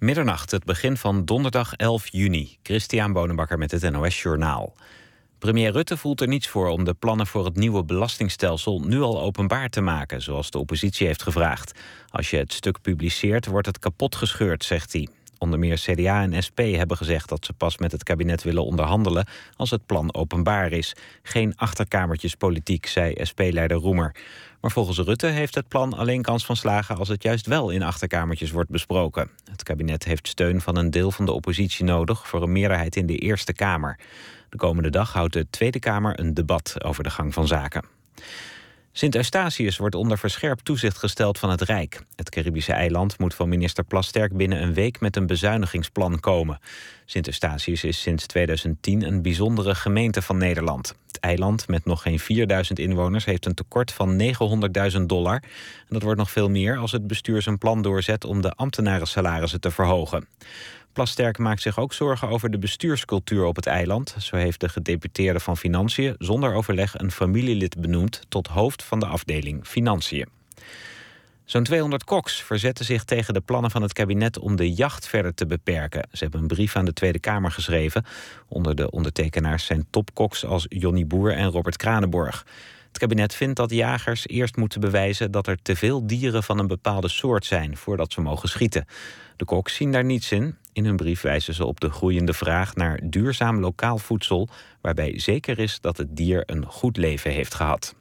Middernacht, het begin van donderdag 11 juni. Christian Bonenbakker met het NOS Journaal. Premier Rutte voelt er niets voor om de plannen voor het nieuwe belastingstelsel nu al openbaar te maken, zoals de oppositie heeft gevraagd. Als je het stuk publiceert, wordt het kapot gescheurd, zegt hij. Onder meer CDA en SP hebben gezegd dat ze pas met het kabinet willen onderhandelen als het plan openbaar is. Geen achterkamertjespolitiek, zei SP-leider Roemer. Maar volgens Rutte heeft het plan alleen kans van slagen als het juist wel in achterkamertjes wordt besproken. Het kabinet heeft steun van een deel van de oppositie nodig voor een meerderheid in de Eerste Kamer. De komende dag houdt de Tweede Kamer een debat over de gang van zaken. Sint Eustatius wordt onder verscherpt toezicht gesteld van het Rijk. Het Caribische eiland moet van minister Plasterk binnen een week met een bezuinigingsplan komen. Sint Eustatius is sinds 2010 een bijzondere gemeente van Nederland. Het eiland met nog geen 4000 inwoners heeft een tekort van 900.000 dollar. En dat wordt nog veel meer als het bestuur zijn plan doorzet om de ambtenarensalarissen te verhogen. Plasterk maakt zich ook zorgen over de bestuurscultuur op het eiland. Zo heeft de gedeputeerde van Financiën zonder overleg een familielid benoemd tot hoofd van de afdeling Financiën. Zo'n 200 koks verzetten zich tegen de plannen van het kabinet om de jacht verder te beperken. Ze hebben een brief aan de Tweede Kamer geschreven. Onder de ondertekenaars zijn topkoks als Jonny Boer en Robert Kranenborg. Het kabinet vindt dat jagers eerst moeten bewijzen dat er te veel dieren van een bepaalde soort zijn voordat ze mogen schieten. De koks zien daar niets in. In hun brief wijzen ze op de groeiende vraag naar duurzaam lokaal voedsel, waarbij zeker is dat het dier een goed leven heeft gehad.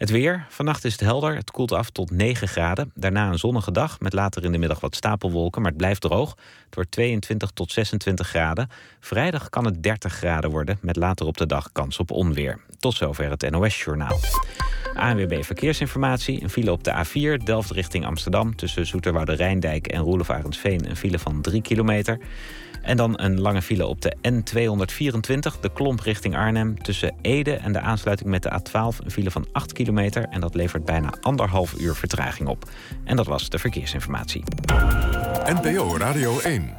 Het weer. Vannacht is het helder. Het koelt af tot 9 graden. Daarna een zonnige dag met later in de middag wat stapelwolken, maar het blijft droog. Het wordt 22 tot 26 graden. Vrijdag kan het 30 graden worden met later op de dag kans op onweer. Tot zover het NOS-journaal. ANWB Verkeersinformatie. Een file op de A4, Delft richting Amsterdam... tussen Zoeterwoude Rijndijk en Roelof Arendsveen... een file van 3 kilometer. En dan een lange file op de N224, de klomp richting Arnhem... tussen Ede en de aansluiting met de A12, een file van 8 kilometer... en dat levert bijna anderhalf uur vertraging op. En dat was de verkeersinformatie. NPO Radio 1.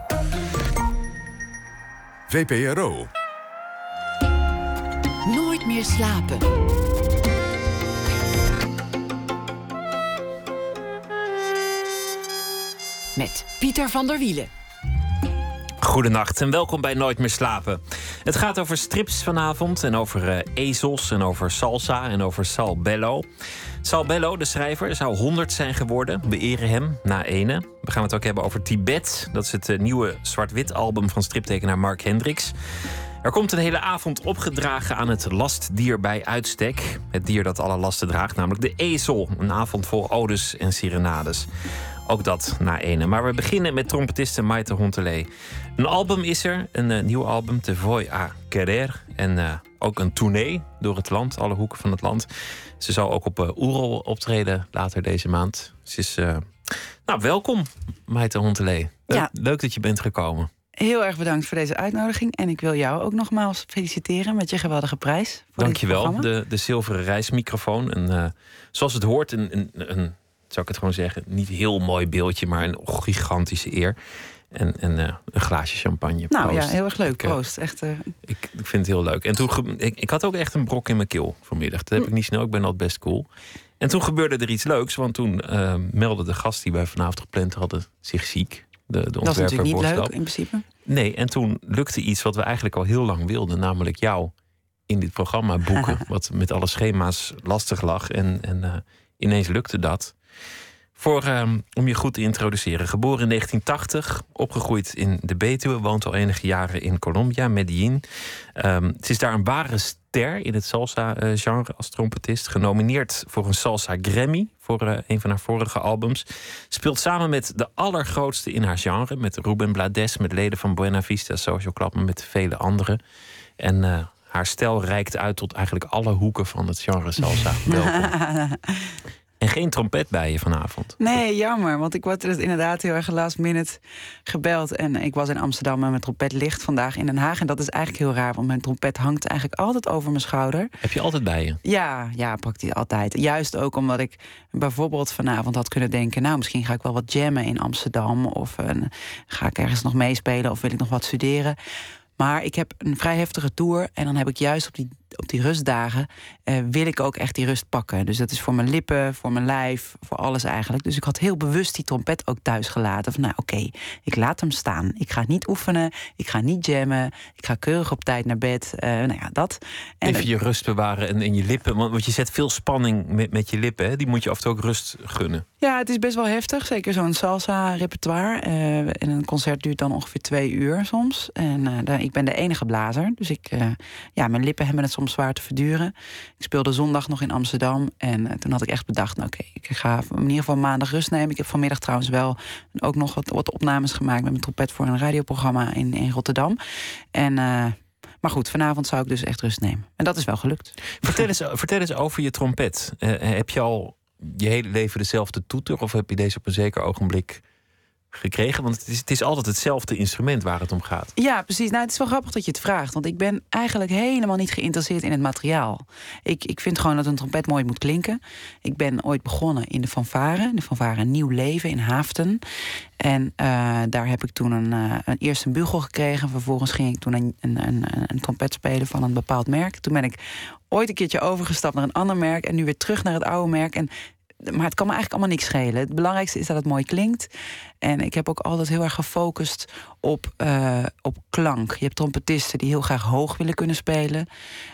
VPRO. Nooit meer slapen. Met Pieter van der Wielen. Goedenacht en welkom bij Nooit meer slapen. Het gaat over strips vanavond en over uh, ezels en over salsa en over Sal Bello. Sal Bello, de schrijver, zou 100 zijn geworden. Beëren hem na ene. We gaan het ook hebben over Tibet. Dat is het uh, nieuwe zwart-wit album van striptekenaar Mark Hendricks. Er komt een hele avond opgedragen aan het lastdier bij uitstek. Het dier dat alle lasten draagt, namelijk de ezel. Een avond vol odes en serenades. Ook dat na ene. Maar we beginnen met trompetiste Maite Hontelee. Een album is er, een uh, nieuw album, Te Voy a Querer. En uh, ook een tournee door het land, alle hoeken van het land. Ze zal ook op uh, Oerol optreden later deze maand. Ze is, nou, welkom, Maite Hontelee. Leuk, Ja. leuk dat je bent gekomen. Heel erg bedankt voor deze uitnodiging. En ik wil jou ook nogmaals feliciteren met je geweldige prijs. Voor Dankjewel. De, de zilveren reismicrofoon. En, eh, zoals het hoort, een, een, een, zou ik het gewoon zeggen, niet heel mooi beeldje, maar een gigantische eer. En, en eh, een glaasje champagne. Nou ja, heel erg leuk. Eh, Proost. Echt, eh, Ik, ik vind het heel leuk. En toen ik, ik had ook echt een brok in mijn keel vanmiddag. Dat Hm. heb ik niet snel. Ik ben altijd best cool. En toen gebeurde er iets leuks, want toen eh, meldde de gast die wij vanavond gepland hadden zich ziek. De, de dat is natuurlijk niet leuk in principe. Nee, en toen lukte iets wat we eigenlijk al heel lang wilden, namelijk jou in dit programma boeken, wat met alle schema's lastig lag. En, en ineens lukte dat. Voor, ehm, om je goed te introduceren. Geboren in 1980, opgegroeid in de Betuwe, woont al enige jaren in Colombia, Medellin. Ehm, het is daar een ware ster in het salsa-genre als trompetist. Genomineerd voor een Salsa Grammy voor eh, een van haar vorige albums. Speelt samen met de allergrootste in haar genre. Met Ruben Blades, met leden van Buena Vista Social Club, maar met vele anderen. En eh, haar stijl reikt uit tot eigenlijk alle hoeken van het genre salsa. Welkom. En geen trompet bij je vanavond. Nee, jammer. Want ik word dus inderdaad heel erg last minute gebeld. En ik was in Amsterdam en mijn trompet ligt vandaag in Den Haag. En dat is eigenlijk heel raar, want mijn trompet hangt eigenlijk altijd over mijn schouder. Heb je altijd bij je? Ja, ja, praktisch altijd. Juist ook omdat ik bijvoorbeeld vanavond had kunnen denken... nou, misschien ga ik wel wat jammen in Amsterdam... of eh, ga ik ergens nog meespelen of wil ik nog wat studeren. Maar ik heb een vrij heftige tour... en dan heb ik juist op die op die rustdagen eh, wil ik ook echt die rust pakken. Dus dat is voor mijn lippen, voor mijn lijf, voor alles eigenlijk. Dus ik had heel bewust die trompet ook thuis gelaten. Van nou oké, ik laat hem staan. Ik ga niet oefenen, ik ga niet jammen. Ik ga keurig op tijd naar bed. Uh, nou ja, dat. En Even je rust bewaren en, en je lippen. Want, je zet veel spanning met, met je lippen. Hè? Die moet je af en toe ook rust gunnen. Ja, het is best wel heftig. Zeker zo'n salsa-repertoire. Uh, en een concert duurt dan ongeveer twee uur soms. En ik ben de enige blazer. Dus ik, ja, mijn lippen hebben het soms zwaar te verduren. Ik speelde zondag nog in Amsterdam. En toen had ik echt bedacht, nou, oké, ik ga in ieder geval maandag rust nemen. Ik heb vanmiddag trouwens wel ook nog wat, opnames gemaakt... met mijn trompet voor een radioprogramma in, in Rotterdam. En... Maar goed, vanavond zou ik dus echt rust nemen. En dat is wel gelukt. Vertel eens, vertel eens over je trompet. heb je al je hele leven dezelfde toeter? Of heb je deze op een zeker ogenblik gekregen? Want het is, het is altijd hetzelfde instrument waar het om gaat. Ja, precies. Nou, het is wel grappig dat je het vraagt. Want ik ben eigenlijk helemaal niet geïnteresseerd in het materiaal. Ik, ik vind gewoon dat een trompet mooi moet klinken. Ik ben ooit begonnen in de fanfare. De fanfare Nieuw Leven in Haaften. En uh, daar heb ik toen een, uh, een, eerst bugel gekregen. Vervolgens ging ik toen een, een, een, een trompet spelen van een bepaald merk. Toen ben ik ooit een keertje overgestapt naar een ander merk. En nu weer terug naar het oude merk. En maar het kan me eigenlijk allemaal niks schelen. Het belangrijkste is dat het mooi klinkt. En ik heb ook altijd heel erg gefocust op, uh, op klank. Je hebt trompetisten die heel graag hoog willen kunnen spelen.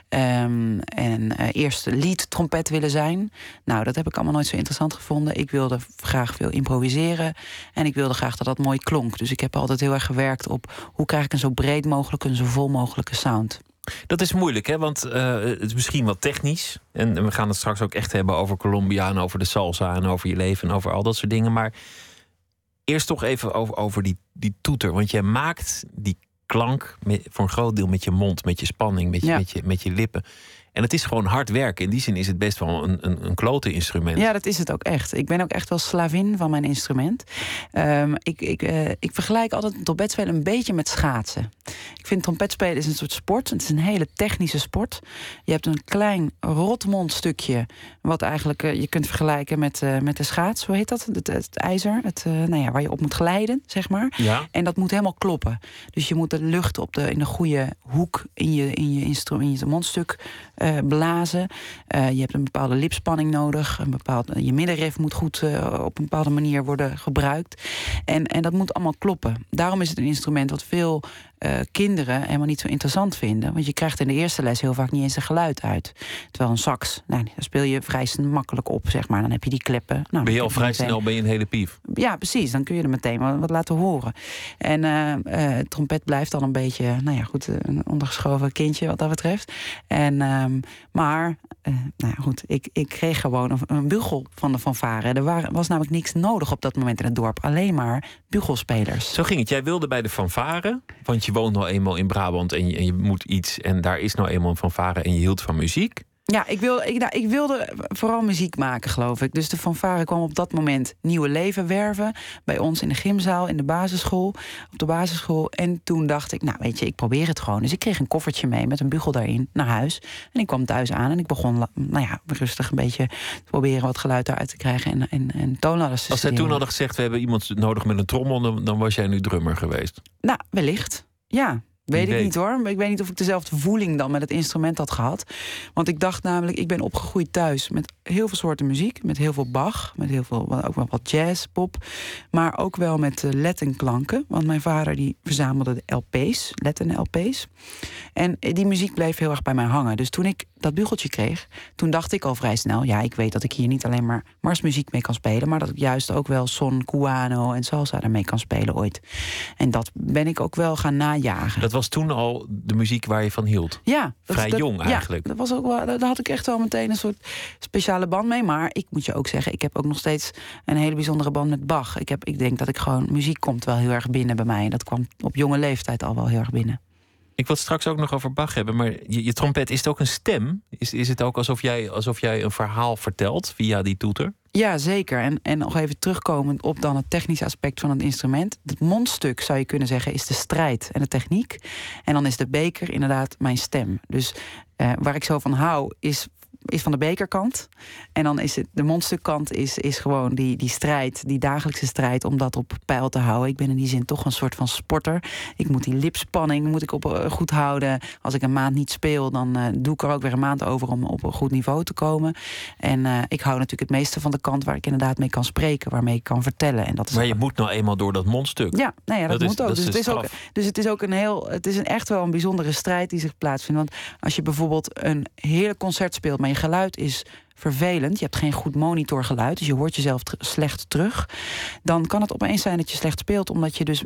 Um, en uh, eerst lead trompet willen zijn. Nou, dat heb ik allemaal nooit zo interessant gevonden. Ik wilde graag veel improviseren. En ik wilde graag dat dat mooi klonk. Dus ik heb altijd heel erg gewerkt op hoe krijg ik een zo breed mogelijk, een zo vol mogelijke sound. Dat is moeilijk, hè? want uh, het is misschien wat technisch. En we gaan het straks ook echt hebben over Colombia en over de salsa en over je leven en over al dat soort dingen. Maar eerst toch even over, over die, die toeter. Want jij maakt die klank met, voor een groot deel met je mond, met je spanning, met je, met je, met je lippen. En het is gewoon hard werken. In die zin is het best wel een, een, een klote instrument. Ja, dat is het ook echt. Ik ben ook echt wel slavin van mijn instrument. Um, ik, ik, uh, ik vergelijk altijd trompetspelen een beetje met schaatsen. Ik vind trompetspelen is een soort sport. Het is een hele technische sport. Je hebt een klein rotmondstukje... wat eigenlijk uh, je kunt vergelijken met, uh, met de schaats. Hoe heet dat? Het, het ijzer. Het, nou ja, waar je op moet glijden, zeg maar. Ja. En dat moet helemaal kloppen. Dus je moet de lucht op de, in de goede hoek in je, in je, in je mondstuk uh, blazen. Uh, je hebt een bepaalde lipspanning nodig. Een bepaald, je middenref moet goed uh, op een bepaalde manier worden gebruikt. En, en dat moet allemaal kloppen. Daarom is het een instrument wat veel uh, kinderen helemaal niet zo interessant vinden. Want je krijgt in de eerste les heel vaak niet eens een geluid uit. Terwijl een sax, nou, daar speel je vrij makkelijk op, zeg maar. Dan heb je die kleppen. Nou, ben je al vrij snel ben je een hele pief? Ja, precies. Dan kun je er meteen wat laten horen. En uh, trompet blijft dan een beetje, nou ja, goed, een ondergeschoven kindje wat dat betreft. En, um, maar, nou ja, goed, ik, ik kreeg gewoon een, een bugel van de fanfare. Er waren, was namelijk niks nodig op dat moment in het dorp. Alleen maar bugelspelers. Zo ging het. Jij wilde bij de fanfare, want je je woont nou eenmaal in Brabant en je, en je moet iets en daar is nou eenmaal van varen en je hield van muziek. Ja, ik, wil, ik, nou, ik wilde vooral muziek maken, geloof ik. Dus de fanfare kwam op dat moment nieuwe leven werven. Bij ons in de gymzaal, in de basisschool. Op de basisschool. En toen dacht ik, nou weet je, ik probeer het gewoon. Dus ik kreeg een koffertje mee met een bugel daarin naar huis. En ik kwam thuis aan en ik begon, nou ja, rustig een beetje te proberen wat geluid daaruit te krijgen. En, en, en toonladders te Als zij toen hadden gezegd, we hebben iemand nodig met een trommel, dan, dan was jij nu drummer geweest. Nou, wellicht. Ja, Weet ik niet hoor. Maar ik weet niet of ik dezelfde voeling dan met het instrument had gehad. Want ik dacht namelijk, ik ben opgegroeid thuis met heel veel soorten muziek. Met heel veel Bach, met heel veel, ook wel wat jazz, pop. Maar ook wel met uh, lettenklanken. Want mijn vader die verzamelde de LP's, letten-LP's. En die muziek bleef heel erg bij mij hangen. Dus toen ik dat bugeltje kreeg, toen dacht ik al vrij snel... ja, ik weet dat ik hier niet alleen maar marsmuziek mee kan spelen... maar dat ik juist ook wel son, cubano en salsa daarmee kan spelen ooit. En dat ben ik ook wel gaan najagen. Dat was toen al de muziek waar je van hield? Ja. Vrij jong eigenlijk. Ja, dat was ook wel, daar had ik echt wel meteen een soort speciale band mee. Maar ik moet je ook zeggen, ik heb ook nog steeds een hele bijzondere band met Bach. Ik, heb, ik denk dat ik gewoon, muziek komt wel heel erg binnen bij mij. Dat kwam op jonge leeftijd al wel heel erg binnen. Ik wil het straks ook nog over Bach hebben, maar je, je, trompet, is het ook een stem? Is, is het ook alsof jij, alsof jij een verhaal vertelt via die toeter? Ja, zeker. En, en nog even terugkomend op dan het technische aspect van het instrument. Het mondstuk, zou je kunnen zeggen, is de strijd en de techniek. En dan is de beker inderdaad mijn stem. Dus uh, waar ik zo van hou, is is van de bekerkant. En dan is het de monsterkant is, is gewoon die, die strijd, die dagelijkse strijd om dat op peil te houden. Ik ben in die zin toch een soort van sporter. Ik moet die lipspanning moet ik op eh, goed houden. Als ik een maand niet speel, dan uh, doe ik er ook weer een maand over om op een goed niveau te komen. En uh, ik hou natuurlijk het meeste van de kant waar ik inderdaad mee kan spreken, waarmee ik kan vertellen. En dat is maar je moet nou eenmaal door dat mondstuk. Ja, ja dat, dat moet is, ook. Dat dus, het is ook dus het is ook een heel, het is een echt wel een bijzondere strijd die zich plaatsvindt. Want als je bijvoorbeeld een heerlijk concert speelt, maar je geluid is vervelend. Je hebt geen goed monitorgeluid, dus je hoort jezelf slecht terug. Dan kan het opeens zijn dat je slecht speelt, omdat je dus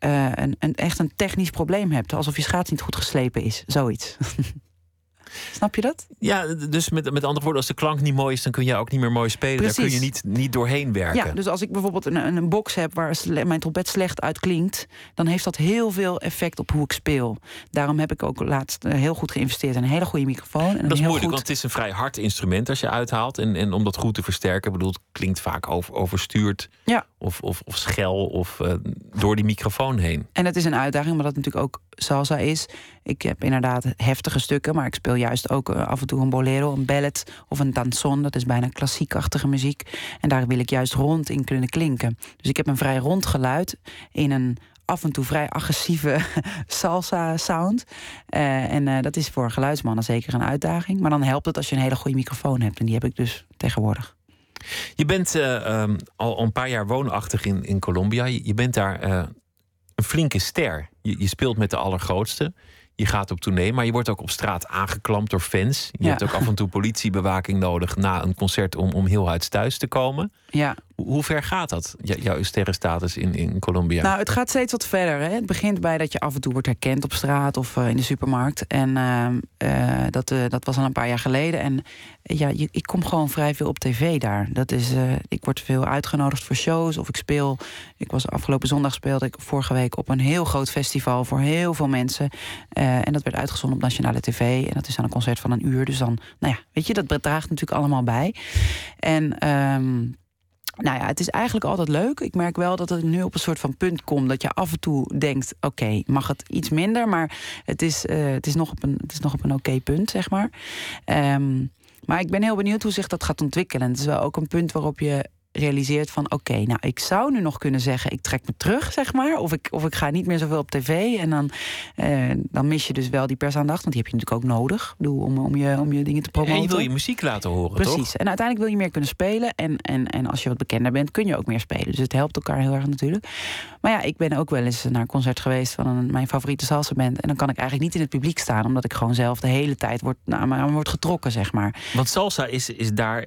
uh, een, een, echt een technisch probleem hebt. Alsof je schaats niet goed geslepen is. Zoiets. Snap je dat? Ja, dus met, met andere woorden, als de klank niet mooi is, dan kun je ook niet meer mooi spelen. Precies. Daar kun je niet, niet doorheen werken. Ja, dus als ik bijvoorbeeld een, een box heb waar mijn trompet slecht uitklinkt, dan heeft dat heel veel effect op hoe ik speel. Daarom heb ik ook laatst eh, heel goed geïnvesteerd in een hele goede microfoon. En dat is moeilijk, goed... want het is een vrij hard instrument als je uithaalt. En, en om dat goed te versterken, bedoel, het klinkt vaak over, overstuurd. Ja. Of, of, of schel of uh, door die microfoon heen. En het is een uitdaging, maar dat natuurlijk ook salsa is. Ik heb inderdaad heftige stukken, maar ik speel juist ook uh, af en toe een bolero, een ballet of een danson. Dat is bijna klassiekachtige muziek. En daar wil ik juist rond in kunnen klinken. Dus ik heb een vrij rond geluid in een af en toe vrij agressieve salsa sound. Uh, en dat is voor geluidsmannen zeker een uitdaging. Maar dan helpt het als je een hele goede microfoon hebt. En die heb ik dus tegenwoordig. Je bent uh, um, al een paar jaar woonachtig in, in Colombia. Je, je bent daar een flinke ster. Je, je, speelt met de allergrootste. Je gaat op tournee, maar je wordt ook op straat aangeklampt door fans. Je Ja. hebt ook af en toe politiebewaking nodig na een concert om, om heel uit thuis te komen. Ja. Hoe, ver gaat dat, jouw sterrenstatus in, in Colombia? Nou, het gaat steeds wat verder. Hè. Het begint bij dat je af en toe wordt herkend op straat of eh, in de supermarkt. En ehm, eh, dat, eh, dat was al een paar jaar geleden. En eh, ja, ik kom gewoon vrij veel op tv daar. Dat is, eh, ik word veel uitgenodigd voor shows of ik speel. Ik was afgelopen zondag speelde ik vorige week op een heel groot festival voor heel veel mensen. Eh, en dat werd uitgezonden op nationale tv. En dat is dan een concert van een uur. Dus dan, nou ja, weet je, dat draagt natuurlijk allemaal bij. En. ehm, nou ja, het is eigenlijk altijd leuk. Ik merk wel dat het nu op een soort van punt komt dat je af en toe denkt: oké, mag het iets minder, maar het is, eh, het is nog op een, het is nog op een oké punt, zeg maar. Ehm, maar ik ben heel benieuwd hoe zich dat gaat ontwikkelen. Het is wel ook een punt waarop je realiseert van oké, nou ik zou nu nog kunnen zeggen ik trek me terug, zeg maar. Of ik, of ik ga niet meer zoveel op tv. En dan, eh, dan mis je dus wel die persaandacht. Want die heb je natuurlijk ook nodig bedoel, om, om, je, om je dingen te promoten. en je wil je muziek laten horen, Precies. toch? En uiteindelijk wil je meer kunnen spelen. En, en, en als je wat bekender bent, kun je ook meer spelen. Dus het helpt elkaar heel erg natuurlijk. Maar ja, ik ben ook wel eens naar een concert geweest van een, mijn favoriete salsa band. En dan kan ik eigenlijk niet in het publiek staan, omdat ik gewoon zelf de hele tijd word, naar me word getrokken, zeg maar. Want salsa is, is daar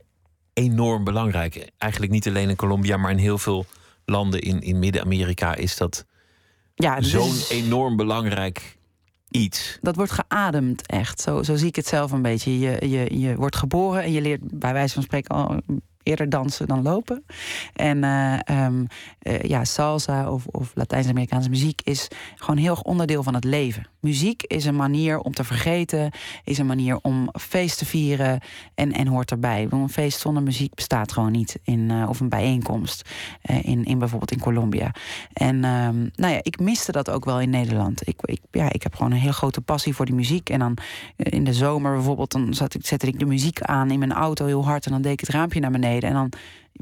enorm belangrijk. Eigenlijk niet alleen in Colombia, maar in heel veel landen in, in Midden-Amerika is dat Ja, dus zo'n enorm belangrijk iets. dat wordt geademd echt. Zo, zo zie ik het zelf een beetje. Je, je, je wordt geboren en je leert bij wijze van spreken al eerder dansen dan lopen. En eh, ehm, eh, ja, salsa of, of Latijns-Amerikaanse muziek is gewoon heel erg onderdeel van het leven. Muziek is een manier om te vergeten, is een manier om feest te vieren en, en hoort erbij. Een feest zonder muziek bestaat gewoon niet. In, eh, of een bijeenkomst in, in bijvoorbeeld in Colombia. En ehm, nou ja, ik miste dat ook wel in Nederland. Ik, ik, ja, ik heb gewoon een heel grote passie voor die muziek. En dan in de zomer bijvoorbeeld, dan zat ik, zette ik de muziek aan in mijn auto heel hard. En dan deed ik het raampje naar beneden. En dan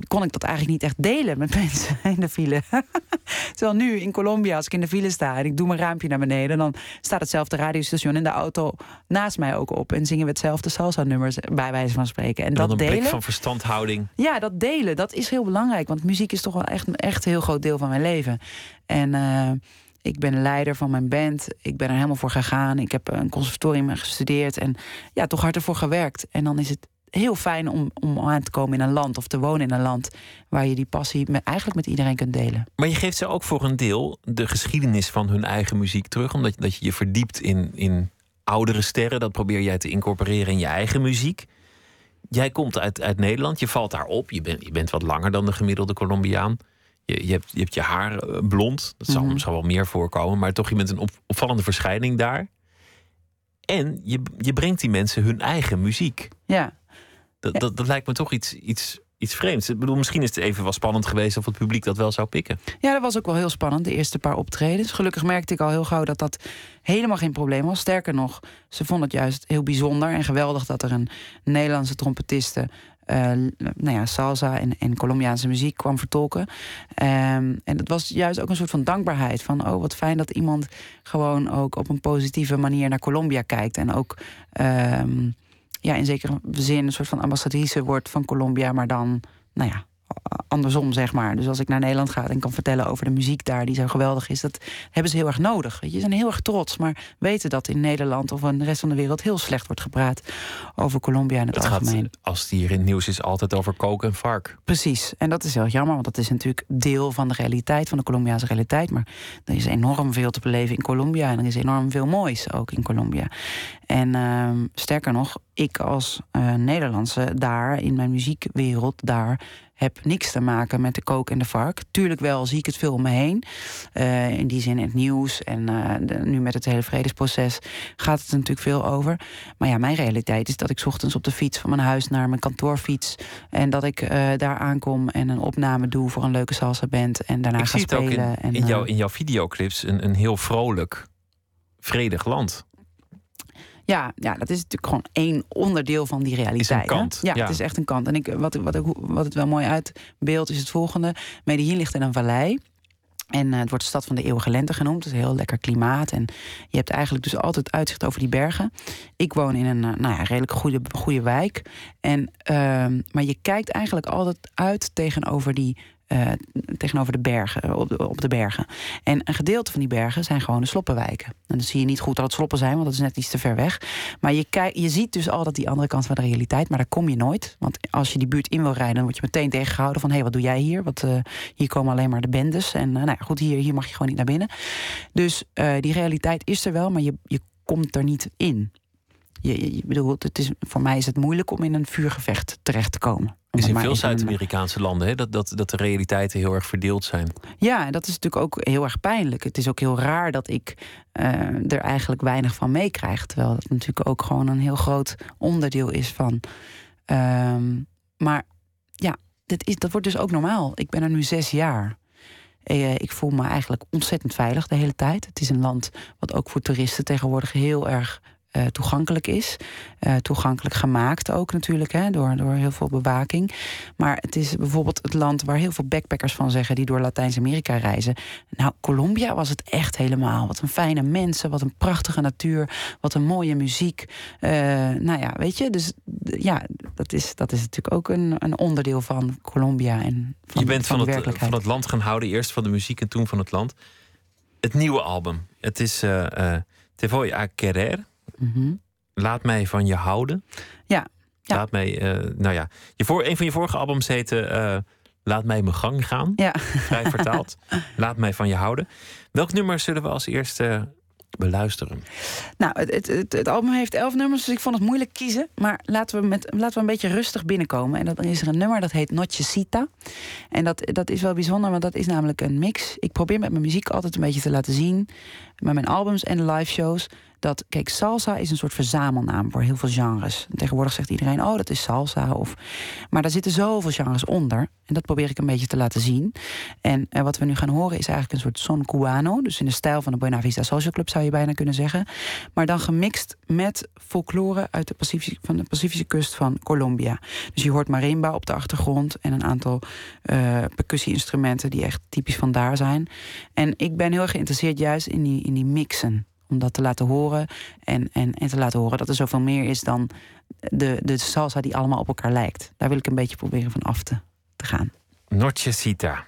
kon ik dat eigenlijk niet echt delen met mensen in de file. Terwijl nu in Colombia, als ik in de file sta en ik doe mijn raampje naar beneden, dan staat hetzelfde radiostation in de auto naast mij ook op. En zingen we hetzelfde salsa-nummers, bij wijze van spreken. En, dat een blik delen. van verstandhouding. Ja, dat delen, dat is heel belangrijk. Want muziek is toch wel echt, echt een heel groot deel van mijn leven. En eh, ik ben leider van mijn band. Ik ben er helemaal voor gegaan. Ik heb een conservatorium gestudeerd. En ja, toch hard ervoor gewerkt. En dan is het heel fijn om, om aan te komen in een land of te wonen in een land waar je die passie met, eigenlijk met iedereen kunt delen. Maar je geeft ze ook voor een deel de geschiedenis van hun eigen muziek terug. Omdat je, dat je je verdiept in, in oudere sterren. Dat probeer jij te incorporeren in je eigen muziek. Jij komt uit, uit Nederland, je valt daar op. Je, bent je bent wat langer dan de gemiddelde Colombiaan. Je, je, hebt, je hebt je haar eh, blond. Dat zal, Mhm. zal wel meer voorkomen. Maar toch, je bent een op, opvallende verschijning daar. En je, je brengt die mensen hun eigen muziek. Ja, Dat, dat, dat lijkt me toch iets, iets iets vreemds. Ik bedoel, misschien is het even wel spannend geweest of het publiek dat wel zou pikken. Ja, dat was ook wel heel spannend, de eerste paar optredens. Gelukkig merkte ik al heel gauw dat dat helemaal geen probleem was. Sterker nog, ze vonden het juist heel bijzonder en geweldig dat er een Nederlandse trompetiste uh, nou ja, salsa en, en Colombiaanse muziek kwam vertolken. Um, en het was juist ook een soort van dankbaarheid. Van oh, wat fijn dat iemand gewoon ook op een positieve manier naar Colombia kijkt. En ook um, ja, in zekere zin een soort van ambassadrice wordt van Colombia, maar dan, nou ja, andersom, zeg maar. Dus als ik naar Nederland ga en kan vertellen over de muziek daar, die zo geweldig is, dat hebben ze heel erg nodig. Weet je, ze zijn heel erg trots, maar weten dat in Nederland of in de rest van de wereld heel slecht wordt gepraat over Colombia in het, het algemeen. Gaat, als het hier in het nieuws is, altijd over koken en vark. Precies, en dat is heel jammer, want dat is natuurlijk deel van de realiteit, van de Colombiaanse realiteit. Maar er is enorm veel te beleven in Colombia en er is enorm veel moois ook in Colombia. En uh, sterker nog, ik als uh, Nederlandse daar in mijn muziekwereld daar heb niks te maken met de kook en de vark. Tuurlijk wel zie ik het veel om me heen. Uh, in die zin in het nieuws en uh, nu met het hele vredesproces gaat het er natuurlijk veel over. Maar ja, mijn realiteit is dat ik ochtends op de fiets van mijn huis naar mijn kantoor fiets. En dat ik uh, daar aankom en een opname doe voor een leuke salsa band. En daarna ik ga zie spelen. Het ook in, en, in, jouw, in jouw videoclips een, een heel vrolijk, vredig land. Ja, ja, dat is natuurlijk gewoon één onderdeel van die realiteit. Is een kant. Ja, het is echt een kant. En ik, wat, wat, wat het wel mooi uitbeeldt is het volgende. Medellin ligt in een vallei. En uh, het wordt de stad van de eeuwige lente genoemd. Het is een heel lekker klimaat. En je hebt eigenlijk dus altijd uitzicht over die bergen. Ik woon in een uh, nou ja, redelijk goede, goede wijk. En, uh, maar je kijkt eigenlijk altijd uit tegenover die uh, tegenover de bergen, op de, op de bergen. En een gedeelte van die bergen zijn gewoon sloppenwijken. En dan zie je niet goed dat het sloppen zijn, want dat is net iets te ver weg. Maar je, je ziet dus altijd die andere kant van de realiteit, maar daar kom je nooit. Want als je die buurt in wil rijden, dan word je meteen tegengehouden van... hé, hey, wat doe jij hier? Want uh, hier komen alleen maar de bendes. En nou ja, goed, hier, hier mag je gewoon niet naar binnen. Dus die realiteit is er wel, maar je, je komt er niet in. Je, je bedoelt, het is, voor mij is het moeilijk om in een vuurgevecht terecht te komen. is in veel Zuid-Amerikaanse landen hè, dat, dat, dat de realiteiten heel erg verdeeld zijn. Ja, en dat is natuurlijk ook heel erg pijnlijk. Het is ook heel raar dat ik uh, er eigenlijk weinig van meekrijg. Terwijl dat natuurlijk ook gewoon een heel groot onderdeel is van. Um, maar ja, dat, is, dat wordt dus ook normaal. Ik ben er nu zes jaar. Uh, ik voel me eigenlijk ontzettend veilig de hele tijd. Het is een land wat ook voor toeristen tegenwoordig heel erg uh, toegankelijk is. Uh, toegankelijk gemaakt ook natuurlijk, hè, door, door heel veel bewaking. Maar het is bijvoorbeeld het land waar heel veel backpackers van zeggen... die door Latijns-Amerika reizen. Nou, Colombia was het echt helemaal. Wat een fijne mensen, wat een prachtige natuur... wat een mooie muziek. Uh, nou ja, weet je, dus ja, dat is, dat is natuurlijk ook een, een onderdeel van Colombia. En van, Je bent van, van het, van het land gaan houden, eerst van de muziek en toen van het land. Het nieuwe album, het is Te voy a querer... Mm -hmm. Laat mij van je houden. Ja. ja. Laat mij, uh, nou ja, je voor, een van je vorige albums heette uh, Laat mij mijn gang gaan. Ja. Vrij vertaald. Laat mij van je houden. Welk nummer zullen we als eerste beluisteren? Nou, het, het, het, het, album heeft elf nummers, dus ik vond het moeilijk kiezen. Maar laten we, met, laten we een beetje rustig binnenkomen. En dan is er een nummer dat heet Nochecita. En dat, dat is wel bijzonder, want dat is namelijk een mix. Ik probeer met mijn muziek altijd een beetje te laten zien. Met mijn albums en live shows dat, kijk, salsa is een soort verzamelnaam voor heel veel genres. Tegenwoordig zegt iedereen, oh, dat is salsa. Of, maar daar zitten zoveel genres onder. En dat probeer ik een beetje te laten zien. En eh, wat we nu gaan horen is eigenlijk een soort son cubano. Dus in de stijl van de Buena Vista Social Club zou je bijna kunnen zeggen. Maar dan gemixt met folklore uit de Pacifische, van de Pacifische kust van Colombia. Dus je hoort marimba op de achtergrond en een aantal uh, percussie-instrumenten die echt typisch van daar zijn. En ik ben heel erg geïnteresseerd juist in die, in die mixen om dat te laten horen. En, en, en te laten horen dat er zoveel meer is dan de, de salsa die allemaal op elkaar lijkt. Daar wil ik een beetje proberen van af te, te gaan. Nochecita.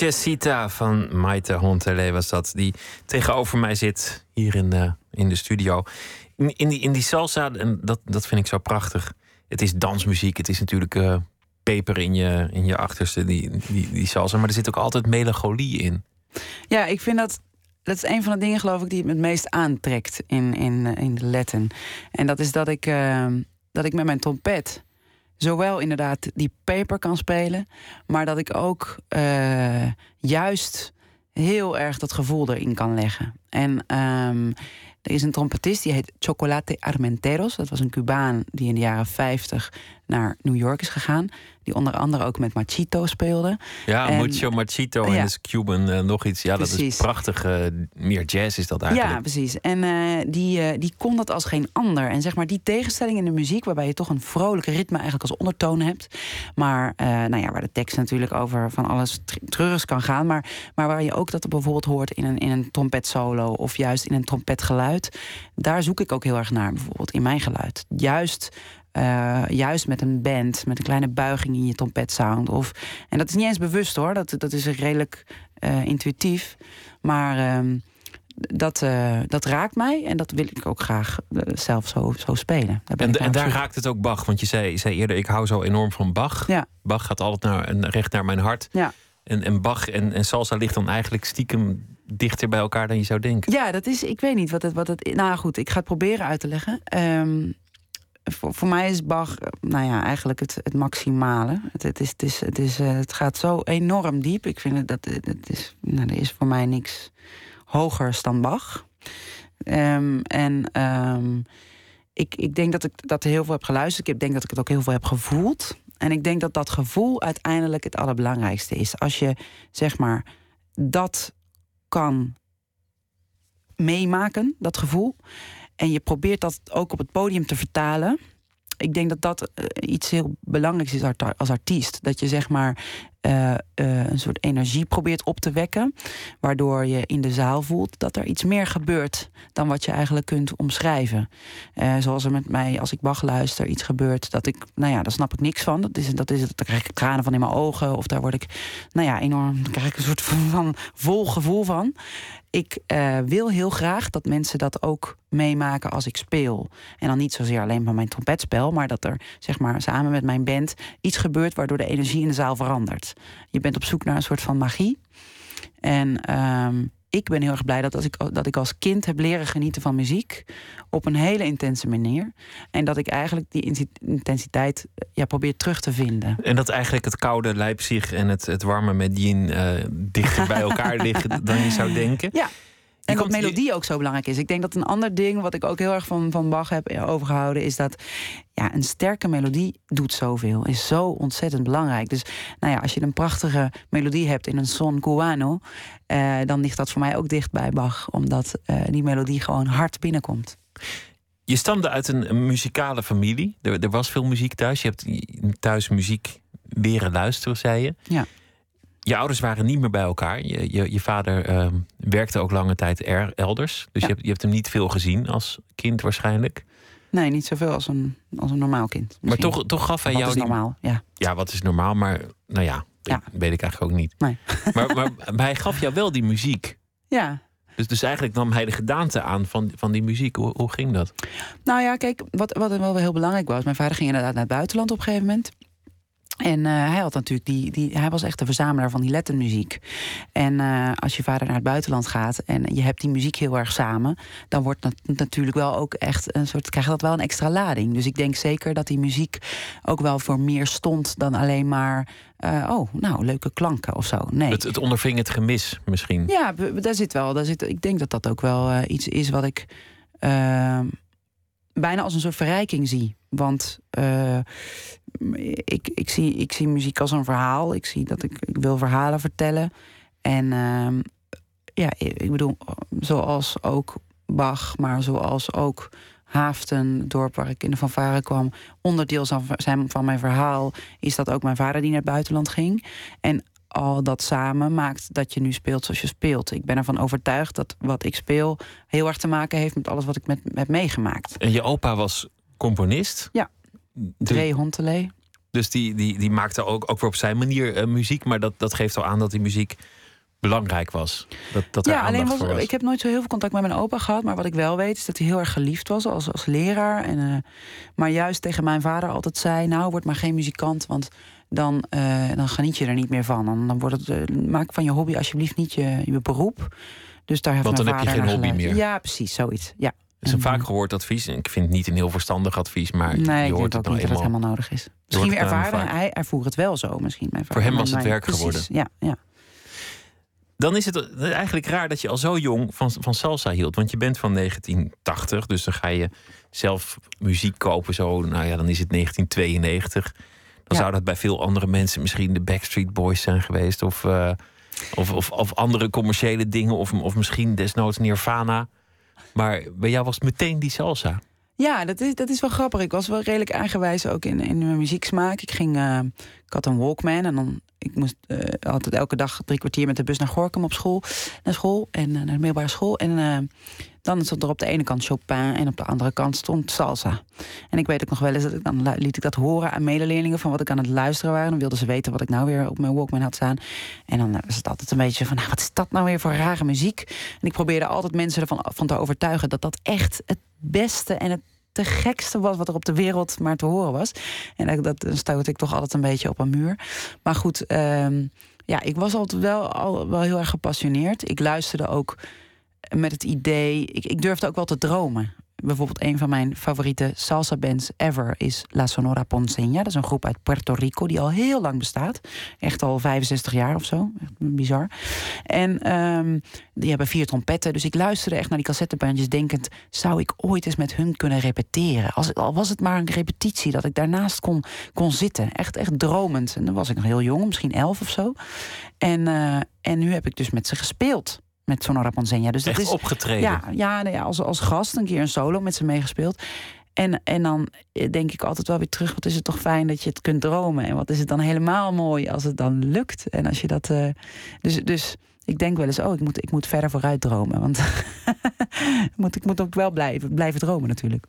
Nochecita van Maite Hontele was dat. Die tegenover mij zit hier in de, in de studio. In, in, die, in die salsa, en dat, dat vind ik zo prachtig. Het is dansmuziek. Het is natuurlijk eh, peper in je, in je achterste, die, die, die salsa. Maar er zit ook altijd melancholie in. Ja, ik vind dat. Dat is een van de dingen, geloof ik, die het me het meest aantrekt in, in, in de Latin. En dat is dat ik, eh, dat ik met mijn trompet zowel inderdaad die peper kan spelen, maar dat ik ook eh, juist heel erg dat gevoel erin kan leggen. En ehm, er is een trompetist die heet Chocolate Armenteros. Dat was een Cubaan die in de jaren 50 naar New York is gegaan. Die onder andere ook met Machito speelde. Ja, En- Mucho Machito en ja. dus Cuban eh, nog iets. Ja, dat is prachtig. eh, meer jazz is dat eigenlijk. Ja, precies. En eh, die, die kon dat als geen ander. En zeg maar die tegenstelling in de muziek, waarbij je toch een vrolijke ritme eigenlijk als ondertoon hebt. Maar nou ja, waar de tekst natuurlijk over van alles tr- treurigs kan gaan. Maar, maar waar je ook dat bijvoorbeeld hoort in een, in een trompetsolo of juist in een trompetgeluid. Daar zoek ik ook heel erg naar, bijvoorbeeld in mijn geluid. Juist. Eh, juist met een band, met een kleine buiging in je trompetsound. Of, en dat is niet eens bewust hoor, dat, dat is redelijk eh, intuïtief. Maar ehm, dat, eh, dat raakt mij en dat wil ik ook graag zelf zo, zo spelen. Daar En, en daar raakt het ook Bach. Want je zei, je zei eerder, ik hou zo enorm van Bach. Ja. Bach gaat altijd naar, en recht naar mijn hart. Ja. En, en Bach en, en salsa ligt dan eigenlijk stiekem dichter bij elkaar dan je zou denken. Ja, dat is, ik weet niet wat het, wat het. Nou goed, ik ga het proberen uit te leggen. Ehm, voor, mij is Bach, eh, nou ja, eigenlijk het, het maximale. Het, het, is, het, is, het, is, eh, het gaat zo enorm diep. Ik vind dat het is, nou, er is voor mij niks hoger dan Bach. Ehm, en ehm, ik, ik denk dat ik dat heel veel heb geluisterd. Ik denk dat ik het ook heel veel heb gevoeld. En ik denk dat dat gevoel uiteindelijk het allerbelangrijkste is. Als je zeg maar dat kan meemaken, dat gevoel. En je probeert dat ook op het podium te vertalen. Ik denk dat dat eh, iets heel belangrijks is als artiest. Dat je zeg maar eh, eh, een soort energie probeert op te wekken. Waardoor je in de zaal voelt dat er iets meer gebeurt dan wat je eigenlijk kunt omschrijven. Eh, zoals er met mij, als ik Bach luister, iets gebeurt dat ik, nou ja, daar snap ik niks van. Dat is, dat is, daar krijg ik tranen van in mijn ogen. Of daar word ik, nou ja, enorm, krijg ik een soort van vol gevoel van. Ik wil heel graag dat mensen dat ook meemaken als ik speel. En dan niet zozeer alleen van mijn trompetspel, maar dat er zeg maar samen met mijn band iets gebeurt waardoor de energie in de zaal verandert. Je bent op zoek naar een soort van magie. En ehm, ik ben heel erg blij dat, als ik, dat ik als kind heb leren genieten van muziek op een hele intense manier. En dat ik eigenlijk die intensiteit ja, probeer terug te vinden. En dat eigenlijk het koude Leipzig en het, het warme Medellin eh dichter bij elkaar liggen dan je zou denken. Ja. En dat melodie ook zo belangrijk is. Ik denk dat een ander ding wat ik ook heel erg van, van Bach heb overgehouden, is dat ja, een sterke melodie doet zoveel. Is zo ontzettend belangrijk. Dus nou ja, als je een prachtige melodie hebt in een son cubano, eh, dan ligt dat voor mij ook dicht bij Bach. Omdat eh, die melodie gewoon hard binnenkomt. Je stamde uit een, een muzikale familie. Er, er was veel muziek thuis. Je hebt thuis muziek leren luisteren, zei je. Ja. Je ouders waren niet meer bij elkaar. Je, je, je vader ehm, werkte ook lange tijd er, elders. Dus Ja. je, hebt, je hebt hem niet veel gezien als kind waarschijnlijk. Nee, niet zoveel als een, als een normaal kind. Maar toch, toch gaf hij Wat jou is die... normaal? Ja. Ja, wat is normaal? Maar nou ja, Ja. weet ik eigenlijk ook niet. Nee. Maar, maar, maar hij gaf jou wel die muziek. ja, Dus, dus eigenlijk nam hij de gedaante aan van, van die muziek. Hoe, hoe ging dat? Nou ja, kijk, wat, wat wel heel belangrijk was. Mijn vader ging inderdaad naar het buitenland op een gegeven moment. En eh, hij had natuurlijk die, die. Hij was echt de verzamelaar van die lettermuziek. En eh, als je vader naar het buitenland gaat en je hebt die muziek heel erg samen, dan wordt dat natuurlijk wel ook echt een soort. krijgt dat wel een extra lading. Dus ik denk zeker dat die muziek ook wel voor meer stond dan alleen maar. eh, oh, nou, leuke klanken of zo. Nee. Het, het onderving het gemis misschien. Ja, daar zit wel. Daar zit, ik denk dat dat ook wel iets is wat ik eh, bijna als een soort verrijking zie. Want eh, ik, ik, zie, ik zie muziek als een verhaal. Ik zie dat ik, ik wil verhalen vertellen. En ehm, ja, ik bedoel, zoals ook Bach, maar zoals ook Haaften, het dorp waar ik in de fanfare kwam, onderdeel zijn van mijn verhaal, is dat ook mijn vader die naar het buitenland ging. En al dat samen maakt dat je nu speelt zoals je speelt. Ik ben ervan overtuigd dat wat ik speel heel erg te maken heeft met alles wat ik met, heb meegemaakt. En je opa was componist. Ja. Dre Hontelee. dus die, die, die maakte ook, ook weer op zijn manier eh, muziek. Maar dat, dat geeft al aan dat die muziek belangrijk was. Dat, dat er ja, alleen was. ik heb nooit zo heel veel contact met mijn opa gehad. Maar wat ik wel weet is dat hij heel erg geliefd was als, als leraar. En, eh, maar juist tegen mijn vader altijd zei: Nou, word maar geen muzikant, want dan, eh, dan geniet je er niet meer van. Dan, dan wordt het, eh, maak van je hobby alsjeblieft niet je, je beroep. Dus daar heeft Want dan heb je geen hobby meer. Ja, precies, zoiets. Ja. Het is een En, vaak eh, gehoord advies. En ik vind het niet een heel verstandig advies, maar Nee, je ik denk hoort ook het nou niet dat het helemaal nodig is. Misschien nou ervaren hij ervoer het wel zo. Misschien mijn Voor hem was het werk precies, geworden. Ja, ja. Dan is het eigenlijk raar dat je al zo jong van, van salsa hield. Want je bent van 1980, dus dan ga je zelf muziek kopen. Zo, nou ja, dan is het 1992. Dan Ja. zou dat bij veel andere mensen misschien de Backstreet Boys zijn geweest. Of, eh, of, of, of andere commerciële dingen. Of, of misschien desnoods Nirvana. Maar bij jou was het meteen die salsa. Ja, dat is, dat is wel grappig. Ik was wel redelijk eigenwijs ook in, in mijn muzieksmaak. Ik, ging, eh, ik had een Walkman en dan, ik moest eh, altijd elke dag drie kwartier met de bus naar Gorkum op school, naar school en naar de middelbare school. En dan stond er op de ene kant Chopin en op de andere kant stond salsa. En ik weet ook nog wel eens dat ik dan liet ik dat horen aan medeleerlingen van wat ik aan het luisteren waren. Dan wilden ze weten wat ik nou weer op mijn Walkman had staan. En dan was het altijd een beetje van, nou, wat is dat nou weer voor rare muziek? En ik probeerde altijd mensen ervan van te overtuigen dat dat echt het beste en het te gekste was wat er op de wereld maar te horen was. En dat, dat ik toch altijd een beetje op een muur. Maar goed, ehm, ja, ik was altijd wel, al, wel heel erg gepassioneerd. Ik luisterde ook met het idee, ik, ik durfde ook wel te dromen. Bijvoorbeeld een van mijn favoriete salsa bands ever is La Sonora Ponceña. Dat is een groep uit Puerto Rico die al heel lang bestaat. Echt al 65 jaar of zo. Echt bizar. En ehm, die hebben vier trompetten. Dus ik luisterde echt naar die cassettebandjes denkend... zou ik ooit eens met hun kunnen repeteren? Als, al was het maar een repetitie, dat ik daarnaast kon, kon zitten. Echt, echt dromend. En dan was ik nog heel jong, misschien elf of zo. En, eh, en nu heb ik dus met ze gespeeld. Met Sonora Ponceña. Dus dat Echt is, opgetreden. ja, ja, nou ja als, als gast een keer een solo met ze meegespeeld. En, en dan denk ik altijd wel weer terug. Wat is het toch fijn dat je het kunt dromen. En wat is het dan helemaal mooi als het dan lukt. En als je dat. eh, dus, dus ik denk wel eens, oh, ik moet, ik moet verder vooruit dromen. Want ik moet, ik moet ook wel blijven, blijven dromen natuurlijk.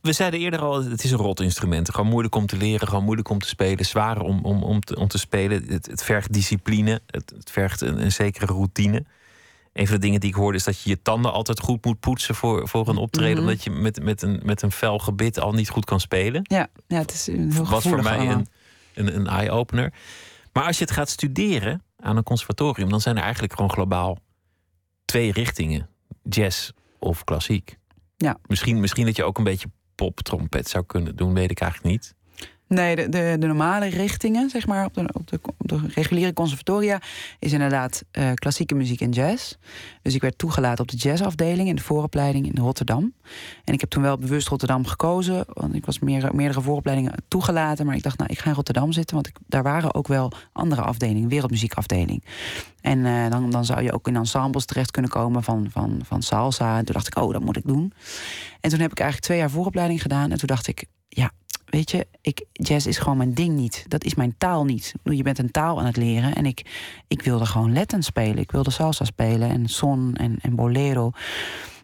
We zeiden eerder al, het is een rot instrument. Gewoon moeilijk om te leren, gewoon moeilijk om te spelen. Zwaar om, om, om, te, om te spelen. Het, het vergt discipline, het, het vergt een, een zekere routine. Een van de dingen die ik hoorde is dat je je tanden altijd goed moet poetsen voor, voor een optreden. Mhm. Omdat je met, met, een, met een fel gebit al niet goed kan spelen. Ja, ja het is een heel was voor mij allemaal. een, een, een eye-opener. Maar als je het gaat studeren aan een conservatorium, dan zijn er eigenlijk gewoon globaal twee richtingen: jazz of klassiek. Ja. Misschien, misschien dat je ook een beetje pop-trompet zou kunnen doen, weet ik eigenlijk niet. Nee, de, de, de normale richtingen, zeg maar, op de, op de, op de reguliere conservatoria, is inderdaad eh, klassieke muziek en jazz. Dus ik werd toegelaten op de jazzafdeling in de vooropleiding in Rotterdam. En ik heb toen wel bewust Rotterdam gekozen, want ik was meer, meerdere vooropleidingen toegelaten. Maar ik dacht, nou, ik ga in Rotterdam zitten, want ik, daar waren ook wel andere afdelingen, wereldmuziekafdeling. En eh, dan, dan zou je ook in ensembles terecht kunnen komen van, van, van salsa. En toen dacht ik, oh, dat moet ik doen. En toen heb ik eigenlijk twee jaar vooropleiding gedaan. En toen dacht ik, ja, weet je, ik, jazz is gewoon mijn ding niet. Dat is mijn taal niet. Je bent een taal aan het leren. En ik, ik wilde gewoon Latin spelen. Ik wilde salsa spelen en son en, en bolero.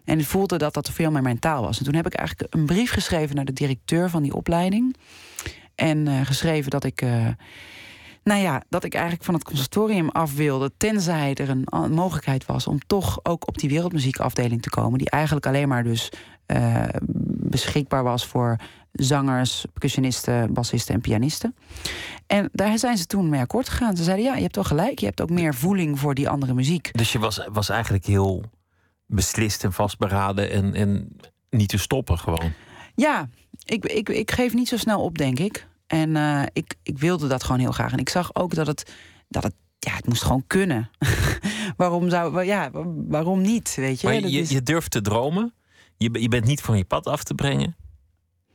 En ik voelde dat dat veel meer mijn taal was. En toen heb ik eigenlijk een brief geschreven naar de directeur van die opleiding. En eh, geschreven dat ik. eh, nou ja, dat ik eigenlijk van het conservatorium af wilde. Tenzij er een, een mogelijkheid was om toch ook op die wereldmuziekafdeling te komen. Die eigenlijk alleen maar dus eh, beschikbaar was voor zangers, percussionisten, bassisten en pianisten. En daar zijn ze toen mee akkoord gegaan. Ze zeiden: Ja, je hebt wel gelijk. Je hebt ook meer voeling voor die andere muziek. Dus je was, was eigenlijk heel beslist en vastberaden en, en niet te stoppen gewoon. Ja, ik, ik, ik geef niet zo snel op, denk ik. En eh, ik, ik wilde dat gewoon heel graag. En ik zag ook dat het, dat het ja, het moest gewoon kunnen. waarom zou, ja, wa- waarom niet, weet je? Maar je, je durft te dromen. Je, je bent niet van je pad af te brengen.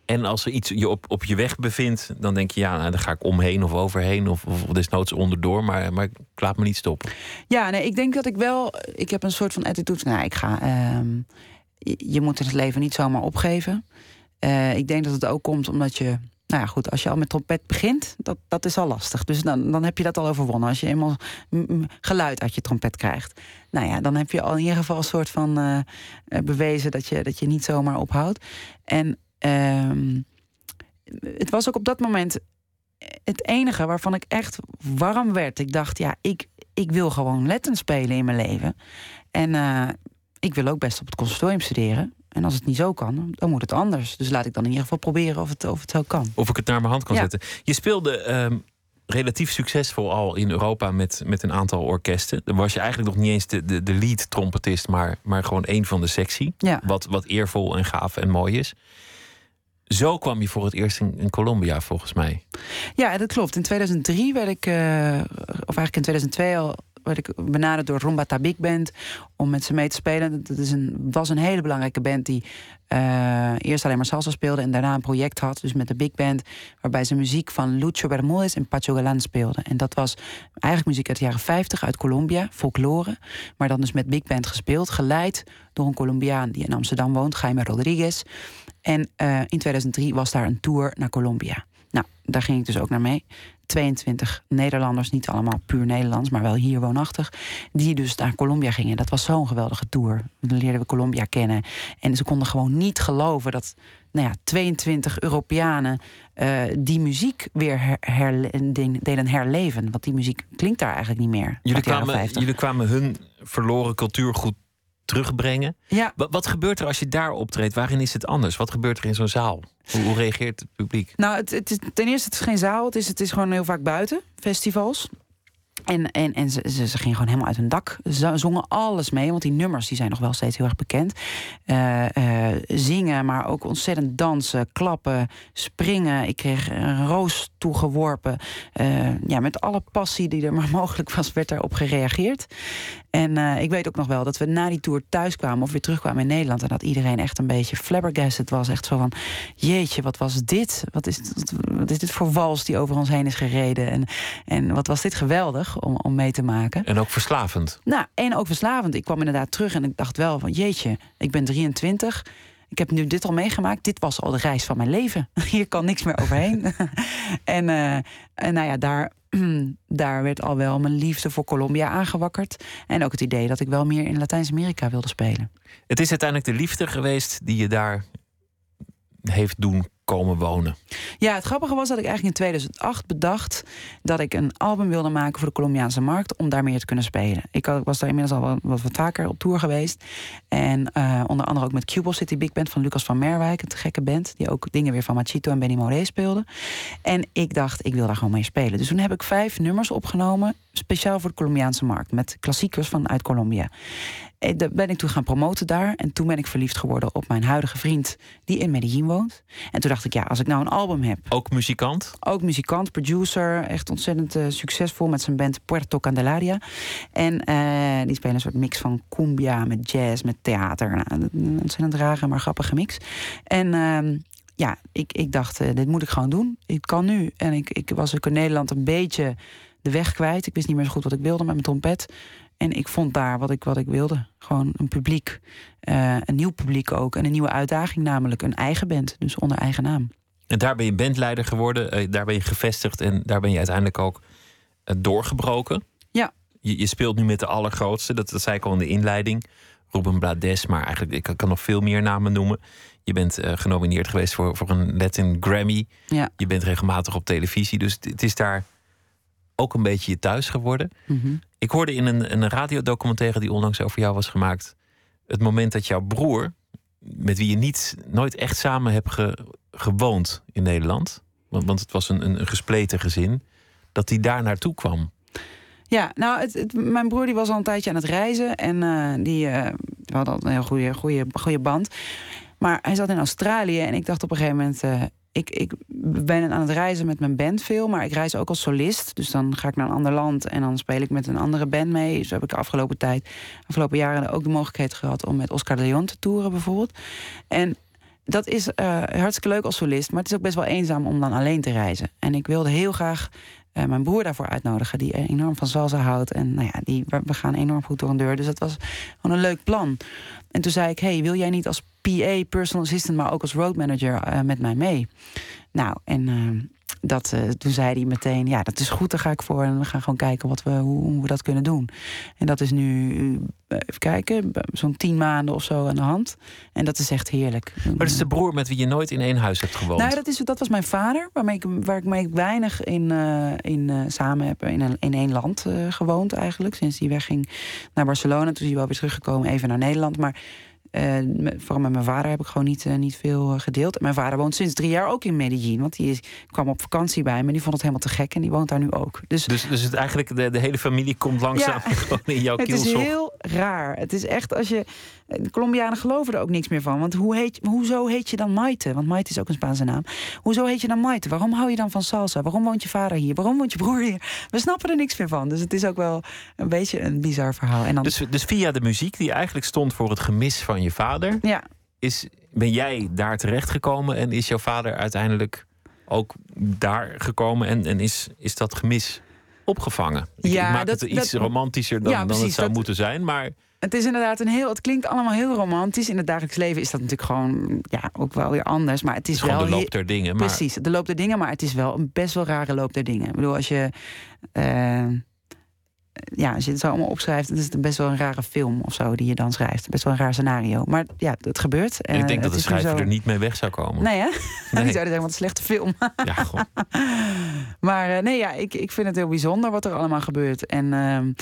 En als er iets je op, op je weg bevindt, dan denk je, ja, nou, daar ga ik omheen of overheen of, of desnoods onderdoor. Maar, maar ik laat me niet stoppen. Ja, nee, ik denk dat ik wel. Ik heb een soort van attitude. Nou, ik ga. ehm, je, moet het leven niet zomaar opgeven. Eh, ik denk dat het ook komt omdat je. Nou ja, goed, als je al met trompet begint, dat, dat is al lastig. Dus dan, dan heb je dat al overwonnen. Als je eenmaal geluid uit je trompet krijgt. Nou ja, dan heb je al in ieder geval een soort van eh, eh, bewezen dat je, dat je niet zomaar ophoudt. En ehm, het was ook op dat moment het enige waarvan ik echt warm werd. Ik dacht, ja, ik, ik wil gewoon letten spelen in mijn leven. En eh, ik wil ook best op het conservatorium studeren. En als het niet zo kan, dan moet het anders. Dus laat ik dan in ieder geval proberen of het, of het zo kan. Of ik het naar mijn hand kan Ja. zetten. Je speelde ehm, relatief succesvol al in Europa met, met een aantal orkesten. Dan was je eigenlijk nog niet eens de, de, de lead trompetist, maar, maar gewoon één van de sectie. Ja. Wat, wat eervol en gaaf en mooi is. Zo kwam je voor het eerst in, Colombia, volgens mij. Ja, dat klopt. In 2003 werd ik, eh, of eigenlijk in 2002 al, werd ik benaderd door Rumba Big Band om met ze mee te spelen. Dat is een, was een hele belangrijke band die eh, eerst alleen maar salsa speelde en daarna een project had, dus met de Big Band, waarbij ze muziek van Lucho Bermudez en Pacho Galán speelden. En dat was eigenlijk muziek uit de jaren 50 uit Colombia, folklore, maar dan dus met Big Band gespeeld, geleid door een Colombiaan die in Amsterdam woont, Jaime Rodriguez. En eh, in 2003 was daar een tour naar Colombia. Nou, daar ging ik dus ook naar mee. 22 Nederlanders, niet allemaal puur Nederlands, maar wel hier woonachtig. Die dus naar Colombia gingen. Dat was zo'n geweldige tour. Dan leerden we Colombia kennen. En ze konden gewoon niet geloven dat nou ja, 22 Europeanen eh, die muziek weer her, her- deden herleven. Want die muziek klinkt daar eigenlijk niet meer. Jullie kwamen, 50. jullie kwamen hun verloren cultuurgoed terugbrengen. Ja, Wat, wat gebeurt er als je daar optreedt? Waarin is het anders? Wat gebeurt er in zo'n zaal? Hoe, hoe reageert het publiek? Nou, het, het is, ten eerste, het is geen zaal. Het is, het is gewoon heel vaak buiten, festivals. En, en, en ze, ze, ze gingen gewoon helemaal uit hun dak. Ze zongen alles mee, want die nummers die zijn nog wel steeds heel erg bekend. Eh, eh, zingen, maar ook ontzettend dansen, klappen, springen. Ik kreeg een roos toegeworpen. Eh, ja, met alle passie die er maar mogelijk was, werd daarop gereageerd. En eh, ik weet ook nog wel dat we na die tour thuis kwamen of weer terugkwamen in Nederland. En dat iedereen echt een beetje flabbergasted was. Echt zo van: jeetje, wat was dit? Wat is, wat is dit voor wals die over ons heen is gereden? En, en wat was dit geweldig om, om mee te maken. En ook verslavend. Nou, en ook verslavend. Ik kwam inderdaad terug en ik dacht wel van jeetje, ik ben 23. Ik heb nu dit al meegemaakt. Dit was al de reis van mijn leven. Hier kan niks meer overheen. en, eh, en nou ja, daar, daar werd al wel mijn liefde voor Colombia aangewakkerd. En ook het idee dat ik wel meer in Latijns-Amerika wilde spelen. Het is uiteindelijk de liefde geweest die je daar heeft doen komen wonen. Ja, het grappige was dat ik eigenlijk in 2008 bedacht dat ik een album wilde maken voor de Colombiaanse markt om daar meer te kunnen spelen. Ik was daar inmiddels al wat, wat vaker op tour geweest. En eh, onder andere ook met Cubal City Big Band van Lucas van Merwijk, het gekke band, die ook dingen weer van Machito en Benny Moré speelde. En ik dacht, ik wil daar gewoon mee spelen. Dus toen heb ik vijf nummers opgenomen, speciaal voor de Colombiaanse markt, met klassiekers vanuit Colombia. En dat ben ik toen gaan promoten daar. En toen ben ik verliefd geworden op mijn huidige vriend, die in Medellin woont. En toen dacht ik, ja, als ik nou een album heb Ook muzikant. ook muzikant, producer, echt ontzettend eh, succesvol met zijn band Puerto Candelaria. En eh, die spelen een soort mix van cumbia met jazz, met theater. Nou, een ontzettend rare, maar grappige mix. En ehm, ja, ik, ik dacht, eh, dit moet ik gewoon doen. Ik kan nu. En ik, ik was ook in Nederland een beetje de weg kwijt. Ik wist niet meer zo goed wat ik wilde met mijn trompet. En ik vond daar wat ik, wat ik wilde. Gewoon een publiek. eh, een nieuw publiek ook. En een nieuwe uitdaging, namelijk een eigen band. Dus onder eigen naam. En daar ben je bandleider geworden. eh, daar ben je gevestigd. En daar ben je uiteindelijk ook eh, doorgebroken. Ja. Je, je speelt nu met de allergrootste. Dat, dat zei ik al in de inleiding. Ruben Blades. Maar eigenlijk, ik kan- nog veel meer namen noemen. Je bent genomineerd geweest voor, voor een Latin Grammy. Ja. Je bent regelmatig op televisie. Dus het, het is daar ook een beetje je thuis geworden. Mhm. Ik hoorde in een, een radiodocumentaire die onlangs over jou was gemaakt. Het moment dat jouw broer, met wie je niet, nooit echt samen hebt ge- gewoond in Nederland. Want, want het was een, een, een gespleten gezin. Dat hij daar naartoe kwam. Ja, nou, het, het- mijn broer die was al een tijdje aan het reizen. En eh, die eh, we hadden al een heel goede, goede, goede band. Maar hij zat in Australië en ik dacht op een gegeven moment... eh, ik, ik ben aan het reizen met mijn band veel, maar ik reis ook als solist. Dus dan ga ik naar een ander land en dan speel ik met een andere band mee. Zo heb ik de afgelopen tijd, afgelopen jaren ook de mogelijkheid gehad... om met Oscar de Leon te toeren bijvoorbeeld. En dat is eh, hartstikke leuk als solist, maar het is ook best wel eenzaam om dan alleen te reizen. En ik wilde heel graag eh, mijn broer daarvoor uitnodigen, die enorm van salsa houdt. En nou ja, die, we, gaan enorm goed door een deur. Dus dat was gewoon een leuk plan. En toen zei ik, hey, wil jij niet als PA, personal assistant, maar ook als road manager eh, met mij mee? Nou, en dat, eh, toen zei hij meteen, ja, dat is goed, daar ga ik voor. En we gaan gewoon kijken wat we, hoe, hoe we dat kunnen doen. En dat is nu, eh, even kijken, zo'n tien maanden of zo aan de hand. En dat is echt heerlijk. Maar dat is de broer met wie je nooit in één huis hebt gewoond. Nou, dat, is, dat was mijn vader, waarmee ik, waar ik mee weinig in, eh, in samen heb. In, een, in één land gewoond eigenlijk. Sinds hij wegging naar Barcelona. Toen is hij wel weer teruggekomen, even naar Nederland. Maar eh, met- vooral met mijn vader heb ik gewoon niet, eh, niet veel eh, gedeeld. Mijn vader woont sinds drie jaar ook in Medellin. Want die is, kwam op vakantie bij me. Die vond het helemaal te gek en die woont daar nu ook. Dus Dus, dus het, eigenlijk de, de hele familie komt langzaam Ja. gewoon in jouw het is kielzog. heel raar. Het is echt als je. De Colombianen geloven er ook niks meer van. Want hoe heet, hoezo heet je dan Maite? Want Maite is ook een Spaanse naam. Hoezo heet je dan Maite? Waarom hou je dan van salsa? Waarom woont je vader hier? Waarom woont je broer hier? We snappen er niks meer van. Dus het is ook wel een beetje een bizar verhaal. En dan, Dus, dus via de muziek die eigenlijk stond voor het gemis van je vader, ja, is, ben jij daar terechtgekomen en is jouw vader uiteindelijk ook daar gekomen en, en is, is dat gemis opgevangen? Ik, Ja, ik maak dat- het iets dat- romantischer dan, Ja, dan het zou dat- moeten zijn, maar het is inderdaad een heel. Het klinkt allemaal heel romantisch. In het dagelijks leven is dat natuurlijk gewoon. Ja, ook wel weer anders. Maar het is het is gewoon wel. de loop der dingen. Maar Precies, de loop der dingen, maar het is wel een best wel rare loop der dingen. Ik bedoel, als je. eh, ja, als je het zo allemaal opschrijft, dan is het best wel een rare film of zo die je dan schrijft. Best wel een raar scenario. Maar ja, het gebeurt. en ik Eh, denk dat de schrijver zo- er niet mee weg zou komen. Nee, hè? Nee. Die zouden zeggen, wat een slechte film. Ja, gewoon. Maar eh, nee, ja, ik, ik vind het heel bijzonder wat er allemaal gebeurt. En ehm,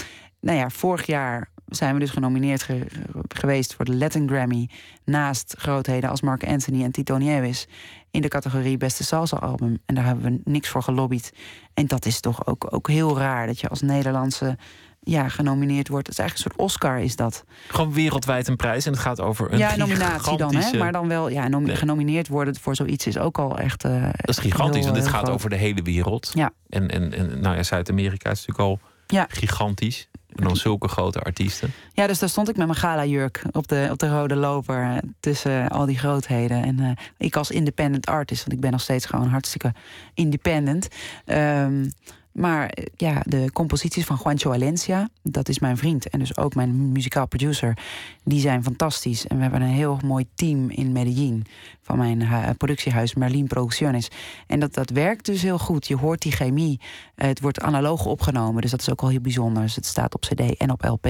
nou ja, vorig jaar zijn we dus genomineerd ge- geweest voor de Latin Grammy. Naast grootheden als Mark Anthony en Tito Nieves. In de categorie Beste Salsa Album. En daar hebben we niks voor gelobbyd. En dat is toch ook, ook heel raar dat je als Nederlandse ja, genomineerd wordt. Het is eigenlijk een soort Oscar, is dat. Gewoon wereldwijd een prijs en het gaat over een ja, nominatie dan, hè? Maar dan wel, ja, nom- Nee. genomineerd worden voor zoiets is ook al echt. eh, Dat is gigantisch, heel, want dit gaat groot. over de hele wereld. Ja. En, en, en nou ja, Zuid-Amerika is natuurlijk al Ja. gigantisch. En dan zulke grote artiesten. Ja, dus daar stond ik met mijn gala-jurk op de, op de rode loper eh, tussen al die grootheden. En eh, ik als independent artist, want ik ben nog steeds gewoon hartstikke independent. Ehm, maar eh, ja, de composities van Juancho Valencia, dat is mijn vriend en dus ook mijn muzikaal producer, die zijn fantastisch. En we hebben een heel mooi team in Medellin van mijn hu- productiehuis Merlin Producciones. En dat, dat werkt dus heel goed. Je hoort die chemie. Het wordt analoog opgenomen, dus dat is ook al heel bijzonder. Dus het staat op CD en op LP.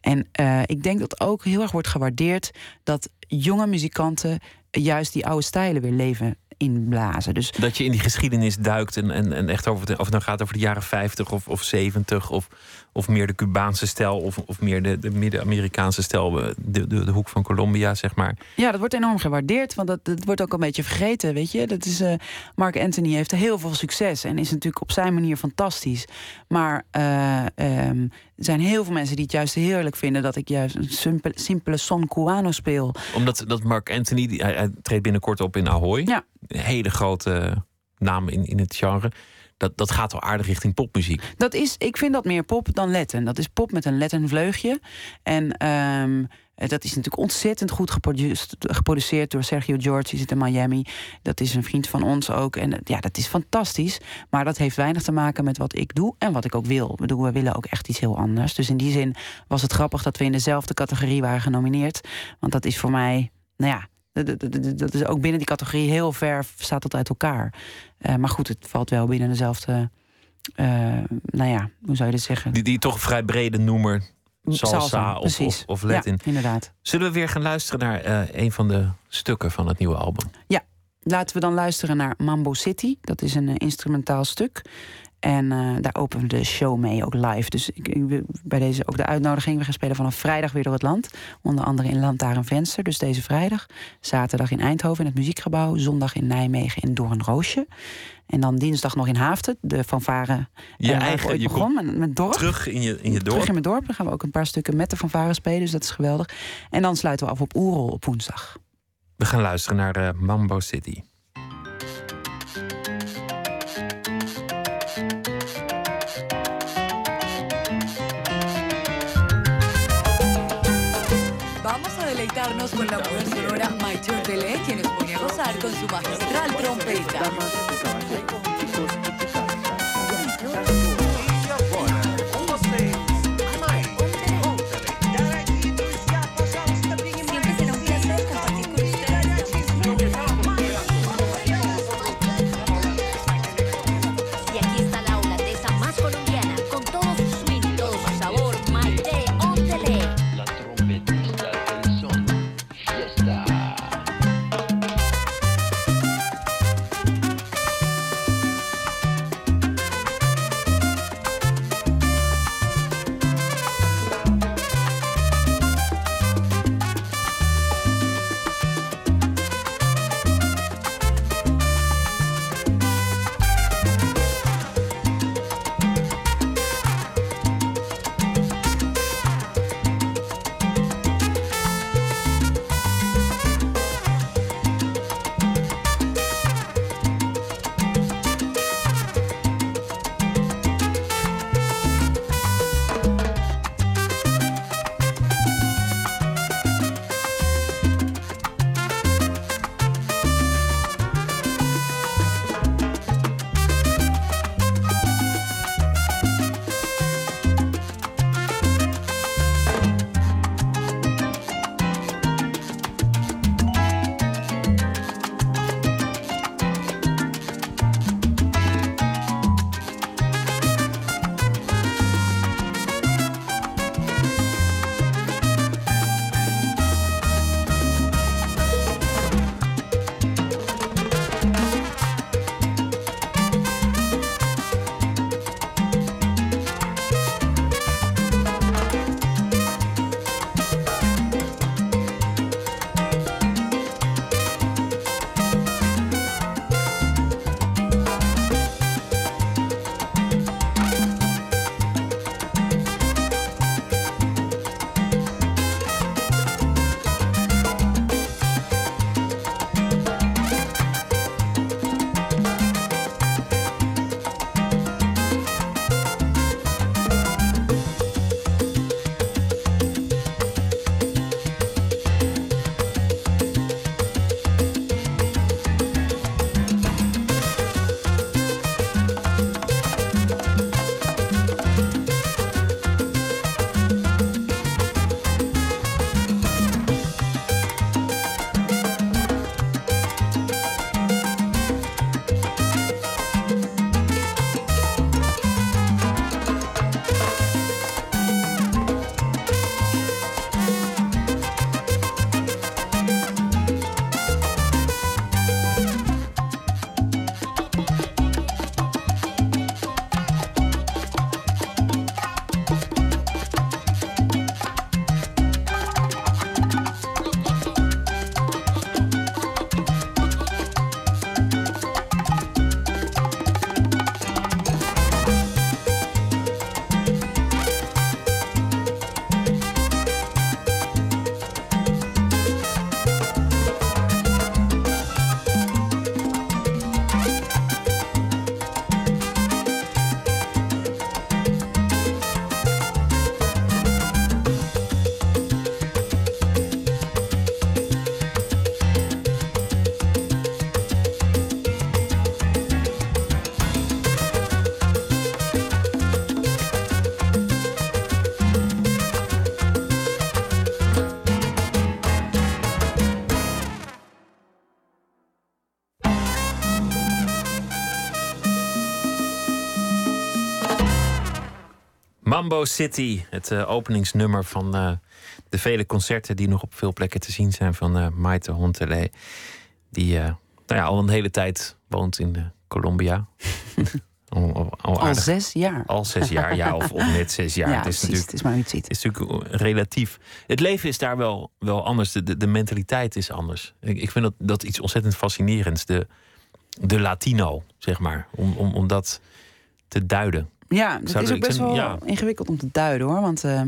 En eh, ik denk dat ook heel erg wordt gewaardeerd dat jonge muzikanten juist die oude stijlen weer leven inblazen. Dus Dat je in die geschiedenis duikt en, en, echt over of het nou gaat over de jaren 50 of, of 70 of, of meer de Cubaanse stijl of, of meer de, de Midden-Amerikaanse stijl, eh, de, de, de hoek van Colombia, zeg maar. Ja, dat wordt enorm gewaardeerd, want dat, dat wordt ook een beetje vergeten, weet je. Dat is, eh, Mark Anthony heeft heel veel succes en is natuurlijk op zijn manier fantastisch. Maar eh, ehm, er zijn heel veel mensen die het juist heerlijk vinden dat ik juist een simpele, simpele son cubano speel. Omdat dat Mark Anthony, die, hij, hij treedt binnenkort op in Ahoy. Ja. Een hele grote naam in, in het genre. Dat, dat gaat wel aardig richting popmuziek. Dat is, ik vind dat meer pop dan Latin. Dat is pop met een Latin vleugje. En ehm, eh, dat is natuurlijk ontzettend goed geproduceerd, geproduceerd door Sergio George. Die zit in Miami. Dat is een vriend van ons ook. En ja, dat is fantastisch. Maar dat heeft weinig te maken met wat ik doe en wat ik ook wil. We willen ook echt iets heel anders. Dus in die zin was het grappig dat we in dezelfde categorie waren genomineerd. Want dat is voor mij, nou ja. Dat is ook binnen die categorie heel ver staat dat uit elkaar. Eh, maar goed, het valt wel binnen dezelfde. eh, nou ja, hoe zou je dit zeggen? Die, die toch vrij brede noemer. Salsa, of, precies. of, of Latin. Ja, inderdaad. Zullen we weer gaan luisteren naar eh, een van de stukken van het nieuwe album? Laten we dan luisteren naar Mambo City. Dat is een instrumentaal stuk. En eh, daar openen we de show mee, ook live. Dus ik, bij deze ook de uitnodiging. We gaan spelen vanaf vrijdag weer door het land. Onder andere in Lantaarn Venster. Dus deze vrijdag. Zaterdag in Eindhoven in het Muziekgebouw. Zondag in Nijmegen in Doornroosje. En dan dinsdag nog in Haaften. De fanfare Je eh, eigen, je begon komt met, met dorp. terug in je, in je dorp. Terug in mijn dorp. Dan gaan we ook een paar stukken met de fanfare spelen. Dus dat is geweldig. En dan sluiten we af op Oerol op woensdag. We gaan luisteren naar eh, Mambo City. Con la mujer sonora Mayor Delé, quien nos pone a gozar con su magistral trompeta. Mambo City, het eh, openingsnummer van eh, de vele concerten die nog op veel plekken te zien zijn van eh Maite Hontelé. Die nou ja, al een hele tijd woont in Colombia. al, al, al Al aardig- zes jaar. al zes jaar, ja, of, of net zes jaar. ja, het is precies. natuurlijk Het is maar het ziet. is natuurlijk relatief. Het leven is daar wel, wel anders. De, de, de mentaliteit is anders. Ik, ik vind dat, dat iets ontzettend fascinerends. De, de Latino, zeg maar. Om, om, om dat te duiden. Ja, het Zou is ook ik best wel ja. ingewikkeld om te duiden hoor. Want eh, eh,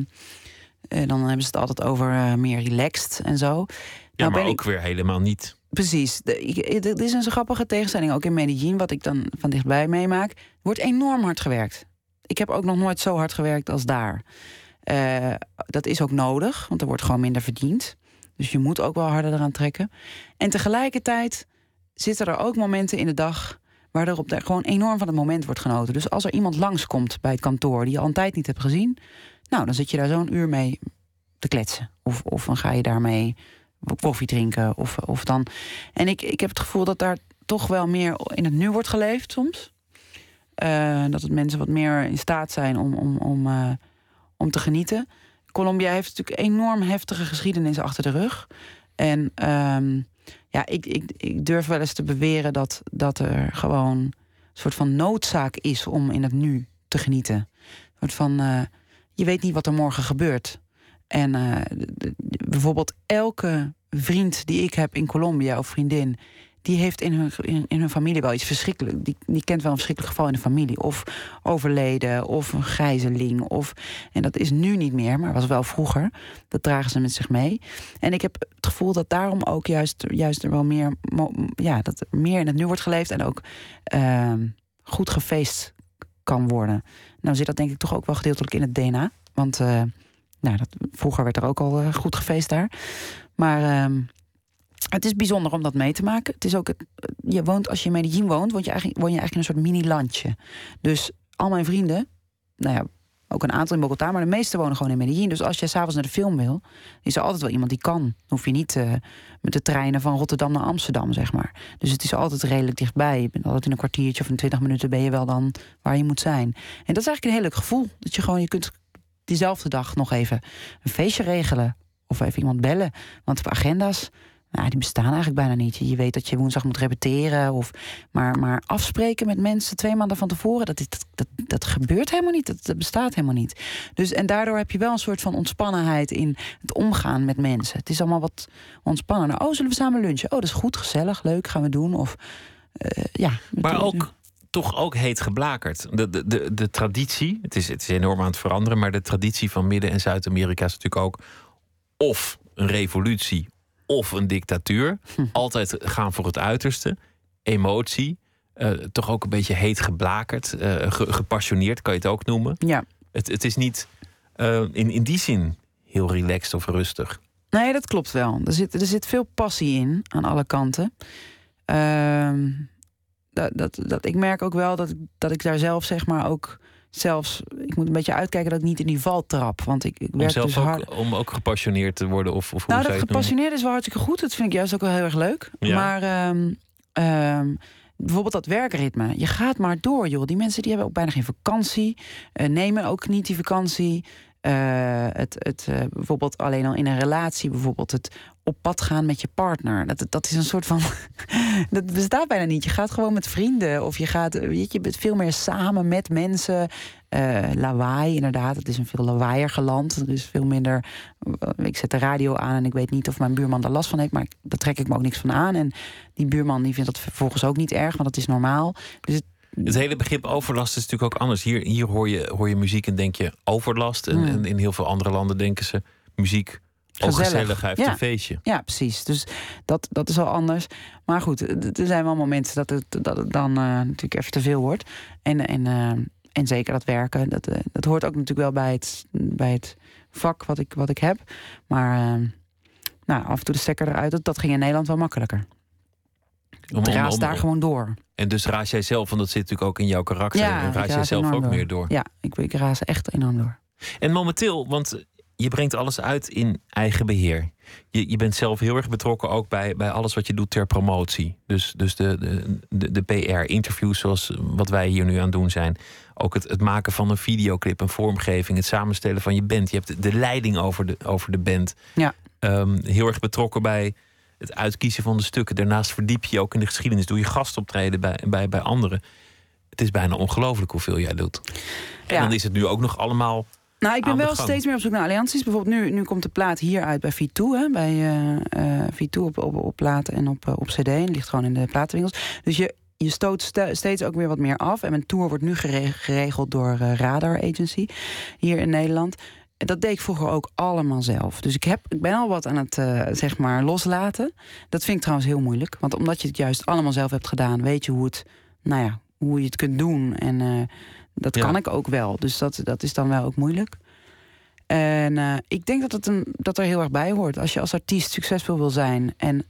dan hebben ze het altijd over eh, meer relaxed en zo. Ja, Nou maar ben ook weer helemaal niet. Precies. Ik- dit is een zo grappige tegenstelling. Ook in Medellin, wat ik dan van dichtbij meemaak. Wordt enorm hard gewerkt. Ik heb ook nog nooit zo hard gewerkt als daar. Dat is ook nodig, want er wordt gewoon minder verdiend. Dus je moet ook wel harder eraan trekken. En tegelijkertijd zitten er ook momenten in de dag... waar er op de, gewoon enorm van het moment wordt genoten. Dus als er iemand langskomt bij het kantoor... die je al een tijd niet hebt gezien... nou, dan zit je daar zo'n uur mee te kletsen. Of, of dan ga je daarmee koffie drinken. Of, of dan... En ik, ik heb het gevoel dat daar toch wel meer in het nu wordt geleefd soms. Eh, dat het mensen wat meer in staat zijn om, om, om, eh, om te genieten. Colombia heeft natuurlijk enorm heftige geschiedenis achter de rug. En ehm, ja, ik, ik, ik durf wel eens te beweren dat, dat er gewoon een soort van noodzaak is om in het nu te genieten. Een soort van, eh, je weet niet wat er morgen gebeurt. En eh, bijvoorbeeld elke vriend die ik heb in Colombia of vriendin, die heeft in hun, in, hun familie wel iets verschrikkelijks. Die, die kent wel een verschrikkelijk geval in de familie. Of overleden, of een gijzeling. Of, en dat is nu niet meer, maar was wel vroeger. Dat dragen ze met zich mee. En ik heb het gevoel dat daarom ook juist, juist er wel meer, ja, dat er meer in het nu wordt geleefd en ook ehm, goed gefeest kan worden. Nou zit dat denk ik toch ook wel gedeeltelijk in het DNA. Want eh, nou, dat, vroeger werd er ook al eh, goed gefeest daar. Maar ehm, het is bijzonder om dat mee te maken. Het is ook het, je woont, als je in Medellin woont, woon je eigenlijk, woon je eigenlijk in een soort mini-landje. Dus al mijn vrienden, nou ja, ook een aantal in Bogota, maar de meeste wonen gewoon in Medellin. Dus als je s'avonds naar de film wil, is er altijd wel iemand die kan. Dan hoef je niet eh, met de treinen van Rotterdam naar Amsterdam, zeg maar. Dus het is altijd redelijk dichtbij. Je bent altijd in een kwartiertje of in twintig minuten ben je wel dan waar je moet zijn. En dat is eigenlijk een heel leuk gevoel. Dat je gewoon, je kunt diezelfde dag nog even een feestje regelen. Of even iemand bellen. Want op agenda's, nou, die bestaan eigenlijk bijna niet. Je weet dat je woensdag moet repeteren. Of, maar, maar afspreken met mensen twee maanden van tevoren, dat, dat, dat, dat gebeurt helemaal niet. Dat, dat bestaat helemaal niet. Dus, en daardoor heb je wel een soort van ontspannenheid in het omgaan met mensen. Het is allemaal wat ontspannender. Oh, zullen we samen lunchen? Oh, dat is goed, gezellig, leuk, gaan we doen. Of eh, ja. Maar ook toch ook heet geblakerd. De, de, de, de traditie, het is, het is enorm aan het veranderen, maar de traditie van Midden- en Zuid-Amerika is natuurlijk ook of een revolutie of een dictatuur. Altijd gaan voor het uiterste. Emotie, eh, toch ook een beetje heet geblakerd, eh, ge- gepassioneerd kan je het ook noemen. Ja. Het, het is niet eh, in, in die zin heel relaxed of rustig. Nee, dat klopt wel. Er zit, er zit veel passie in aan alle kanten. Ehm, dat, dat, dat, ik merk ook wel dat, ik- dat ik daar zelf zeg maar ook zelfs... Ik moet een beetje uitkijken dat ik niet in die val trap. Want ik, ik werk dus ook, hard... om ook gepassioneerd te worden of, of hoe Nou, zou dat gepassioneerd is wel hartstikke goed. Dat vind ik juist ook wel heel erg leuk. Ja. Maar ehm, ehm, bijvoorbeeld dat werkritme. Je gaat maar door, joh. Die mensen die hebben ook bijna geen vakantie. eh, nemen ook niet die vakantie. Eh, het, het, eh, bijvoorbeeld alleen al in een relatie, bijvoorbeeld het op pad gaan met je partner. Dat, dat is een soort van. dat bestaat bijna niet. Je gaat gewoon met vrienden of je gaat. Weet je, je bent veel meer samen met mensen. Eh, lawaai, inderdaad. Het is een veel lawaaier land. Dus veel minder. eh, Ik zet de radio aan en ik weet niet of mijn buurman daar last van heeft, maar daar trek ik me ook niks van aan. En die buurman die vindt dat vervolgens ook niet erg, want dat is normaal. Dus het, Het hele begrip overlast is natuurlijk ook anders. Hier, hier hoor, je, hoor je muziek en denk je overlast. En, Hmm. en in heel veel andere landen denken ze muziek. Ook Gezellig. gezellig, hij heeft Ja. een feestje. Ja, precies. Dus dat, dat is al anders. Maar goed, er zijn wel momenten dat het, dat het dan eh, natuurlijk even te veel wordt. En, en, eh, en zeker dat werken, dat, eh, dat hoort ook natuurlijk wel bij het, bij het vak wat ik, wat ik heb. Maar nou, af en toe de stekker eruit, dat, dat ging in Nederland wel makkelijker. Om, om- daar gewoon door. En dus raas jij zelf, want dat zit natuurlijk ook in jouw karakter. Ja, en raas jij raas zelf ook door. meer door. Ja, ik, ik raas echt enorm door. En momenteel, want je brengt alles uit in eigen beheer. Je, je bent zelf heel erg betrokken ook bij, bij alles wat je doet ter promotie. Dus, dus de, de, de, de PR-interviews zoals wat wij hier nu aan doen zijn. Ook het, het maken van een videoclip, een vormgeving, het samenstellen van je band. Je hebt de, de leiding over de, over de band. Ja. Ehm, heel erg betrokken bij het uitkiezen van de stukken. Daarnaast verdiep je je ook in de geschiedenis. Doe je gastoptreden bij, bij, bij anderen. Het is bijna ongelooflijk hoeveel jij doet. En Ja. dan is het nu ook nog allemaal Nou, ik ben wel gang. steeds meer op zoek naar allianties. Bijvoorbeeld nu, nu komt de plaat hier uit bij V2. Hè, bij eh, eh, V2 op, op, op plaat en op, eh, op cd. En ligt gewoon in de platenwinkels. Dus je, je stoot ste- steeds ook weer wat meer af. En mijn tour wordt nu gere- geregeld door Radar Agency hier in Nederland. En Dat deed ik vroeger ook allemaal zelf. Dus ik, heb, ik ben al wat aan het zeg maar loslaten. Dat vind ik trouwens heel moeilijk. Want omdat je het juist allemaal zelf hebt gedaan, weet je hoe, het, nou ja, hoe je het kunt doen. En dat Ja. kan ik ook wel. Dus dat, dat is dan wel ook moeilijk. En eh, ik denk dat het een, dat er heel erg bij hoort. Als je als artiest succesvol wil zijn en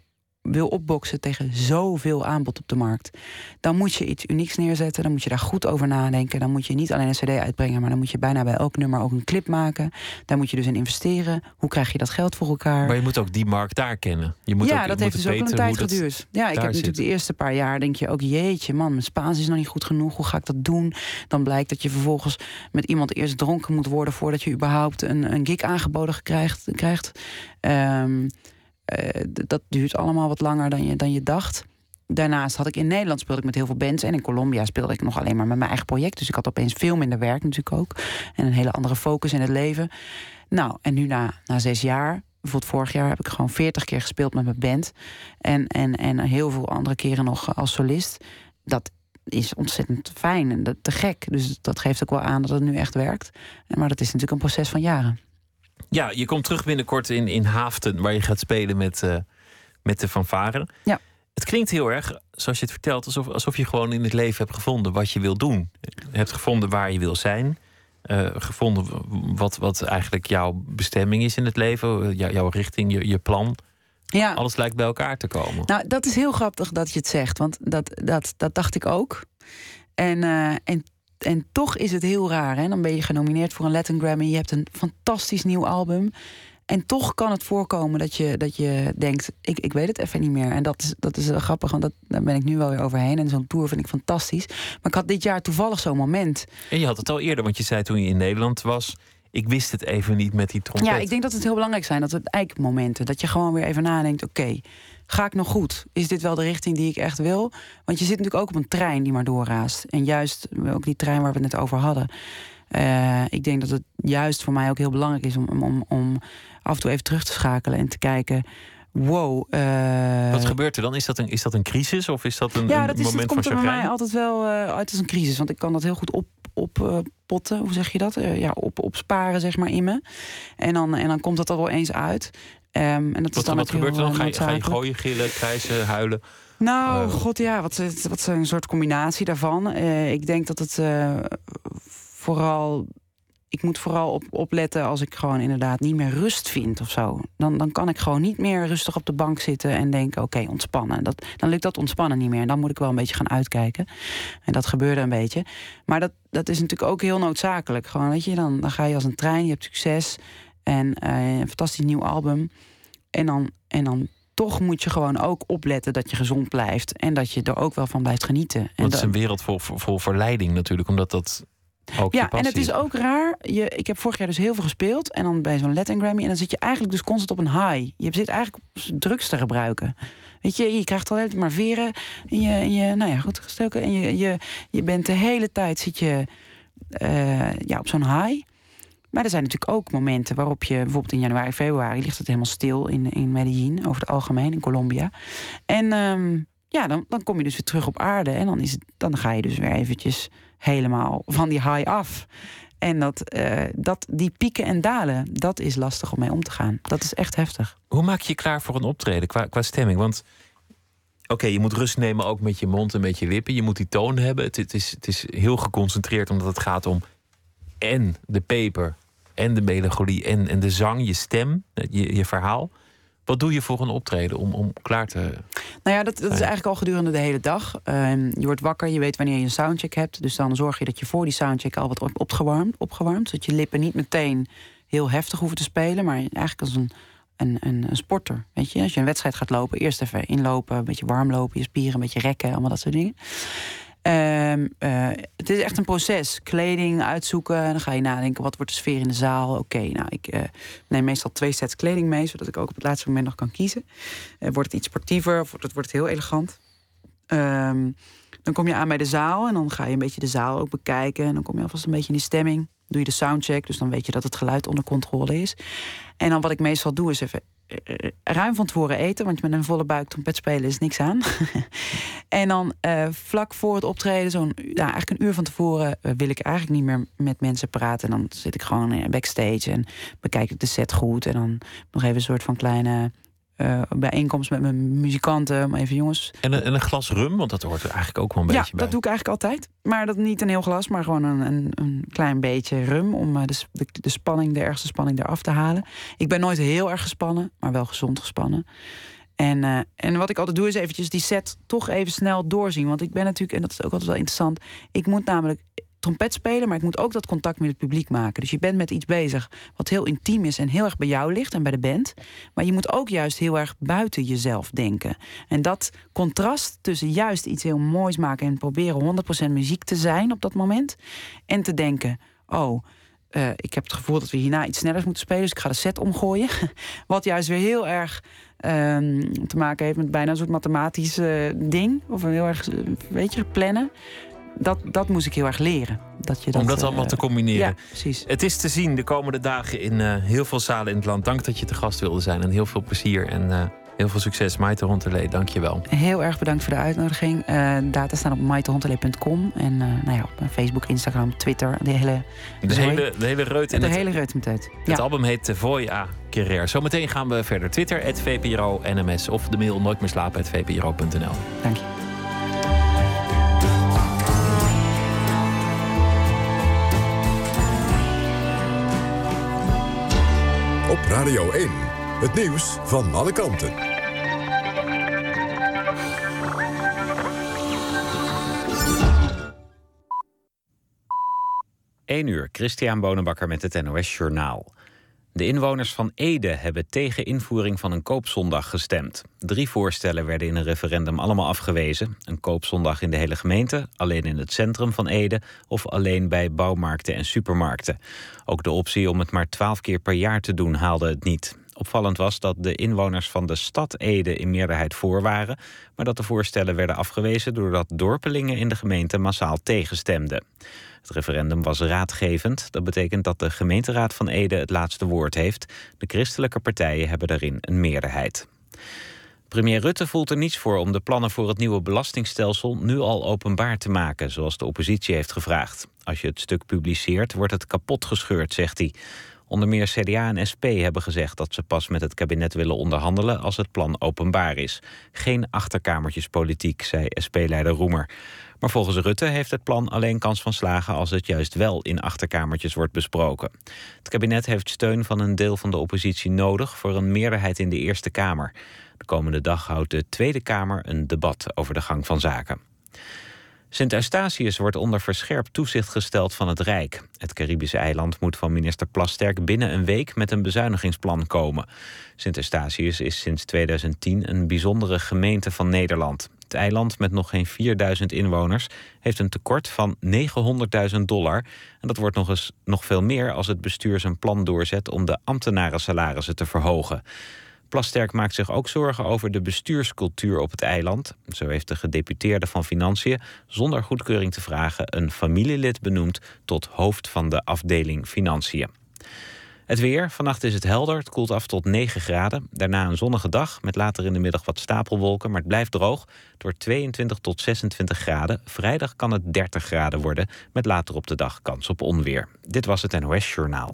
wil opboksen tegen zoveel aanbod op de markt, dan moet je iets unieks neerzetten. Dan moet je daar goed over nadenken. Dan moet je niet alleen een CD uitbrengen, maar dan moet je bijna bij elk nummer ook een clip maken. Daar moet je dus in investeren. Hoe krijg je dat geld voor elkaar? Maar je moet ook die markt daar kennen. Je moet ja, ook, dat je heeft moet dus ook een tijd geduurd. Ja, ik heb natuurlijk de eerste paar jaar denk je ook, jeetje man, mijn Spaans is nog niet goed genoeg. Hoe ga ik dat doen? Dan blijkt dat je vervolgens met iemand eerst dronken moet worden voordat je überhaupt een, een gig aangeboden krijgt. krijgt. Ehm, eh, dat duurt allemaal wat langer dan je, dan je dacht. Daarnaast had ik in Nederland speelde ik met heel veel bands. En in Colombia speelde ik nog alleen maar met mijn eigen project. Dus ik had opeens veel minder werk natuurlijk ook. En een hele andere focus in het leven. Nou, en nu na, na zes jaar, bijvoorbeeld vorig jaar heb ik gewoon veertig keer gespeeld met mijn band. En, en, en heel veel andere keren nog als solist. Dat is ontzettend fijn en dat, te gek. Dus dat geeft ook wel aan dat het nu echt werkt. Maar dat is natuurlijk een proces van jaren. Ja, je komt terug binnenkort in, in Haaften, waar je gaat spelen met, eh, met de fanfare. Ja. Het klinkt heel erg, zoals je het vertelt, alsof, alsof je gewoon in het leven hebt gevonden wat je wil doen. Hebt gevonden waar je wil zijn. eh, gevonden wat, wat eigenlijk jouw bestemming is in het leven. eh, jou- jouw richting, je, je plan. Ja. Alles lijkt bij elkaar te komen. Nou, dat is heel grappig dat je het zegt, want dat, dat, dat dacht ik ook. En, en, en toch is het heel raar. Hè? Dan ben je genomineerd voor een Latin Grammy. Je hebt een fantastisch nieuw album. En toch kan het voorkomen dat je, dat je denkt: ik, ik weet het even niet meer. En dat is, dat is grappig, want dat, daar ben ik nu wel weer overheen. En zo'n tour vind ik fantastisch. Maar ik had dit jaar toevallig zo'n moment. En je had het al eerder, want je zei toen je in Nederland was... ik wist het even niet met die trompet. Ja, ik denk dat het heel belangrijk zijn. Dat het eikmomenten. Dat je gewoon weer even nadenkt: oké, ga ik nog goed? Is dit wel de richting die ik echt wil? Want je zit natuurlijk ook op een trein die maar doorraast. En juist ook die trein waar we het net over hadden. Eh, ik denk dat het juist voor mij ook heel belangrijk is om, om, om af en toe even terug te schakelen en te kijken. Wow. eh, Wat gebeurt er dan? Is dat een, is dat een crisis of is dat een, ja, dat, is, dat moment komt van er bij mij altijd wel eh, uit als een crisis. Want ik kan dat heel goed op, op eh, potten. Hoe zeg je dat? Eh, ja, op, opsparen, zeg maar, in me. En dan, en dan komt dat er wel eens uit. Ehm, en dat is Wat, dan wat gebeurt er dan? eh, Ga je, ga je gooien, gillen, krijsen, huilen? Nou, Eh. god ja, wat, is- wat is een soort combinatie daarvan. Eh, ik denk dat het eh, vooral. Ik moet vooral op, opletten als ik gewoon inderdaad niet meer rust vind of zo. Dan, dan kan ik gewoon niet meer rustig op de bank zitten en denken: oké, ontspannen. Dat, dan lukt dat ontspannen niet meer. En dan moet ik wel een beetje gaan uitkijken. En dat gebeurde een beetje. Maar dat, dat is natuurlijk ook heel noodzakelijk. Gewoon, weet je, dan, dan ga je als een trein, je hebt succes. En eh, een fantastisch nieuw album. En dan, en dan toch moet je gewoon ook opletten dat je gezond blijft. En dat je er ook wel van blijft genieten. En Want het is een wereld vol, vol verleiding natuurlijk, omdat dat ook ja, en het is ook raar. Je, ik heb vorig jaar dus heel veel gespeeld. En dan bij zo'n Latin Grammy. En dan zit je eigenlijk dus constant op een high. Je zit eigenlijk op drugs te gebruiken. Weet je, je krijgt altijd maar veren. En je, en je nou ja, goed gestoken. En je, je, je bent de hele tijd zit je eh, ja, op zo'n high. Maar er zijn natuurlijk ook momenten waarop je bijvoorbeeld in januari, februari ligt het helemaal stil in, in Medellin, over het algemeen, in Colombia. En ehm, ja, dan, dan kom je dus weer terug op aarde. En dan, is het, dan ga je dus weer eventjes helemaal van die high af. En dat, eh, dat, die pieken en dalen, dat is lastig om mee om te gaan. Dat is echt heftig. Hoe maak je je klaar voor een optreden qua, qua stemming? Want oké, je moet rust nemen ook met je mond en met je lippen. Je moet die toon hebben. Het, het, is, het is heel geconcentreerd omdat het gaat om en de peper en de melancholie en, en de zang, je stem, je, je verhaal. Wat doe je voor een optreden om, om klaar te... Nou ja, dat, dat is eigenlijk al gedurende de hele dag. Ehm, je wordt wakker, je weet wanneer je een soundcheck hebt. Dus dan zorg je dat je voor die soundcheck al wat op- opgewarmd, opgewarmd. Zodat je lippen niet meteen heel heftig hoeven te spelen, maar eigenlijk als een, een, een, een sporter. Weet je, als je een wedstrijd gaat lopen, eerst even inlopen, een beetje warm lopen, je spieren een beetje rekken, allemaal dat soort dingen. Ehm, eh, het is echt een proces. Kleding uitzoeken. En dan ga je nadenken, wat wordt de sfeer in de zaal? Oké, nou, ik eh, neem meestal twee sets kleding mee... zodat ik ook op het laatste moment nog kan kiezen. Eh, wordt het iets sportiever of wordt het, wordt het heel elegant? Ehm, dan kom je aan bij de zaal en dan ga je een beetje de zaal ook bekijken. En dan kom je alvast een beetje in die stemming. Doe je de soundcheck, dus dan weet je dat het geluid onder controle is. En dan wat ik meestal doe is even ruim van tevoren eten, want met een volle buik trompet spelen is niks aan. en dan eh, vlak voor het optreden, zo'n ja, eigenlijk een uur van tevoren, eh, wil ik eigenlijk niet meer met mensen praten. En dan zit ik gewoon eh, backstage en bekijk ik de set goed. En dan nog even een soort van kleine eh, bijeenkomst met mijn muzikanten. Maar even jongens, En een, en een glas rum, want dat hoort er eigenlijk ook wel een ja, beetje bij. dat doe ik eigenlijk altijd. Maar dat niet een heel glas, maar gewoon een, een, een klein beetje rum... om eh, de, de, de spanning, de ergste spanning eraf te halen. Ik ben nooit heel erg gespannen, maar wel gezond gespannen. En, eh, en wat ik altijd doe, is eventjes die set toch even snel doorzien. Want ik ben natuurlijk, en dat is ook altijd wel interessant... ik moet namelijk trompet spelen, maar ik moet ook dat contact met het publiek maken. Dus je bent met iets bezig wat heel intiem is en heel erg bij jou ligt en bij de band. Maar je moet ook juist heel erg buiten jezelf denken. En dat contrast tussen juist iets heel moois maken en proberen 100% muziek te zijn op dat moment. En te denken: oh. eh, ik heb het gevoel dat we hierna iets sneller moeten spelen, dus ik ga de set omgooien. Wat juist weer heel erg ehm, te maken heeft met bijna een soort mathematisch eh, ding. Of een heel erg, eh, weet je, plannen. Dat, dat moest ik heel erg leren. Dat je dat, Om dat eh, allemaal te combineren. Ja, precies. Het is te zien de komende dagen in eh, heel veel zalen in het land. Dank dat je te gast wilde zijn en heel veel plezier en eh, heel veel succes. Maite Rontelee, dank je wel. Heel erg bedankt voor de uitnodiging. Eh data staan op maitehontelee.com. En eh, nou ja, op Facebook, Instagram, Twitter. De hele, De hele, de hele reut de het, hele met uit. het album heet The Voy A Carrère. Zometeen gaan we verder. Twitter, het VPRO NMS of de mail nooit meer slapen, VPRO.nl. Dank je. Radio 1. Het nieuws van alle kanten. 1 uur, Christian Bonenbakker met het NOS Journaal. De inwoners van Ede hebben tegen invoering van een koopzondag gestemd. Drie voorstellen werden in een referendum allemaal afgewezen. Een koopzondag in de hele gemeente, alleen in het centrum van Ede... of alleen bij bouwmarkten en supermarkten. Ook de optie om het maar twaalf keer per jaar te doen haalde het niet. Opvallend was dat de inwoners van de stad Ede in meerderheid voor waren... maar dat de voorstellen werden afgewezen doordat dorpelingen in de gemeente massaal tegenstemden. Het referendum was raadgevend. Dat betekent dat de gemeenteraad van Ede het laatste woord heeft. De christelijke partijen hebben daarin een meerderheid. Premier Rutte voelt er niets voor om de plannen voor het nieuwe belastingstelsel nu al openbaar te maken, zoals de oppositie heeft gevraagd. Als je het stuk publiceert, wordt het kapot gescheurd, zegt hij. Onder meer CDA en SP hebben gezegd dat ze pas met het kabinet willen onderhandelen als het plan openbaar is. Geen achterkamertjespolitiek, zei SP-leider Roemer. Maar volgens Rutte heeft het plan alleen kans van slagen als het juist wel in achterkamertjes wordt besproken. Het kabinet heeft steun van een deel van de oppositie nodig voor een meerderheid in de Eerste Kamer. De komende dag houdt de Tweede Kamer een debat over de gang van zaken. Sint Eustatius wordt onder verscherpt toezicht gesteld van het Rijk. Het Caribische eiland moet van minister Plasterk binnen een week met een bezuinigingsplan komen. Sint Eustatius is sinds 2010 een bijzondere gemeente van Nederland. Het eiland met nog geen 4000 inwoners heeft een tekort van 900.000 dollar. En dat wordt nog eens nog veel meer als het bestuur zijn plan doorzet om de ambtenarensalarissen te verhogen. Plasterk maakt zich ook zorgen over de bestuurscultuur op het eiland. Zo heeft de gedeputeerde van Financiën zonder goedkeuring te vragen een familielid benoemd tot hoofd van de afdeling Financiën. Het weer. Vannacht is het helder. Het koelt af tot 9 graden. Daarna een zonnige dag met later in de middag wat stapelwolken. Maar het blijft droog. Door 22 tot 26 graden. Vrijdag kan het 30 graden worden. Met later op de dag kans op onweer. Dit was het NOS Journaal.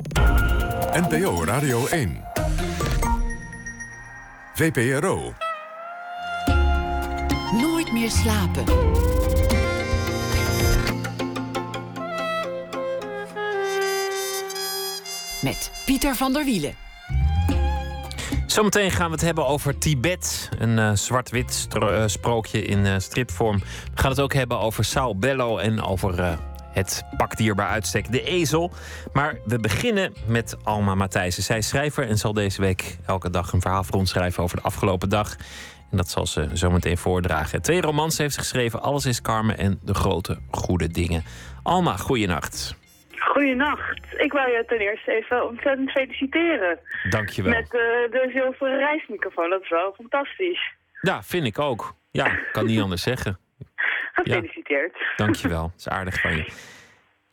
NPO Radio 1. VPRO. Nooit meer slapen. Met Pieter van der Wielen. Zometeen gaan we het hebben over Tibet. Een eh, zwart-wit eh, sprookje in eh, stripvorm. We gaan het ook hebben over Sao Bello en over eh, Het pakdier bij uitstek, de ezel. Maar we beginnen met Alma Matthijssen. Zij is schrijver en zal deze week elke dag een verhaal voor ons schrijven over de afgelopen dag. En dat zal ze zometeen voordragen. Twee romans heeft ze geschreven: Alles is Carmen en De Grote Goede Dingen. Alma, goeienacht. Goedenacht. Ik wou je ten eerste even ontzettend feliciteren. Dankjewel. Met eh, de zilveren reismicrofoon. Dat is wel fantastisch. Ja, vind ik ook. Ja, kan niet anders zeggen. Gefeliciteerd. Dankjewel, dat is aardig van je.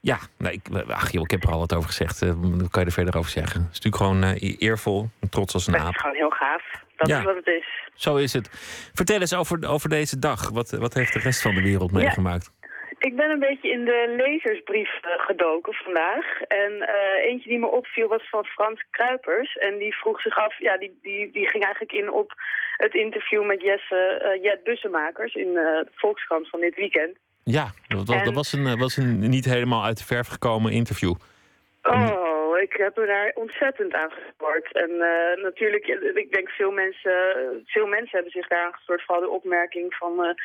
Ja, nee, ik, ach joh, ik heb er al wat over gezegd. Uh, wat kan je er verder over zeggen? Het is natuurlijk gewoon uh, eervol, trots als een aap. is gewoon heel gaaf. Dat Ja. is wat het is. Zo is het. Vertel eens over, over deze dag. Wat, wat heeft de rest van de wereld meegemaakt? Ik ben een beetje in de lezersbrief eh, gedoken vandaag. En eh, eentje die me opviel was van Frans Kruipers. En die vroeg zich af, ja, die, die, die ging eigenlijk in op het interview met Jesse, eh, Jet Bussemakers in de Volkskrant van dit weekend. Ja, dat, was- dat En- was, een, was een niet helemaal uit de verf gekomen interview. Oh, ik heb er daar ontzettend aan gestoord. En natuurlijk, ik denk veel mensen, veel mensen hebben zich daaraan gestoord. Vooral de opmerking van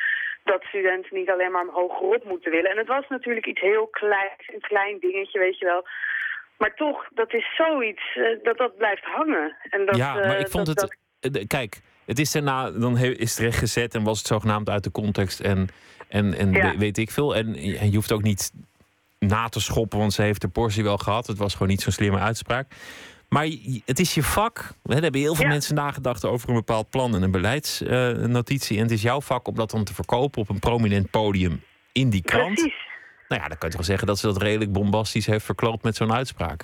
dat studenten niet alleen maar hogerop moeten willen. En het was natuurlijk iets heel kleins, een klein dingetje, weet je wel. Maar toch, dat is zoiets, eh, dat dat blijft hangen. En dat, ja, maar eh, ik vond dat- het... dat- eh, Kijk, het is daarna, dan is het rechtgezet en was het zogenaamd uit de context en, en, en Ja. weet ik veel. En, en je hoeft ook niet na te schoppen, want ze heeft de portie wel gehad. Het was gewoon niet zo'n slimme uitspraak. Maar het is je vak. Hè, Er hebben heel veel Ja. mensen nagedacht over een bepaald plan en een beleidsnotitie. en het is jouw vak om dat dan te verkopen op een prominent podium in die krant. Precies. Nou ja, dan kan je toch wel zeggen dat ze dat redelijk bombastisch heeft verkloot met zo'n uitspraak.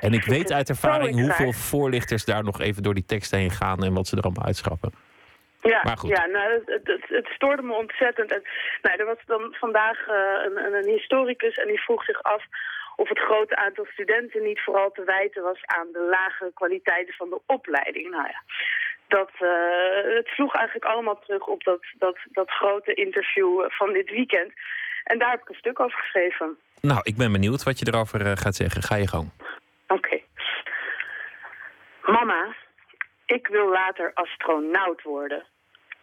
En ik weet uit ervaring hoeveel voorlichters daar nog even door die tekst heen gaan en wat ze er allemaal uitschrappen. Ja, Maar goed. ja nou, het, het, stoorde me ontzettend. En, nou, er was dan vandaag eh, een, een historicus en die vroeg zich af of het grote aantal studenten niet vooral te wijten was aan de lage kwaliteiten van de opleiding. Nou ja, dat, eh, het sloeg eigenlijk allemaal terug op dat, dat, dat grote interview eh, van dit weekend. En daar heb ik een stuk over geschreven. Nou, ik ben benieuwd wat je erover eh, gaat zeggen. Ga je gang. Oké. Mama, ik wil later astronaut worden.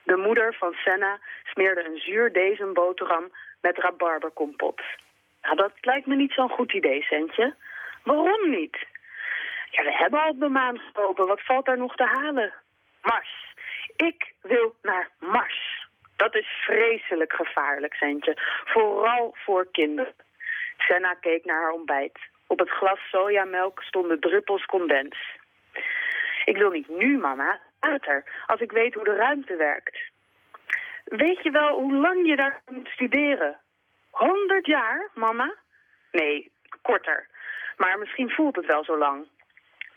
De moeder van Senna smeerde een zuurdezenboterham met rabarberkompot. Nou, dat lijkt me niet zo'n goed idee, Sentje. Waarom niet? Ja, we hebben al op de maan gelopen. Wat valt daar nog te halen? Mars. Ik wil naar Mars. Dat is vreselijk gevaarlijk, Sentje. Vooral voor kinderen. Senna keek naar haar ontbijt. Op het glas sojamelk stonden druppels condens. Ik wil niet nu, mama, later, als ik weet hoe de ruimte werkt. Weet je wel hoe lang je daar moet studeren? 100 jaar, mama? Nee, korter. Maar misschien voelt het wel zo lang.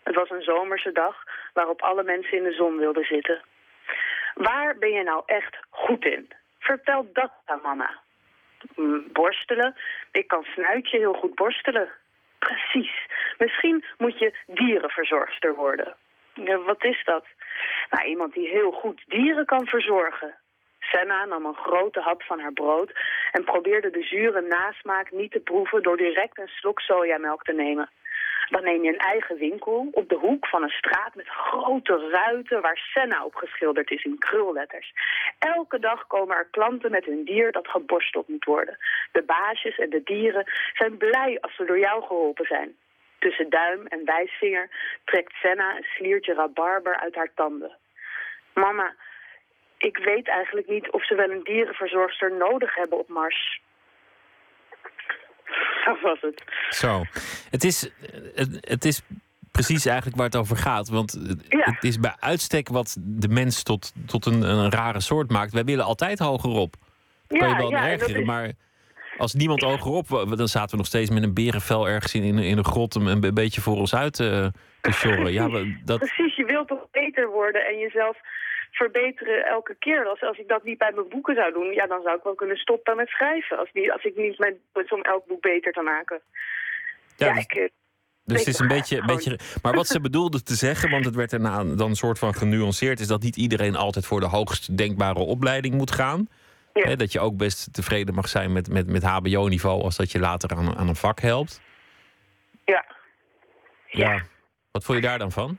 Het was een zomerse dag waarop alle mensen in de zon wilden zitten. Waar ben je nou echt goed in? Vertel dat aan mama. Mm, Borstelen. Ik kan snuitje heel goed borstelen. Precies. Misschien moet je dierenverzorgster worden. Wat is dat? Nou, iemand die heel goed dieren kan verzorgen. Senna nam een grote hap van haar brood en probeerde de zure nasmaak niet te proeven door direct een slok sojamelk te nemen. Dan neem je een eigen winkel op de hoek van een straat met grote ruiten waar Senna op geschilderd is in krulletters. Elke dag komen er klanten met hun dier dat geborsteld moet worden. De baasjes en de dieren zijn blij als ze door jou geholpen zijn. Tussen duim en wijsvinger trekt Senna een sliertje rabarber uit haar tanden. Mama, ik weet eigenlijk niet of ze wel een dierenverzorgster nodig hebben op Mars. Dat was het. Zo. Het is, het, het is precies eigenlijk waar het over gaat. Want het- Ja. het is bij uitstek wat de mens tot, tot een, een rare soort maakt. Wij willen altijd hogerop. Kan je wel ja, en dat ergeren, is- maar als niemand hogerop... dan zaten we nog steeds met een berenvel ergens in, in, in een grot... een, een beetje voor ons uit te, te sjorren. Ja, dat, Precies, je wilt toch beter worden en jezelf verbeteren elke keer. Als, als ik dat niet bij mijn boeken zou doen, ja, dan zou ik wel kunnen stoppen met schrijven. Als, die, als ik niet mijn is om elk boek beter te maken. ja, Ja, dus- ik, eh, Dus het is een beetje, beetje. Maar wat ze bedoelde te zeggen, want het werd daarna dan een soort van genuanceerd, is dat niet iedereen altijd voor de hoogst denkbare opleiding moet gaan. Ja. Dat je ook best tevreden mag zijn met, met, met HBO-niveau als dat je later aan, aan een vak helpt. ja. Ja. Wat vond je daar dan van?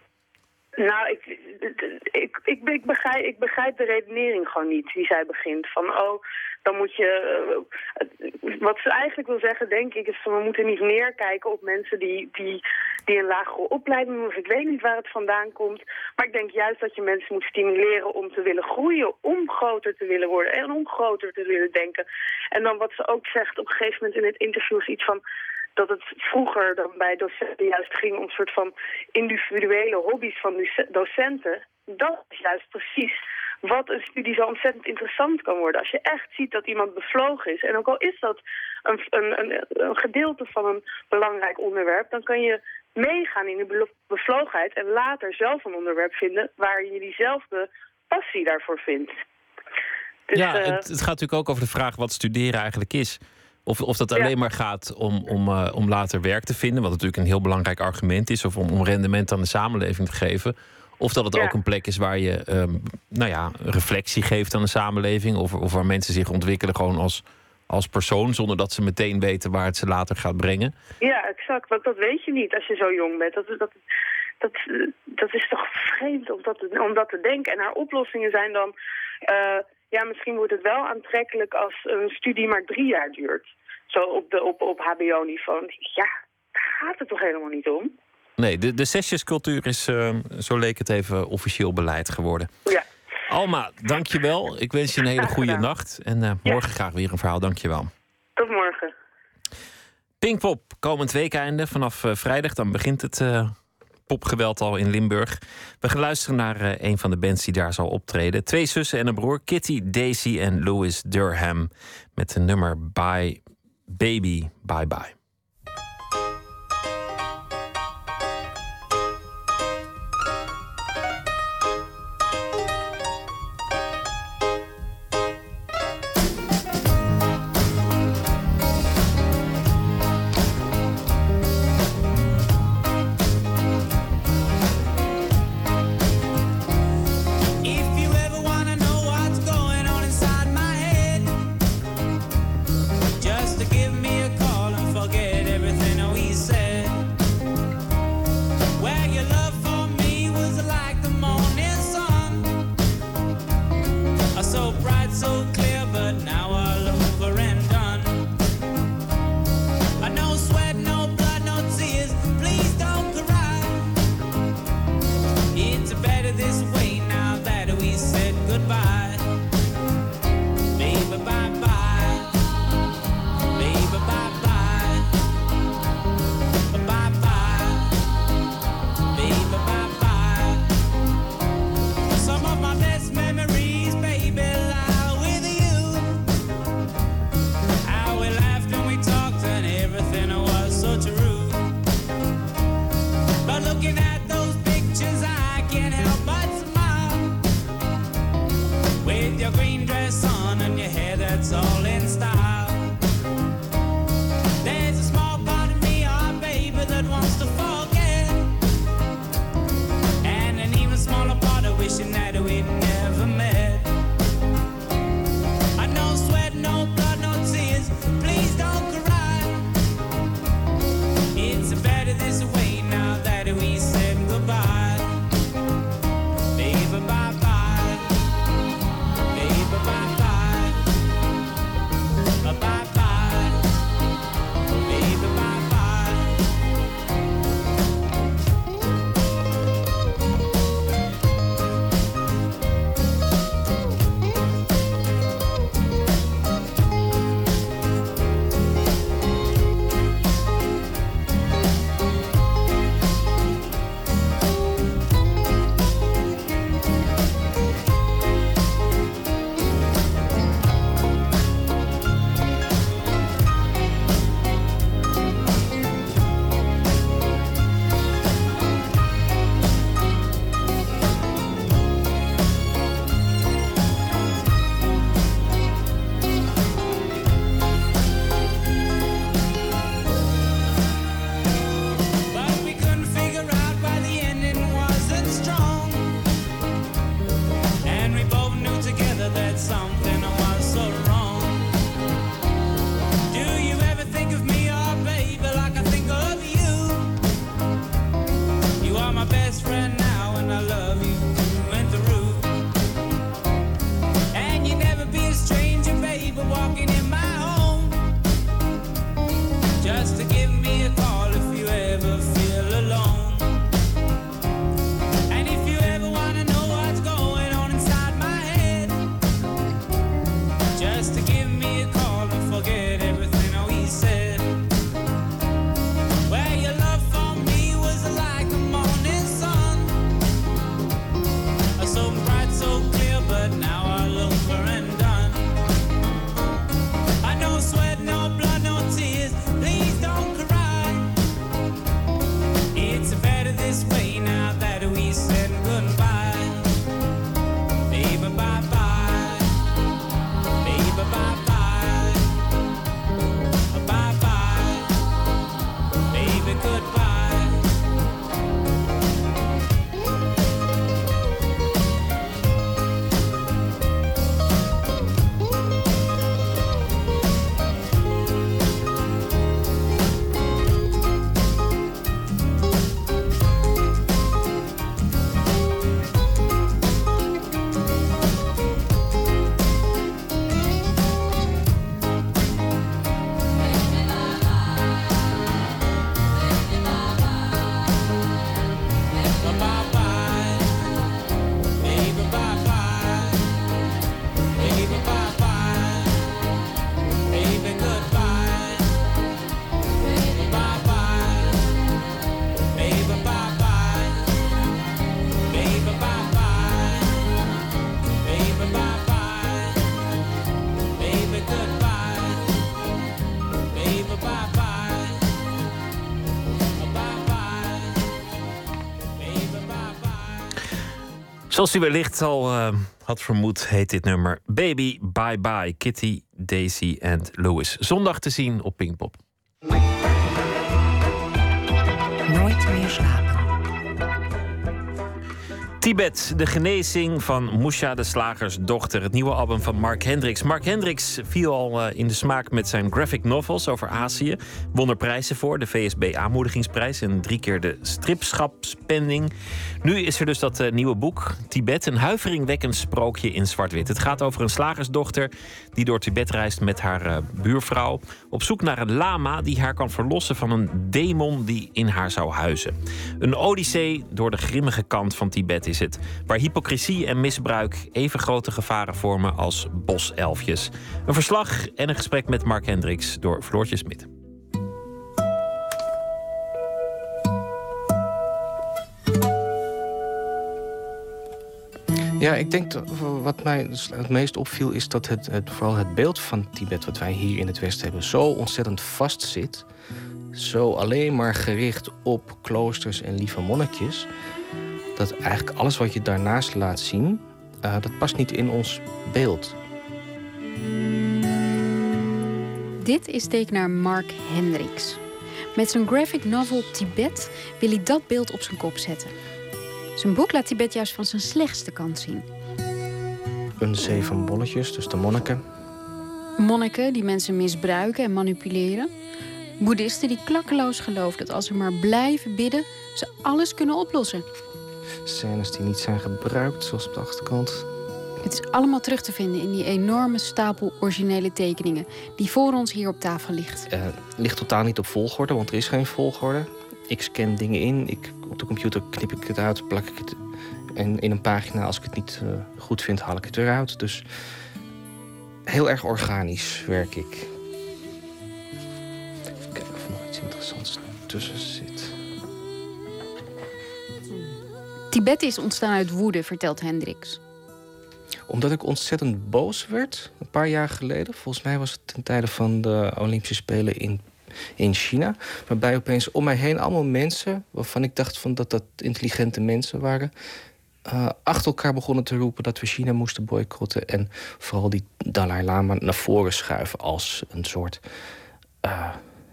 Nou, ik, ik, ik, ik, begrijp, ik begrijp de redenering gewoon niet die zij begint. Van, oh, dan moet je... eh, wat ze eigenlijk wil zeggen, denk ik, is van we moeten niet neerkijken op mensen die, die, die een lagere opleiding. Of ik weet niet waar het vandaan komt. Maar ik denk juist dat je mensen moet stimuleren om te willen groeien, om groter te willen worden en om groter te willen denken. En dan wat ze ook zegt op een gegeven moment in het interview is iets van dat het vroeger dan bij docenten juist ging om een soort van individuele hobby's van doce- docenten. Dat is juist precies wat een studie zo ontzettend interessant kan worden. Als je echt ziet dat iemand bevlogen is, en ook al is dat een, een, een, een gedeelte van een belangrijk onderwerp, dan kan je meegaan in de bevlogenheid en later zelf een onderwerp vinden waar je diezelfde passie daarvoor vindt. Dus, ja, eh, het, het gaat natuurlijk ook over de vraag wat studeren eigenlijk is. Of, of dat Ja. alleen maar gaat om, om, eh, om later werk te vinden, wat natuurlijk een heel belangrijk argument is, of om, om rendement aan de samenleving te geven. Of dat het Ja. ook een plek is waar je ehm, nou ja, reflectie geeft aan de samenleving. Of, of waar mensen zich ontwikkelen gewoon als, als persoon, zonder dat ze meteen weten waar het ze later gaat brengen. Ja, exact. Want dat weet je niet als je zo jong bent. Dat, dat, dat, dat is toch vreemd om dat, te, om dat te denken. En haar oplossingen zijn dan... eh, ja, misschien wordt het wel aantrekkelijk als een studie maar drie jaar duurt. Zo op, de, op, op hbo-niveau. Ja, daar gaat het toch helemaal niet om? Nee, de, de zesjescultuur is, ehm, zo leek het even, officieel beleid geworden. Ja. Alma, dankjewel. Ik wens je een hele goede nacht. En eh, morgen graag weer een verhaal. Dankjewel. Tot morgen. Pinkpop, komend weekende vanaf eh, vrijdag. Dan begint het eh, popgeweld al in Limburg. We gaan luisteren naar een van de bands die daar zal optreden. Twee zussen en een broer, Kitty, Daisy en Louis Durham. Met een nummer Bye Baby Bye Bye. Zoals u wellicht al eh, had vermoed, heet dit nummer Baby Bye Bye Kitty, Daisy en Louis. Zondag te zien op Pinkpop. Nooit meer slapen. Tibet, de genezing van Musha de Slagers dochter. Het nieuwe album van Mark Hendricks. Mark Hendricks viel al eh, in de smaak met zijn graphic novels over Azië. Won er prijzen voor, de VSB Aanmoedigingsprijs... en drie keer de stripschapspending. Nu is er dus dat eh, nieuwe boek, Tibet. Een huiveringwekkend sprookje in zwart-wit. Het gaat over een slagersdochter die door Tibet reist met haar eh, buurvrouw... op zoek naar een lama die haar kan verlossen van een demon die in haar zou huizen. Een odyssee door de grimmige kant van Tibet is het. Waar hypocrisie en misbruik even grote gevaren vormen als boselfjes. Een verslag en een gesprek met Mark Hendricks door Floortje Smit. Ja, ik denk dat wat mij dus het meest opviel is dat het, het, vooral het beeld van Tibet, wat wij hier in het Westen hebben, zo ontzettend vast zit. Zo alleen maar gericht op kloosters en lieve monnetjes. Dat eigenlijk alles wat je daarnaast laat zien, eh, dat past niet in ons beeld. Dit is tekenaar Mark Hendricks. Met zijn graphic novel Tibet wil hij dat beeld op zijn kop zetten. Zijn boek laat Tibet juist van zijn slechtste kant zien. Een zee van bolletjes, dus de monniken. Monniken die mensen misbruiken en manipuleren. Boeddhisten die klakkeloos geloven dat als ze maar blijven bidden, ze alles kunnen oplossen. Scènes die niet zijn gebruikt, zoals op de achterkant. Het is allemaal terug te vinden in die enorme stapel originele tekeningen die voor ons hier op tafel ligt. Eh, ligt totaal niet op volgorde, want er is geen volgorde. Ik scan dingen in, ik, op de computer knip ik het uit, plak ik het en in een pagina. Als ik het niet eh, goed vind, haal ik het eruit. Dus heel erg organisch werk ik. Even kijken of er nog iets interessants tussen zit. Tibet is ontstaan uit woede, vertelt Hendricks. Omdat ik ontzettend boos werd, een paar jaar geleden. Volgens mij was het ten tijde van de Olympische Spelen in, in China. Waarbij opeens om mij heen allemaal mensen... waarvan ik dacht van dat dat intelligente mensen waren... eh, achter elkaar begonnen te roepen dat we China moesten boycotten. En vooral die Dalai Lama naar voren schuiven als een soort... eh,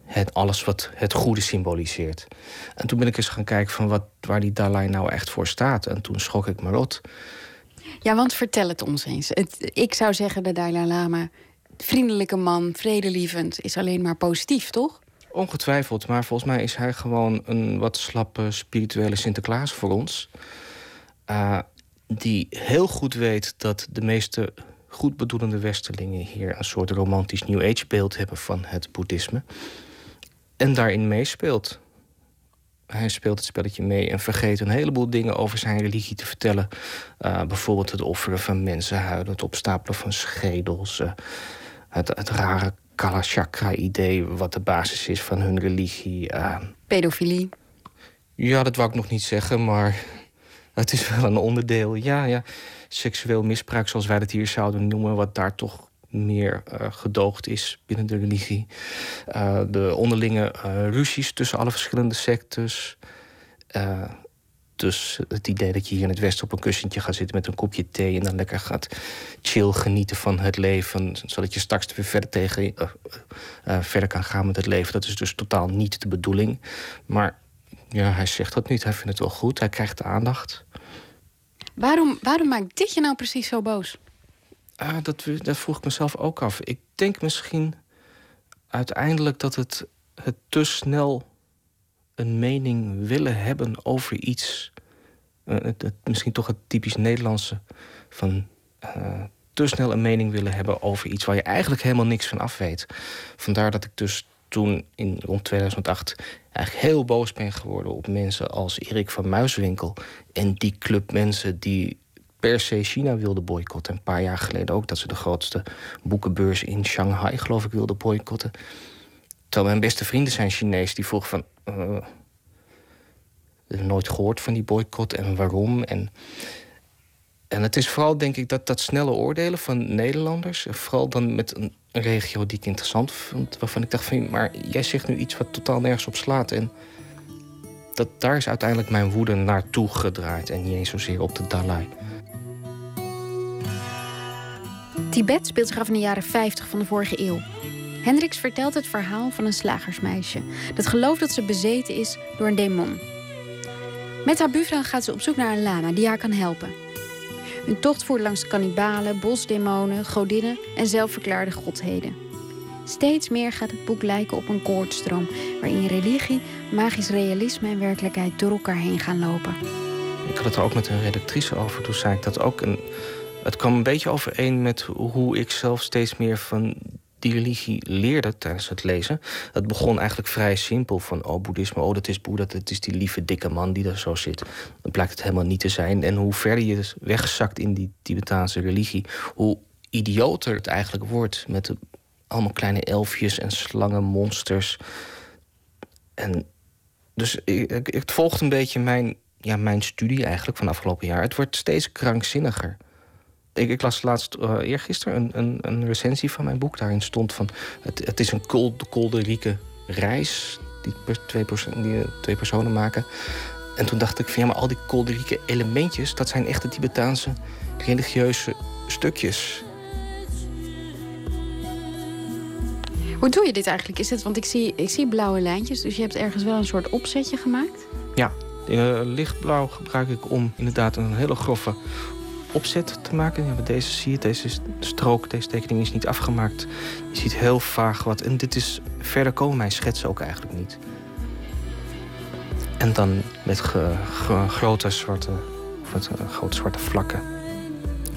het, alles wat het goede symboliseert. En toen ben ik eens gaan kijken van wat, waar die Dalai nou echt voor staat. En toen schrok ik me rot. Ja, want vertel het ons eens. Ik zou zeggen, de Dalai Lama, vriendelijke man, vredelievend, is alleen maar positief, toch? Ongetwijfeld, maar volgens mij is hij gewoon een wat slappe spirituele Sinterklaas voor ons. Uh, die heel goed weet dat de meeste goedbedoelende Westerlingen hier een soort romantisch New Age beeld hebben van het boeddhisme. En daarin meespeelt. Hij speelt het spelletje mee en vergeet een heleboel dingen over zijn religie te vertellen. Uh, bijvoorbeeld het offeren van mensenhuiden, het opstapelen van schedels, uh, het, het rare Kalachakra-idee, wat de basis is van hun religie. Uh, Pedofilie. Ja, dat wou ik nog niet zeggen, maar het is wel een onderdeel. Ja, ja. Seksueel misbruik, zoals wij dat hier zouden noemen, wat daar toch meer uh, gedoogd is binnen de religie. Uh, de onderlinge ruzies tussen alle verschillende sectes. Dus het idee dat je hier in het Westen op een kussentje gaat zitten met een kopje thee en dan lekker gaat chill genieten van het leven, zodat je straks weer verder, tegen, verder kan gaan met het leven. Dat is dus totaal niet de bedoeling. Maar ja, hij zegt dat niet. Hij vindt het wel goed. Hij krijgt de aandacht. Waarom, waarom maakt dit je nou precies zo boos? Ah, dat, dat vroeg ik mezelf ook af. Ik denk misschien uiteindelijk dat het, het te snel een mening willen hebben over iets. Het, misschien toch het typisch Nederlandse van uh, te snel een mening willen hebben over iets waar je eigenlijk helemaal niks van af weet. Vandaar dat ik dus toen in rond 2008 eigenlijk heel boos ben geworden op mensen als Erik van Muiswinkel en die club mensen die per se China wilde boycotten. Een paar jaar geleden ook dat ze de grootste boekenbeurs in Shanghai, geloof ik, wilden boycotten. Terwijl mijn beste vrienden zijn Chinees, die vroegen van. Eh, eh, nooit gehoord van die boycott en waarom. En, en het is vooral, denk ik, dat, dat snelle oordelen van Nederlanders. Eh, vooral dan met een, regio die ik interessant vond. Waarvan ik dacht van, maar jij zegt nu iets wat totaal nergens op slaat. En dat, daar is uiteindelijk mijn woede naartoe gedraaid. En niet eens zozeer op de Dalai. Tibet speelt zich af in de jaren 50 van de vorige eeuw. Hendricks vertelt het verhaal van een slagersmeisje dat gelooft dat ze bezeten is door een demon. Met haar buurvrouw gaat ze op zoek naar een lama die haar kan helpen. Een tocht voert langs kannibalen, bosdemonen, godinnen en zelfverklaarde godheden. Steeds meer gaat het boek lijken op een koordstroom waarin religie, magisch realisme en werkelijkheid door elkaar heen gaan lopen. Ik had het er ook met een redactrice over. Toen zei ik dat ook. En het kwam een beetje overeen met hoe ik zelf steeds meer van die religie leerde tijdens het lezen. Het begon eigenlijk vrij simpel van oh, boeddhisme, oh, dat is Boeddha, dat is die lieve dikke man die daar zo zit. Dan blijkt het helemaal niet te zijn. En hoe verder je dus wegzakt in die Tibetaanse religie, hoe idioter het eigenlijk wordt met allemaal kleine elfjes en slangen, monsters. En dus ik, ik, het volgt een beetje mijn, ja, mijn studie eigenlijk van afgelopen jaar. Het wordt steeds krankzinniger. Ik, ik las laatst, uh, eergisteren, een, een, een recensie van mijn boek. Daarin stond van, het, het is een kolde, kolderieke reis... die, twee, perso die uh, twee personen maken. En toen dacht ik van, ja, maar al die kolderieke elementjes... dat zijn echte Tibetaanse religieuze stukjes. Hoe doe je dit eigenlijk? Is het, want ik zie, ik zie blauwe lijntjes, dus je hebt ergens wel een soort opzetje gemaakt? Ja, uh, lichtblauw gebruik ik om inderdaad een hele grove opzet te maken. Deze zie je, deze strook, deze tekening is niet afgemaakt. Je ziet heel vaag wat. En dit is, verder komen mijn schetsen ook eigenlijk niet. En dan met grote, zwarte, met, uh, grote zwarte vlakken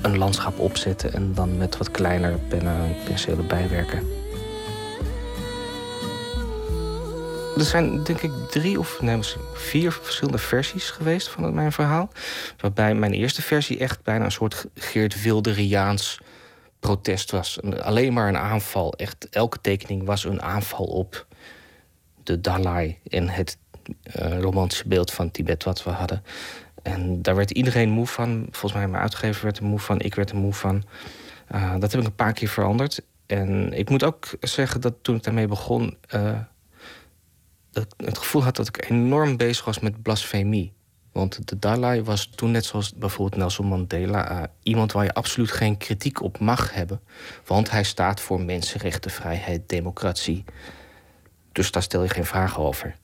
een landschap opzetten... en dan met wat kleinere pennen en penselen bijwerken. Er zijn denk ik drie of nee, vier verschillende versies geweest van mijn verhaal. Waarbij mijn eerste versie echt bijna een soort Geert Wilderiaans protest was. Alleen maar een aanval. Echt, elke tekening was een aanval op de Dalai en het uh, romantische beeld van Tibet wat we hadden. En daar werd iedereen moe van. Volgens mij mijn uitgever werd er moe van. Ik werd er moe van. Uh, dat heb ik een paar keer veranderd. En ik moet ook zeggen dat toen ik daarmee begon... Uh, het gevoel had dat ik enorm bezig was met blasfemie. Want de Dalai was toen net zoals bijvoorbeeld Nelson Mandela... Uh, iemand waar je absoluut geen kritiek op mag hebben. Want hij staat voor mensenrechten, vrijheid, democratie. Dus daar stel je geen vragen over.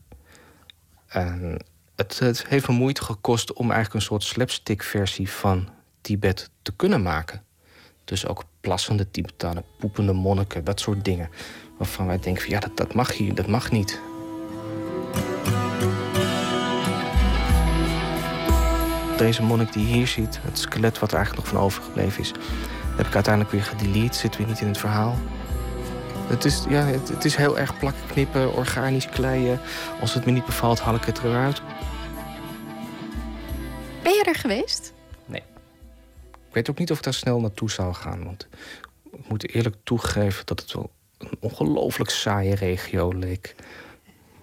Het heeft me moeite gekost om eigenlijk een soort slapstick-versie van Tibet te kunnen maken. Dus ook plassende Tibetanen, poepende monniken, dat soort dingen. Waarvan wij denken van ja, dat, dat mag hier, dat mag niet. Deze monnik die je hier ziet, het skelet wat er eigenlijk nog van overgebleven is, heb ik uiteindelijk weer gedelete. Zit weer niet in het verhaal. Het is, ja, het, het is heel erg plakken, knippen, organisch kleien. Als het me niet bevalt, haal ik het eruit. Ben je er geweest? Nee. Ik weet ook niet of ik daar snel naartoe zou gaan. Want ik moet eerlijk toegeven dat het wel een ongelooflijk saaie regio leek.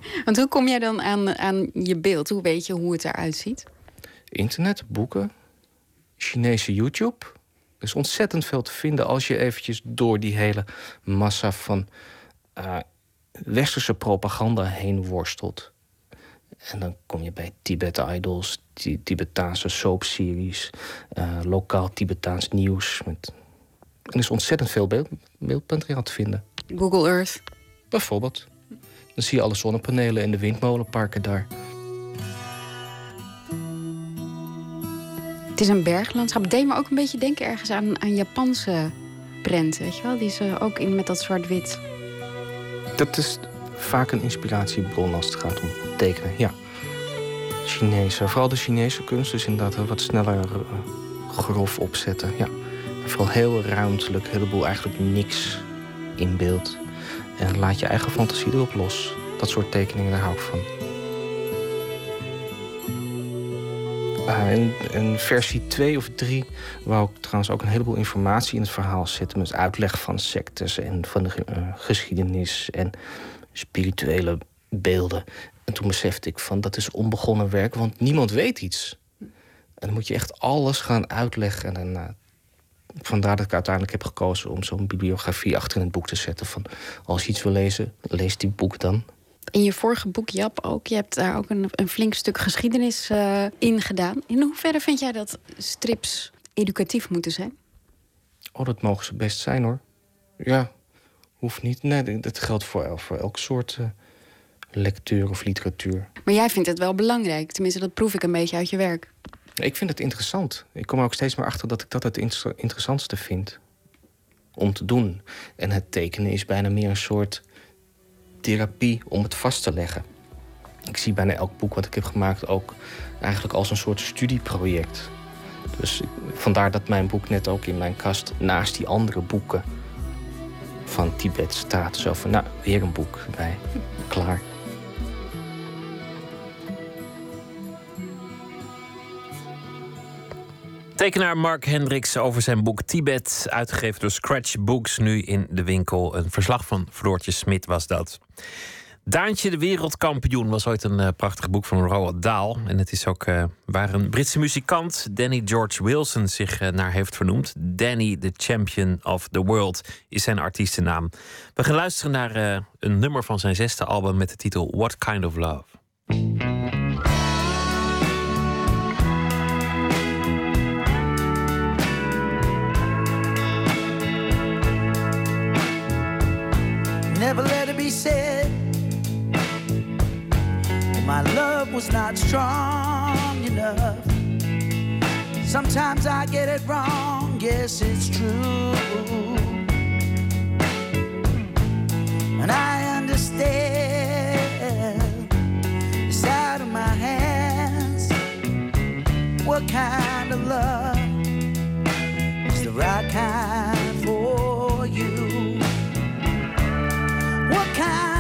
Want hoe kom jij dan aan, aan je beeld? Hoe weet je hoe het eruit ziet? Internet, boeken, Chinese YouTube. Er is ontzettend veel te vinden als je eventjes door die hele massa van uh, westerse propaganda heen worstelt. En dan kom je bij Tibet Idols, Tibetaanse soapseries, uh, lokaal Tibetaans nieuws. Met... En er is ontzettend veel beeld, beeldmateriaal te vinden. Google Earth? Bijvoorbeeld. Dan zie je alle zonnepanelen en de windmolenparken daar. Het is een berglandschap. Deed me ook een beetje denken ergens aan, aan Japanse prenten. Weet je wel? Die ze ook in met dat zwart-wit. Dat is vaak een inspiratiebron als het gaat om tekenen, ja. Chinese, vooral de Chinese kunst is inderdaad wat sneller uh, grof opzetten. Ja. Vooral heel ruimtelijk, een heleboel eigenlijk niks in beeld. En laat je eigen fantasie erop los. Dat soort tekeningen, daar hou ik van. Uh, in, in, versie 2 of 3 wou ik trouwens ook een heleboel informatie in het verhaal zetten. Met uitleg van sectes en van de uh, geschiedenis en spirituele beelden. En toen besefte ik van dat is onbegonnen werk, want niemand weet iets. En dan moet je echt alles gaan uitleggen. En vandaar dat ik uiteindelijk heb gekozen om zo'n bibliografie achter in het boek te zetten. Van als je iets wil lezen, lees die boek dan. In je vorige boek, Jap, ook. Je hebt daar ook een, een flink stuk geschiedenis uh, in gedaan. In hoeverre vind jij dat strips educatief moeten zijn? Oh, dat mogen ze best zijn hoor. Ja, hoeft niet. Nee, dat geldt voor, voor elk soort eh, lectuur of literatuur. Maar jij vindt het wel belangrijk. Tenminste, dat proef ik een beetje uit je werk. Ik vind het interessant. Ik kom er ook steeds meer achter dat ik dat het inter- interessantste vind om te doen. En het tekenen is bijna meer een soort therapie om het vast te leggen. Ik zie bijna elk boek wat ik heb gemaakt ook eigenlijk als een soort studieproject. Dus vandaar dat mijn boek net ook in mijn kast naast die andere boeken van Tibet staat. Zo van, nou, weer een boek bij. Klaar. Tekenaar Mark Hendricks over zijn boek Tibet, uitgegeven door Scratch Books, nu in de winkel. Een verslag van Floortje Smit was dat. Daantje de Wereldkampioen was ooit een eh, prachtig boek van Roald Dahl. En het is ook eh, waar een Britse muzikant, Danny George Wilson, zich eh, naar heeft vernoemd. Danny, the Champion of the World, is zijn artiestennaam. We gaan luisteren naar een nummer van zijn zesde album met de titel What Kind of Love. Never let it be said my love was not strong enough. Sometimes I get it wrong, yes, it's true. And I understand it's out of my hands. What kind of love is the right kind What kind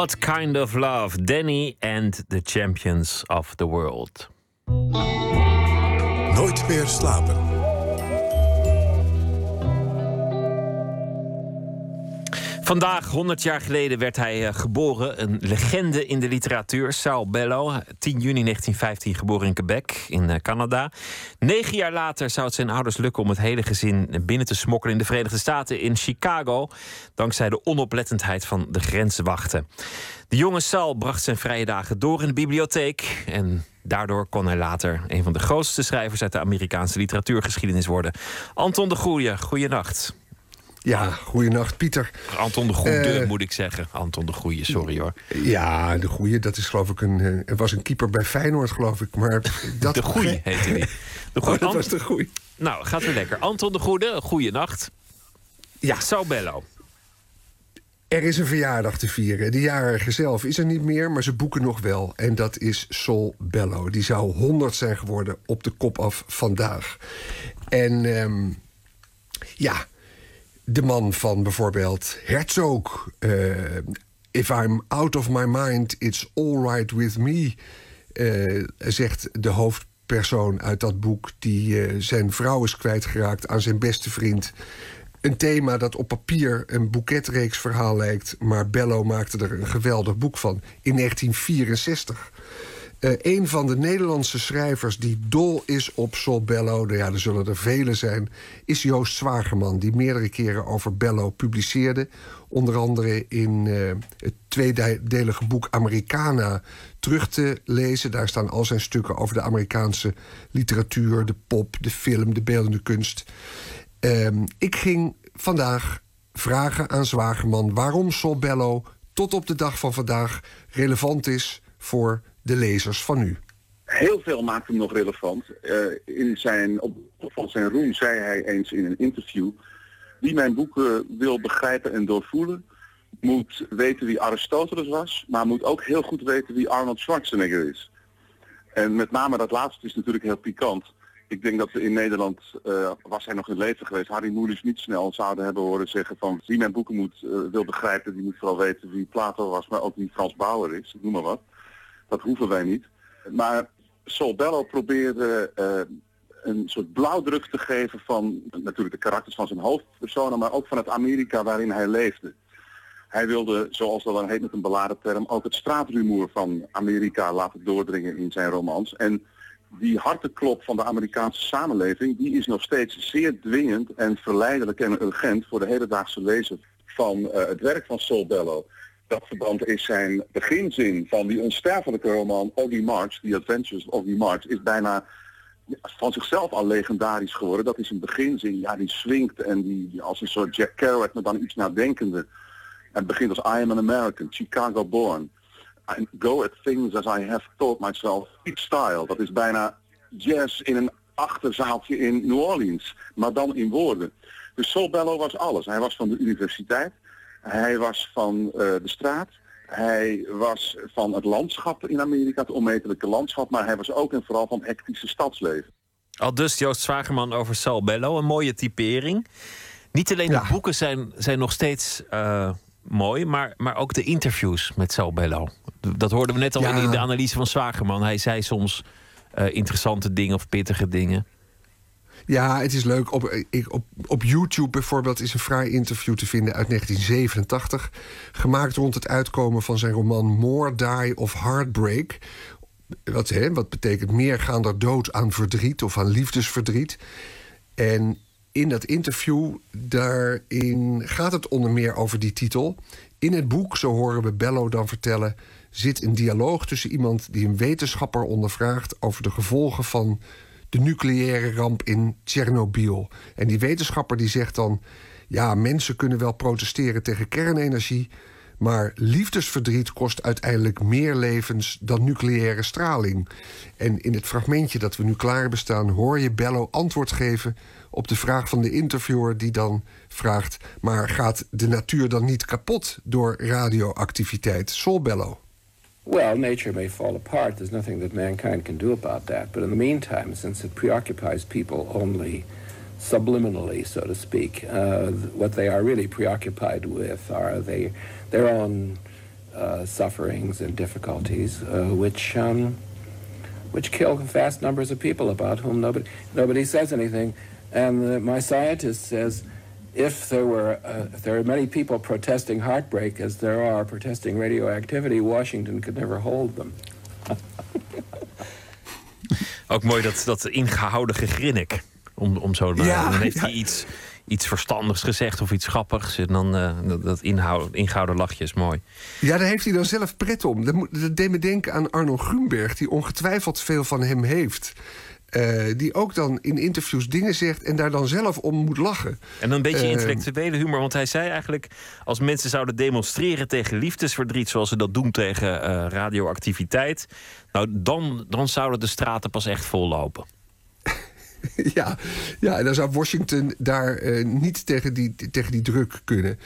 What Kind of Love, Danny and the Champions of the World. Nooit meer slapen. Vandaag, 100 jaar geleden, werd hij eh, geboren. Een legende in de literatuur, Saul Bellow. 10 juni 1915 geboren in Quebec, in eh, Canada. Negen jaar later zou het zijn ouders lukken om het hele gezin binnen te smokkelen in de Verenigde Staten, in Chicago. Dankzij de onoplettendheid van de grenswachten. De jonge Saul bracht zijn vrije dagen door in de bibliotheek. En daardoor kon hij later een van de grootste schrijvers uit de Amerikaanse literatuurgeschiedenis worden. Anton de Goeie, goeienacht. Ja, goeienacht, Pieter. Anton de Goede, Eh, moet ik zeggen. Anton de Goeie, sorry hoor. Ja, de goeie, dat is geloof ik een... eh, Er was een keeper bij Feyenoord, geloof ik. Maar dat De Goeie heette die. De Oh, dat was de goeie. Nou, gaat weer lekker. Anton de Goede, goeie nacht. Ja. Sao Bello. Er is een verjaardag te vieren. De jarige zelf is er niet meer, maar ze boeken nog wel. En dat is Sol Bello. Die zou 100 zijn geworden op de kop af vandaag. En ehm, ja, de man van bijvoorbeeld Herzog. eh, If I'm out of my mind, it's all right with me. eh, zegt de hoofdpersoon uit dat boek... die eh, zijn vrouw is kwijtgeraakt aan zijn beste vriend. Een thema dat op papier een boeketreeksverhaal lijkt... maar Bello maakte er een geweldig boek van in 1964. Eh, een van de Nederlandse schrijvers die dol is op Sol Bello... nou ja, er zullen er vele zijn, is Joost Zwagerman... die meerdere keren over Bello publiceerde. Onder andere in eh, het tweedelige boek Americana terug te lezen. Daar staan al zijn stukken over de Amerikaanse literatuur... de pop, de film, de beeldende kunst... Ehm, ik ging vandaag vragen aan Zwagerman waarom Sol Bello tot op de dag van vandaag relevant is voor de lezers van nu. Heel veel maakt hem nog relevant. Eh, in zijn, op van zijn roem zei hij eens in een interview... wie mijn boeken wil begrijpen en doorvoelen... moet weten wie Aristoteles was... maar moet ook heel goed weten wie Arnold Schwarzenegger is. En met name dat laatste is natuurlijk heel pikant. Ik denk dat we in Nederland, eh, was hij nog in leven geweest... Harry Mulisch niet snel zouden hebben horen zeggen van... wie mijn boeken moet, eh, wil begrijpen, die moet vooral weten wie Plato was... maar ook wie Frans Bauer is, noem maar wat. Dat hoeven wij niet. Maar Sol Bello probeerde eh, een soort blauwdruk te geven van natuurlijk de karakters van zijn hoofdpersonen, maar ook van het Amerika waarin hij leefde. Hij wilde, zoals dat dan heet met een beladen term, ook het straatrumoer van Amerika laten doordringen in zijn romans. En die harteklop van de Amerikaanse samenleving, die is nog steeds zeer dwingend en verleidelijk en urgent voor de hedendaagse lezer van eh, het werk van Sol Bello. Dat verband is zijn beginzin van die onsterfelijke roman Oggy March, The Adventures of Oggy March, is bijna van zichzelf al legendarisch geworden. Dat is een beginzin, ja, die swingt en die, als een soort Jack Kerouac, maar dan iets nadenkender. Het begint als I am an American, Chicago born. I go at things as I have taught myself. Deep style, dat is bijna jazz in een achterzaaltje in New Orleans, maar dan in woorden. Dus Sol Bello was alles. Hij was van de universiteit, hij was van eh, de straat, hij was van het landschap in Amerika, het onmetelijke landschap, maar hij was ook en vooral van hectische stadsleven. Al dus Joost Zwagerman over Sal Bello. Een mooie typering. Niet alleen de boeken zijn, zijn nog steeds eh, mooi, maar, maar ook de interviews met Sal Bello. Dat hoorden we net al Ja. in de analyse van Zwagerman. Hij zei soms eh, interessante dingen of pittige dingen. Ja, het is leuk. Op, ik, op, op YouTube bijvoorbeeld is een fraai interview te vinden uit 1987. Gemaakt rond het uitkomen van zijn roman More Die of Heartbreak. Wat, hè, wat betekent meergaander dood aan verdriet of aan liefdesverdriet. En in dat interview, daarin gaat het onder meer over die titel. In het boek, zo horen we Bello dan vertellen, zit een dialoog tussen iemand die een wetenschapper ondervraagt over de gevolgen van de nucleaire ramp in Tsjernobyl. En die wetenschapper die zegt dan: ja, mensen kunnen wel protesteren tegen kernenergie, maar liefdesverdriet kost uiteindelijk meer levens dan nucleaire straling. En in het fragmentje dat we nu klaar hebben staan, hoor je Bello antwoord geven op de vraag van de interviewer, die dan vraagt: maar gaat de natuur dan niet kapot door radioactiviteit? Sol Bello. Well, nature may fall apart. There's nothing that mankind can do about that. But in the meantime, since it preoccupies people only subliminally, so to speak, uh, what they are really preoccupied with are they, their own uh, sufferings and difficulties, uh, which um, which kill vast numbers of people about whom nobody nobody says anything. And uh, my scientist says, if there were uh, if there are many people protesting heartbreak as there are protesting radioactivity, Washington could never hold them. Ook mooi dat, dat ingehouden gegrinnik. Om, om zo, Ja, dan heeft ja. hij iets, iets verstandigs gezegd of iets grappigs. En dan eh, dat, dat inhoud, ingehouden lachje is mooi. Ja, daar heeft hij dan zelf pret om. Dat, moet- dat deed me denken aan Arno Grunberg, die ongetwijfeld veel van hem heeft. Eh, die ook dan in interviews dingen zegt en daar dan zelf om moet lachen. En een beetje Eh, intellectuele humor. Want hij zei eigenlijk: als mensen zouden demonstreren tegen liefdesverdriet, zoals ze dat doen tegen eh, radioactiviteit, nou dan, dan zouden de straten pas echt vollopen. ja, ja, en dan zou Washington daar niet tegen die, tegen die druk kunnen.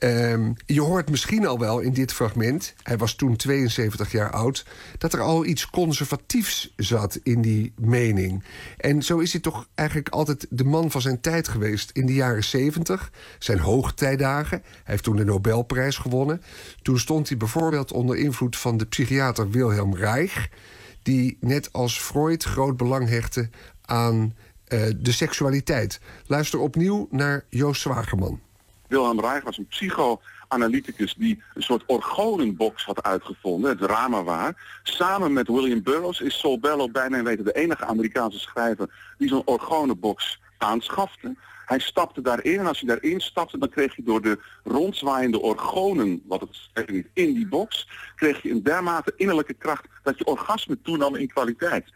Ehm, je hoort misschien al wel in dit fragment, hij was toen 72 jaar oud, dat er al iets conservatiefs zat in die mening. En zo is hij toch eigenlijk altijd de man van zijn tijd geweest in de jaren 70, zijn hoogtijdagen. Hij heeft toen de Nobelprijs gewonnen. Toen stond hij bijvoorbeeld onder invloed van de psychiater Wilhelm Reich, die net als Freud groot belang hechtte aan eh, de seksualiteit. Luister opnieuw naar Joost Zwagerman. Wilhelm Reich was een psychoanalyticus die een soort orgonenbox had uitgevonden, het Ramawaar. Samen met William Burroughs is Sol Bellow bijna in weten de enige Amerikaanse schrijver die zo'n orgonenbox aanschafte. Hij stapte daarin en als hij daarin stapte, dan kreeg je door de rondzwaaiende orgonen, wat het niet, in die box, kreeg je een dermate innerlijke kracht dat je orgasme toenam in kwaliteit.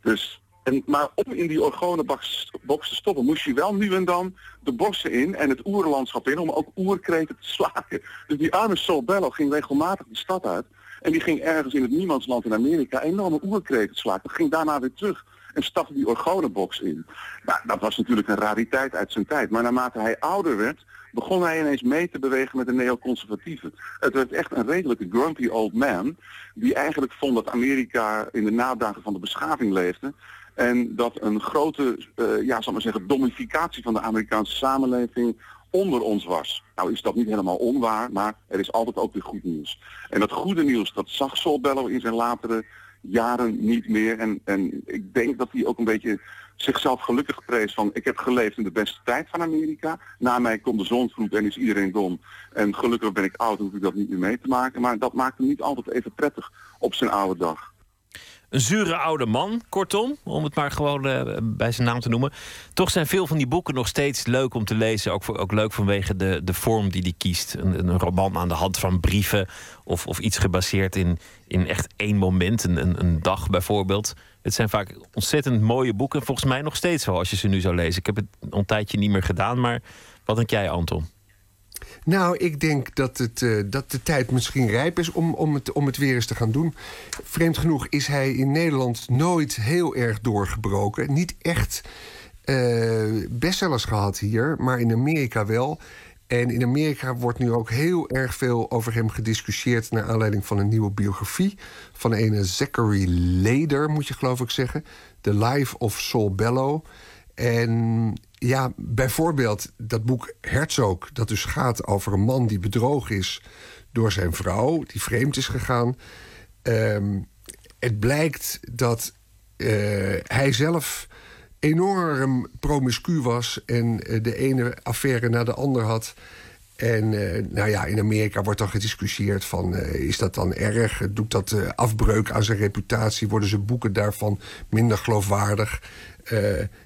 Dus, en, maar om in die orgonenbox box te stoppen, moest je wel nu en dan de bossen in en het oerlandschap in om ook oerkreten te slaken. Dus die arme Sol Bello ging regelmatig de stad uit en die ging ergens in het niemandsland in Amerika enorme oerkreten slaken. Ging daarna weer terug en stapte die orgonenbox in. Nou, dat was natuurlijk een rariteit uit zijn tijd. Maar naarmate hij ouder werd, begon hij ineens mee te bewegen met de neoconservatieven. Het werd echt een redelijke grumpy old man, die eigenlijk vond dat Amerika in de nadagen van de beschaving leefde. En dat een grote, eh, ja, zal maar zeggen, domificatie van de Amerikaanse samenleving onder ons was. Nou is dat niet helemaal onwaar, maar er is altijd ook weer goed nieuws. En dat goede nieuws, dat zag Sol Bellow in zijn latere jaren niet meer. En, en ik denk dat hij ook een beetje zichzelf gelukkig prees van... ik heb geleefd in de beste tijd van Amerika. Na mij komt de zonsvloed en is iedereen dom. En gelukkig ben ik oud, hoef ik dat niet meer mee te maken. Maar dat maakt hem niet altijd even prettig op zijn oude dag. Een zure oude man, kortom, om het maar gewoon eh, bij zijn naam te noemen. Toch zijn veel van die boeken nog steeds leuk om te lezen. Ook, voor- ook leuk vanwege de, de vorm die hij kiest. Een, een roman aan de hand van brieven. Of, of iets gebaseerd in, in echt één moment, een, een, een dag bijvoorbeeld. Het zijn vaak ontzettend mooie boeken. Volgens mij nog steeds wel, als je ze nu zou lezen. Ik heb het een tijdje niet meer gedaan, maar wat denk jij, Anton? Nou, ik denk dat, het, eh, dat de tijd misschien rijp is om, om, het, om het weer eens te gaan doen. Vreemd genoeg is hij in Nederland nooit heel erg doorgebroken. Niet echt eh, bestsellers gehad hier, maar in Amerika wel. En in Amerika wordt nu ook heel erg veel over hem gediscussieerd... naar aanleiding van een nieuwe biografie van een Zachary Leder, moet je geloof ik zeggen. The Life of Saul Bellow. En ja, bijvoorbeeld dat boek Herzog, dat dus gaat over een man die bedrogen is door zijn vrouw, die vreemd is gegaan. Ehm, het blijkt dat eh, hij zelf enorm promiscu was en eh, de ene affaire na de ander had. En eh, nou ja, in Amerika wordt dan gediscussieerd van... is dat dan erg? Doet dat eh, afbreuk aan zijn reputatie? Worden zijn boeken daarvan minder geloofwaardig?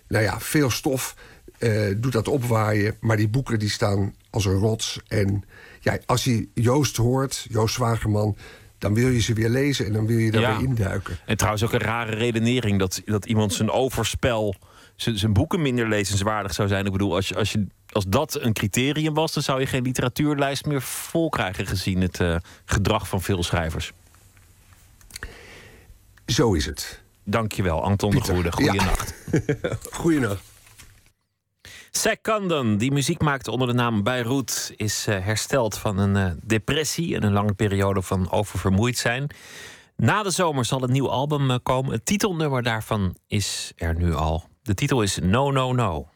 Nou ja, veel stof eh, doet dat opwaaien. Maar die boeken die staan als een rots. En ja, als je Joost hoort, Joost Zwagerman... dan wil je ze weer lezen en dan wil je daar Ja. weer induiken. En trouwens ook een rare redenering dat, dat iemand zijn overspel, zijn, zijn boeken minder lezenswaardig zou zijn. Ik bedoel, als, je, als, je, als dat een criterium was, dan zou je geen literatuurlijst meer vol krijgen gezien het eh, gedrag van veel schrijvers. Zo is het. Dankjewel, Anton de Pieter, Goede. ja. Goeienacht. Condon, die muziek maakte onder de naam Beirut, is eh, hersteld van een eh, depressie en een lange periode van oververmoeid zijn. Na de zomer zal een nieuw album eh, komen. Het titelnummer daarvan is er nu al. De titel is No No No.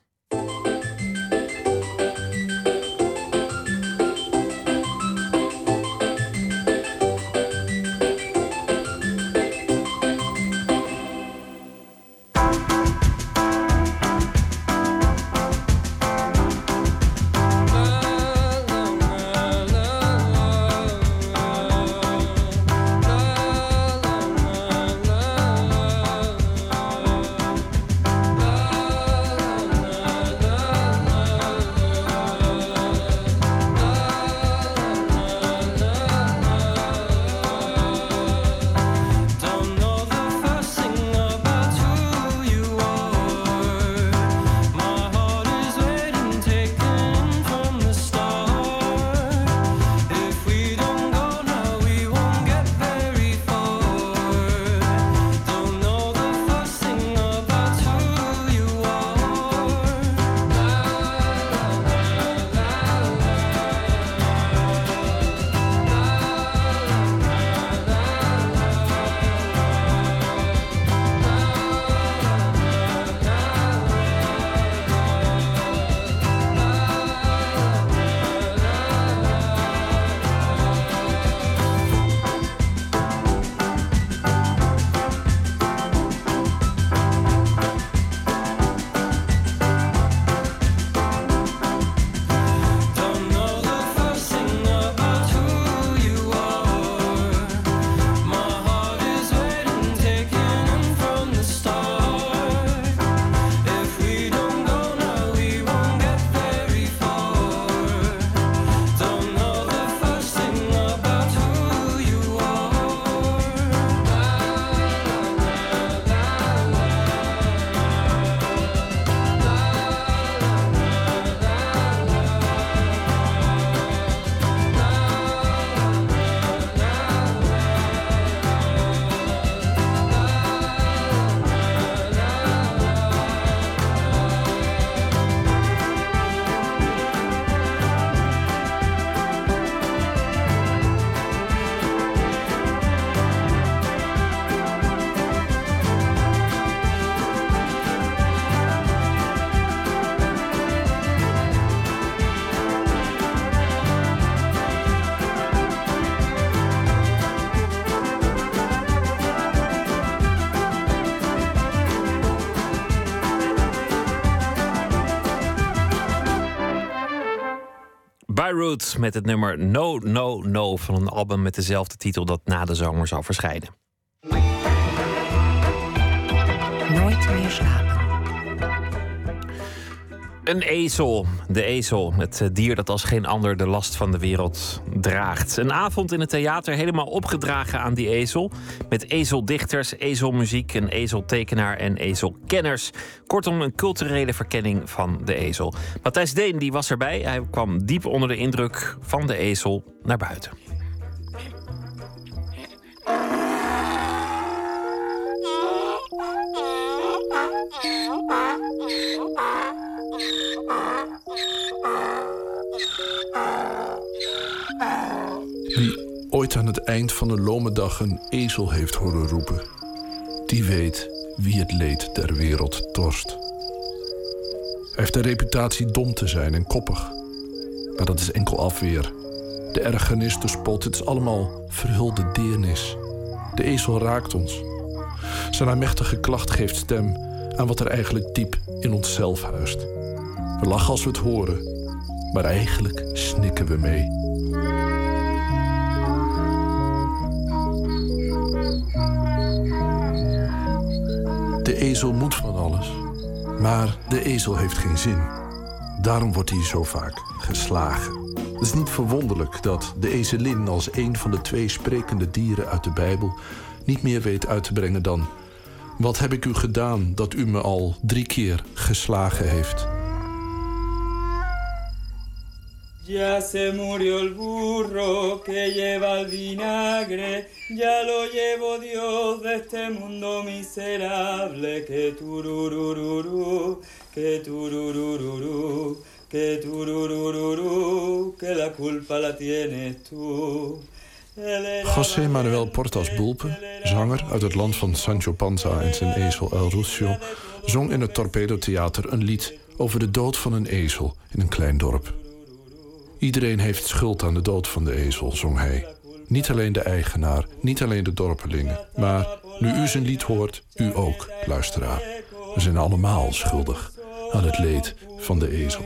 Beirut met het nummer No No No van een album met dezelfde titel dat na de zomer zou verschijnen. Nooit meer slapen. Een ezel. De ezel. Het dier dat als geen ander de last van de wereld draagt. Een avond in het theater helemaal opgedragen aan die ezel. Met ezeldichters, ezelmuziek, een ezeltekenaar en ezelkenners. Kortom, een culturele verkenning van de ezel. Matthijs Deen die was erbij. Hij kwam diep onder de indruk van de ezel naar buiten. Wie ooit aan het eind van een lome dag een ezel heeft horen roepen, die weet wie het leed der wereld torst. Hij heeft de reputatie dom te zijn en koppig. Maar dat is enkel afweer. De ergernis, de spot, het is allemaal verhulde deernis. De ezel raakt ons. Zijn aanmächtige klacht geeft stem aan wat er eigenlijk diep in onszelf huist. We lachen als we het horen, maar eigenlijk snikken we mee. De ezel moet van alles, maar de ezel heeft geen zin. Daarom wordt hij zo vaak geslagen. Het is niet verwonderlijk dat de ezelin als een van de twee sprekende dieren uit de Bijbel niet meer weet uit te brengen dan: Wat heb ik u gedaan dat u me al drie keer geslagen heeft? Ya se murió el burro que lleva el vinagre, ya lo llevo Dios de este mundo miserable, que tururururu, que tururururu, que tururururu, que la culpa la tienes tú. José Manuel Portas Bulpe, zanger uit het land van Sancho Panza en zijn ezel El Ruscio, zong in het Torpedo Theater een lied over de dood van een ezel in een klein dorp. Iedereen heeft schuld aan de dood van de ezel, zong hij. Niet alleen de eigenaar, niet alleen de dorpelingen, maar nu u zijn lied hoort, u ook, luisteraar. We zijn allemaal schuldig aan het leed van de ezel.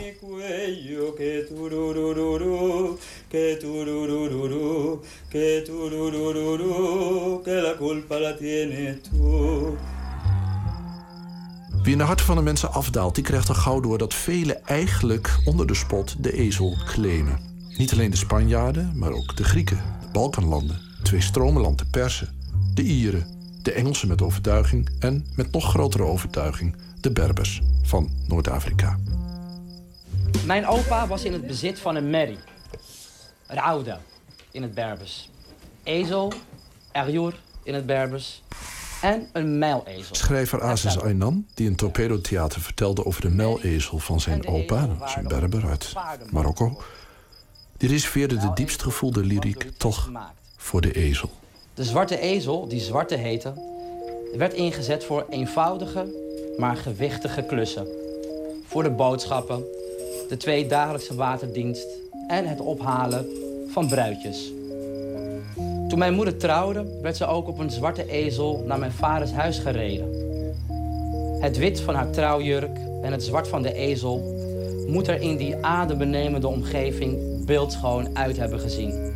Wie in de harten van de mensen afdaalt, die krijgt er gauw door dat velen eigenlijk onder de spot de ezel claimen. Niet alleen de Spanjaarden, maar ook de Grieken, de Balkanlanden, twee stromenland, de Persen, de Ieren, de Engelsen met overtuiging en met nog grotere overtuiging de Berbers van Noord-Afrika. Mijn opa was in het bezit van een merrie. Rauda in het Berbers. Ezel, erjoer in het Berbers. En een muilezel. Schrijver Aziz Aynan, die in Torpedo Theater vertelde over de muilezel van zijn opa, een Berber uit Marokko, die reserveerde de diepst gevoelde lyriek toch voor de ezel. De zwarte ezel, die zwarte heette, werd ingezet voor eenvoudige, maar gewichtige klussen. Voor de boodschappen, de twee dagelijkse waterdienst en het ophalen van bruidjes. Toen mijn moeder trouwde, werd ze ook op een zwarte ezel naar mijn vaders huis gereden. Het wit van haar trouwjurk en het zwart van de ezel moet er in die adembenemende omgeving beeldschoon uit hebben gezien.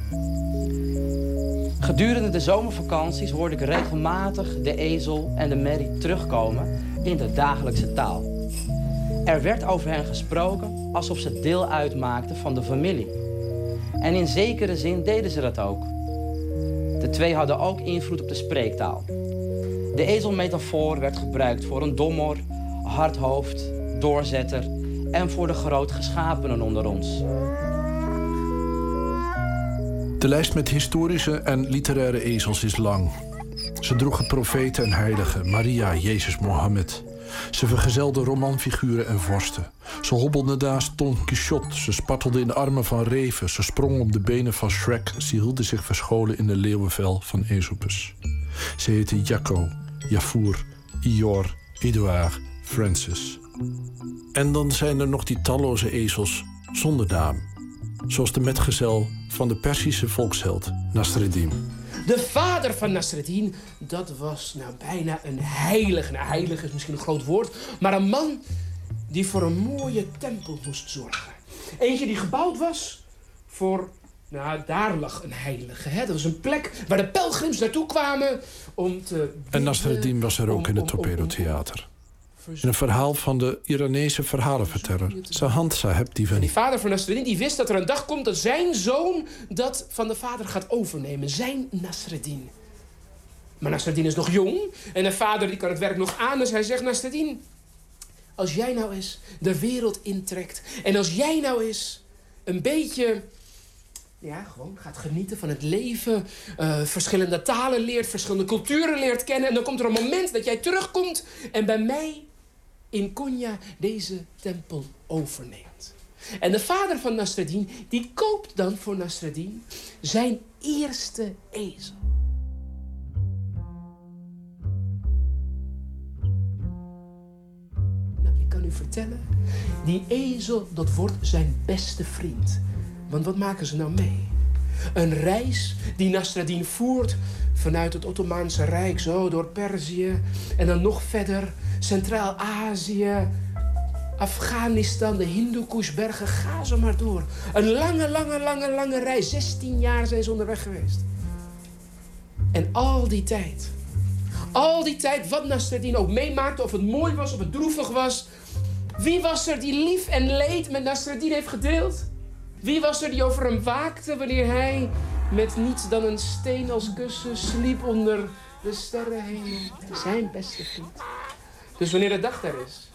Gedurende de zomervakanties hoorde ik regelmatig de ezel en de merrie terugkomen in de dagelijkse taal. Er werd over hen gesproken alsof ze deel uitmaakten van de familie. En in zekere zin deden ze dat ook. Twee hadden ook invloed op de spreektaal. De ezelmetafoor werd gebruikt voor een dommor, hardhoofd, doorzetter en voor de grootgeschapenen onder ons. De lijst met historische en literaire ezels is lang. Ze droegen profeten en heiligen, Maria, Jezus, Mohammed. Ze vergezelden romanfiguren en vorsten. Ze hobbelden naast Don Quixote. Ze spartelden in de armen van reven. Ze sprongen op de benen van Shrek. Ze hielden zich verscholen in de leeuwenvel van Aesopus. Ze heten Jacco, Jafour, Ior, Edouard, Francis. En dan zijn er nog die talloze ezels zonder naam. Zoals de metgezel van de Persische volksheld Nasreddin. De vader van Nasreddin, dat was nou bijna een heilige. Nou, heilige is misschien een groot woord, maar een man die voor een mooie tempel moest zorgen. Eentje die gebouwd was voor... Nou, daar lag een heilige. Hè? Dat was een plek waar de pelgrims naartoe kwamen om te... En Nasreddin was er ook in het Torpedo-theater. In een verhaal van de Iranese verhalenverteller Saheb Divani. Die vader van Nasreddin die wist dat er een dag komt dat zijn zoon dat van de vader gaat overnemen. Zijn Nasreddin. Maar Nasreddin is nog jong en de vader die kan het werk nog aan. Dus hij zegt, Nasreddin, als jij nou eens de wereld intrekt... en als jij nou eens een beetje... Ja, gewoon gaat genieten van het leven. eh, verschillende talen leert, verschillende culturen leert kennen. En dan komt er een moment dat jij terugkomt en bij mij in Konya deze tempel overneemt. En de vader van Nasreddin, die koopt dan voor Nasreddin zijn eerste ezel. Nou, ik kan u vertellen, die ezel, dat wordt zijn beste vriend. Want wat maken ze nou mee? Een reis die Nasreddin voert vanuit het Ottomaanse Rijk, zo door Perzië en dan nog verder Centraal-Azië, Afghanistan, de Hindoekushbergen, ga zo maar door. Een lange, lange, lange, lange reis. 16 jaar zijn ze onderweg geweest. En al die tijd, al die tijd wat Nasreddin ook meemaakte, of het mooi was of het droevig was, wie was er die lief en leed met Nasreddin heeft gedeeld? Wie was er die over hem waakte wanneer hij met niets dan een steen als kussen sliep onder de sterrenhemel? Zijn beste vriend. Dus wanneer de dag daar is,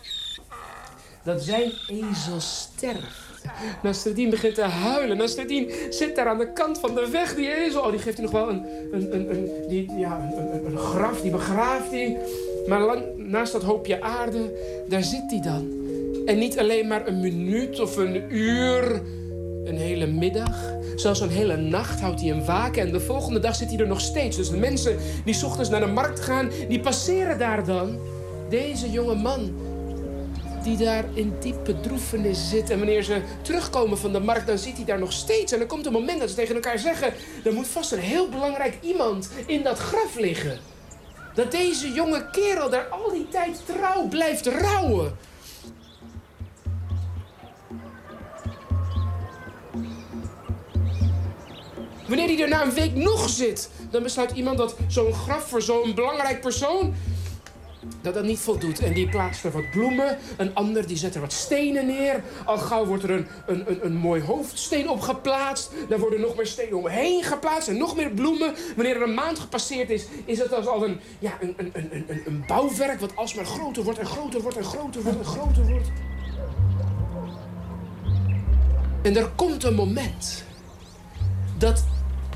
dat zijn ezel sterft. Nasreddin begint te huilen. Nasreddin zit daar aan de kant van de weg. Die ezel, oh, die geeft hij nog wel een, een, een, die, ja, een, graf, die begraaft hij. Maar naast dat hoopje aarde, daar zit hij dan. En niet alleen maar een minuut of een uur, een hele middag. Zelfs een hele nacht houdt hij hem waken. En de volgende dag zit hij er nog steeds. Dus de mensen die ochtends naar de markt gaan, die passeren daar dan. Deze jonge man die daar in diepe droefenis zit. En wanneer ze terugkomen van de markt, dan zit hij daar nog steeds. En er komt een moment dat ze tegen elkaar zeggen... er moet vast een heel belangrijk iemand in dat graf liggen. Dat deze jonge kerel daar al die tijd trouw blijft rouwen. Wanneer hij er na een week nog zit, dan besluit iemand dat zo'n graf voor zo'n belangrijk persoon dat dat niet voldoet. En die plaatst er wat bloemen. Een ander die zet er wat stenen neer. Al gauw wordt er een, een, een, een mooi hoofdsteen op geplaatst. Daar worden nog meer stenen omheen geplaatst. En nog meer bloemen. Wanneer er een maand gepasseerd is, is het als al een, ja, een, een, een, een, een bouwwerk... wat alsmaar groter wordt en groter wordt en groter wordt en groter wordt. En er komt een moment dat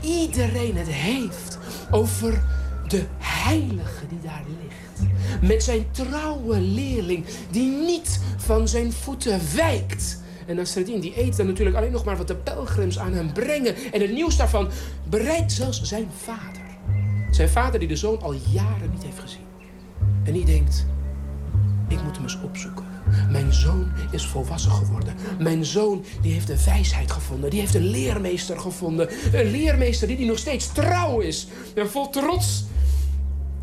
iedereen het heeft over de heilige die daar ligt. Met zijn trouwe leerling die niet van zijn voeten wijkt. En Nasreddin die eet dan natuurlijk alleen nog maar wat de pelgrims aan hem brengen. En het nieuws daarvan bereikt zelfs zijn vader. Zijn vader die de zoon al jaren niet heeft gezien. En die denkt, ik moet hem eens opzoeken. Mijn zoon is volwassen geworden. Mijn zoon die heeft de wijsheid gevonden. Die heeft een leermeester gevonden. Een leermeester die, die nog steeds trouw is. En vol trots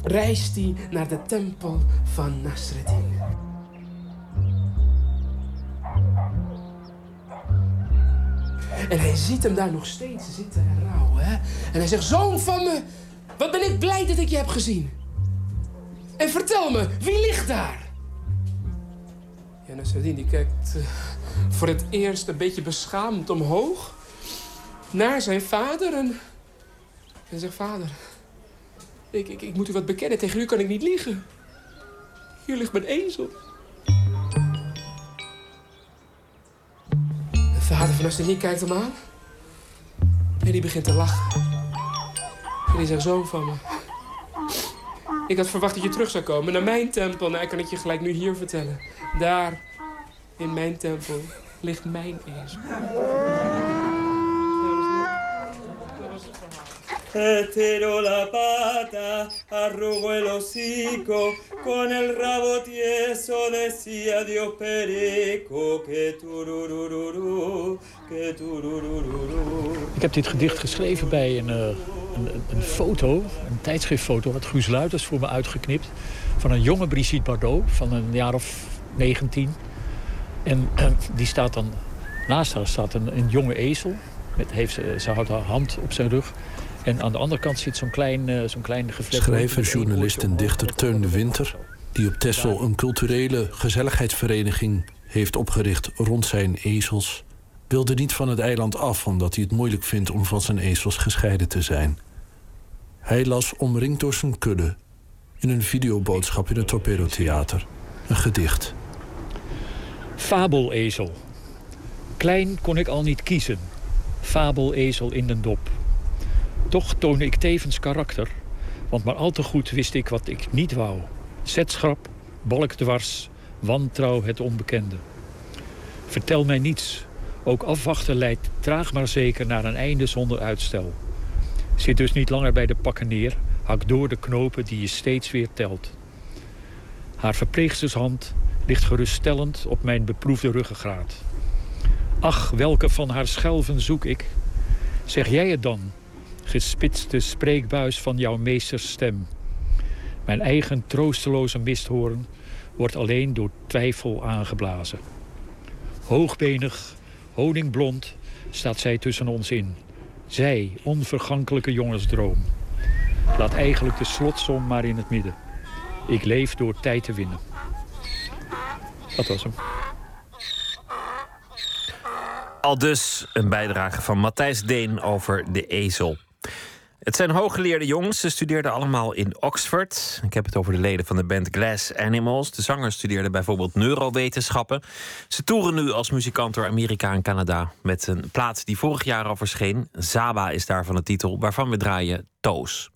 reist hij naar de tempel van Nasreddin. En hij ziet hem daar nog steeds zitten en rouwen. En hij zegt, zoon van me, wat ben ik blij dat ik je heb gezien. En vertel me, wie ligt daar? Ja, Nasreddin die kijkt eh, voor het eerst een beetje beschaamd omhoog naar zijn vader en, en zegt: Vader, ik, ik, ik moet u wat bekennen. Tegen u kan ik niet liegen. Hier ligt mijn ezel. De vader van Nasreddin kijkt hem aan en die begint te lachen. En die zegt: Zoon van me. Ik had verwacht dat je terug zou komen naar mijn tempel. Nou, ik kan het je gelijk nu hier vertellen. Daar, in mijn tempel, ligt mijn ezel. La pata, el con el rabo tieso decía Dios perico, que que. Ik heb dit gedicht geschreven bij een, eh, een, een foto, een tijdschriftfoto... wat Guus Luiters voor me uitgeknipt... van een jonge Brigitte Bardot van een jaar of 19. En eh, die staat dan... Naast haar staat een, een jonge ezel. Met, heeft, ze, ze houdt haar hand op zijn rug. En aan de andere kant zit zo'n klein, zo'n klein. Schrijver, journalist en dichter Teun de Winter... die op Texel een culturele gezelligheidsvereniging heeft opgericht rond zijn ezels... wilde niet van het eiland af omdat hij het moeilijk vindt om van zijn ezels gescheiden te zijn. Hij las omringd door zijn kudde in een videoboodschap in het Torpedo Theater. Een gedicht. Fabelezel. Klein kon ik al niet kiezen. Fabelezel in den dop. Toch toonde ik tevens karakter, want maar al te goed wist ik wat ik niet wou. Zetschrap, balkdwars, wantrouw het onbekende. Vertel mij niets. Ook afwachten leidt traag maar zeker naar een einde zonder uitstel. Zit dus niet langer bij de pakken neer, hak door de knopen die je steeds weer telt. Haar verpleegstershand ligt geruststellend op mijn beproefde ruggengraat. Ach, welke van haar schelven zoek ik? Zeg jij het dan, gespitste spreekbuis van jouw meesters stem. Mijn eigen troosteloze misthoorn wordt alleen door twijfel aangeblazen. Hoogbenig, honingblond staat zij tussen ons in. Zij, onvergankelijke jongensdroom. Laat eigenlijk de slotsom maar in het midden. Ik leef door tijd te winnen. Dat was hem. Al dus een bijdrage van Matthijs Deen over de ezel. Het zijn hooggeleerde jongens. Ze studeerden allemaal in Oxford. Ik heb het over de leden van de band Glass Animals. De zanger studeerde bijvoorbeeld neurowetenschappen. Ze toeren nu als muzikant door Amerika en Canada... met een plaat die vorig jaar al verscheen. Zaba is daarvan de titel, waarvan we draaien Toos.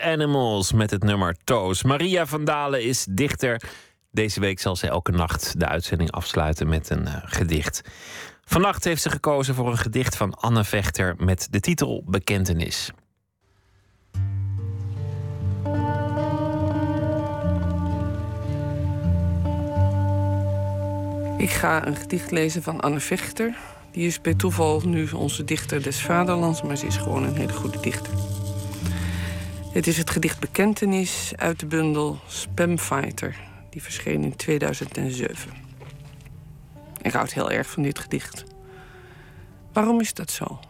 Animals met het nummer Toos. Maria van Dalen is dichter. Deze week zal ze elke nacht de uitzending afsluiten met een uh, gedicht. Vannacht heeft ze gekozen voor een gedicht van Anne Vechter met de titel Bekentenis. Ik ga een gedicht lezen van Anne Vechter. Die is bij toeval nu onze dichter des vaderlands, maar ze is gewoon een hele goede dichter. Het is het gedicht Bekentenis uit de bundel Spamfighter. Die verscheen in 2007. Ik houd heel erg van dit gedicht. Waarom is dat zo?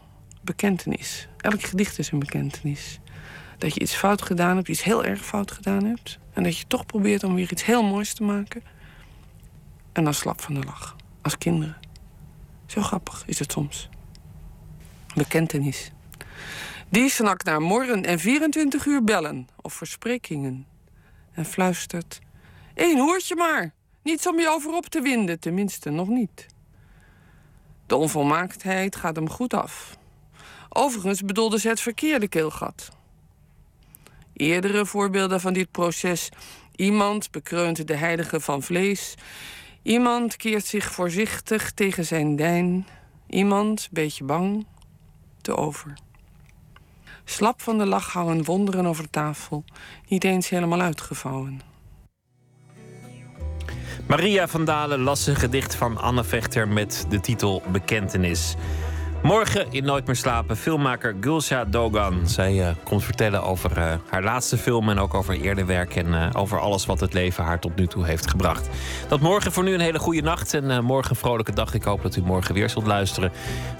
Bekentenis. Elk gedicht is een bekentenis. Dat je iets fout gedaan hebt, iets heel erg fout gedaan hebt. En dat je toch probeert om weer iets heel moois te maken. En dan slap van de lach. Als kinderen. Zo grappig is het soms. Bekentenis. Die snakt naar morgen en 24 uur bellen of versprekingen. En fluistert: Eén hoertje maar. Niets om je over op te winden, tenminste nog niet. De onvolmaaktheid gaat hem goed af. Overigens bedoelde ze het verkeerde keelgat. Eerdere voorbeelden van dit proces. Iemand bekreunt de heilige van vlees. Iemand keert zich voorzichtig tegen zijn dijn. Iemand, beetje bang, te over. Slap van de lach hangen wonderen over tafel, niet eens helemaal uitgevouwen. Maria van Dalen las een gedicht van Anne Vechter met de titel Bekentenis. Morgen in Nooit meer slapen filmmaker Gulsha Dogan. Zij uh, komt vertellen over uh, haar laatste film en ook over eerder werk en uh, over alles wat het leven haar tot nu toe heeft gebracht. Dat morgen voor nu een hele goede nacht en morgen een vrolijke dag. Ik hoop dat u morgen weer zult luisteren.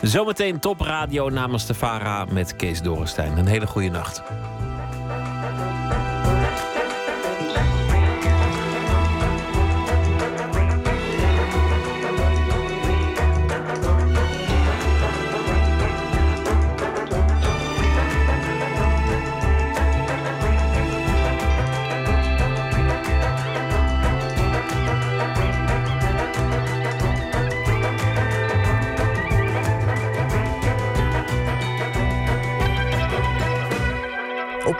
Zometeen top radio namens de Vara met Kees Dorenstein. Een hele goede nacht.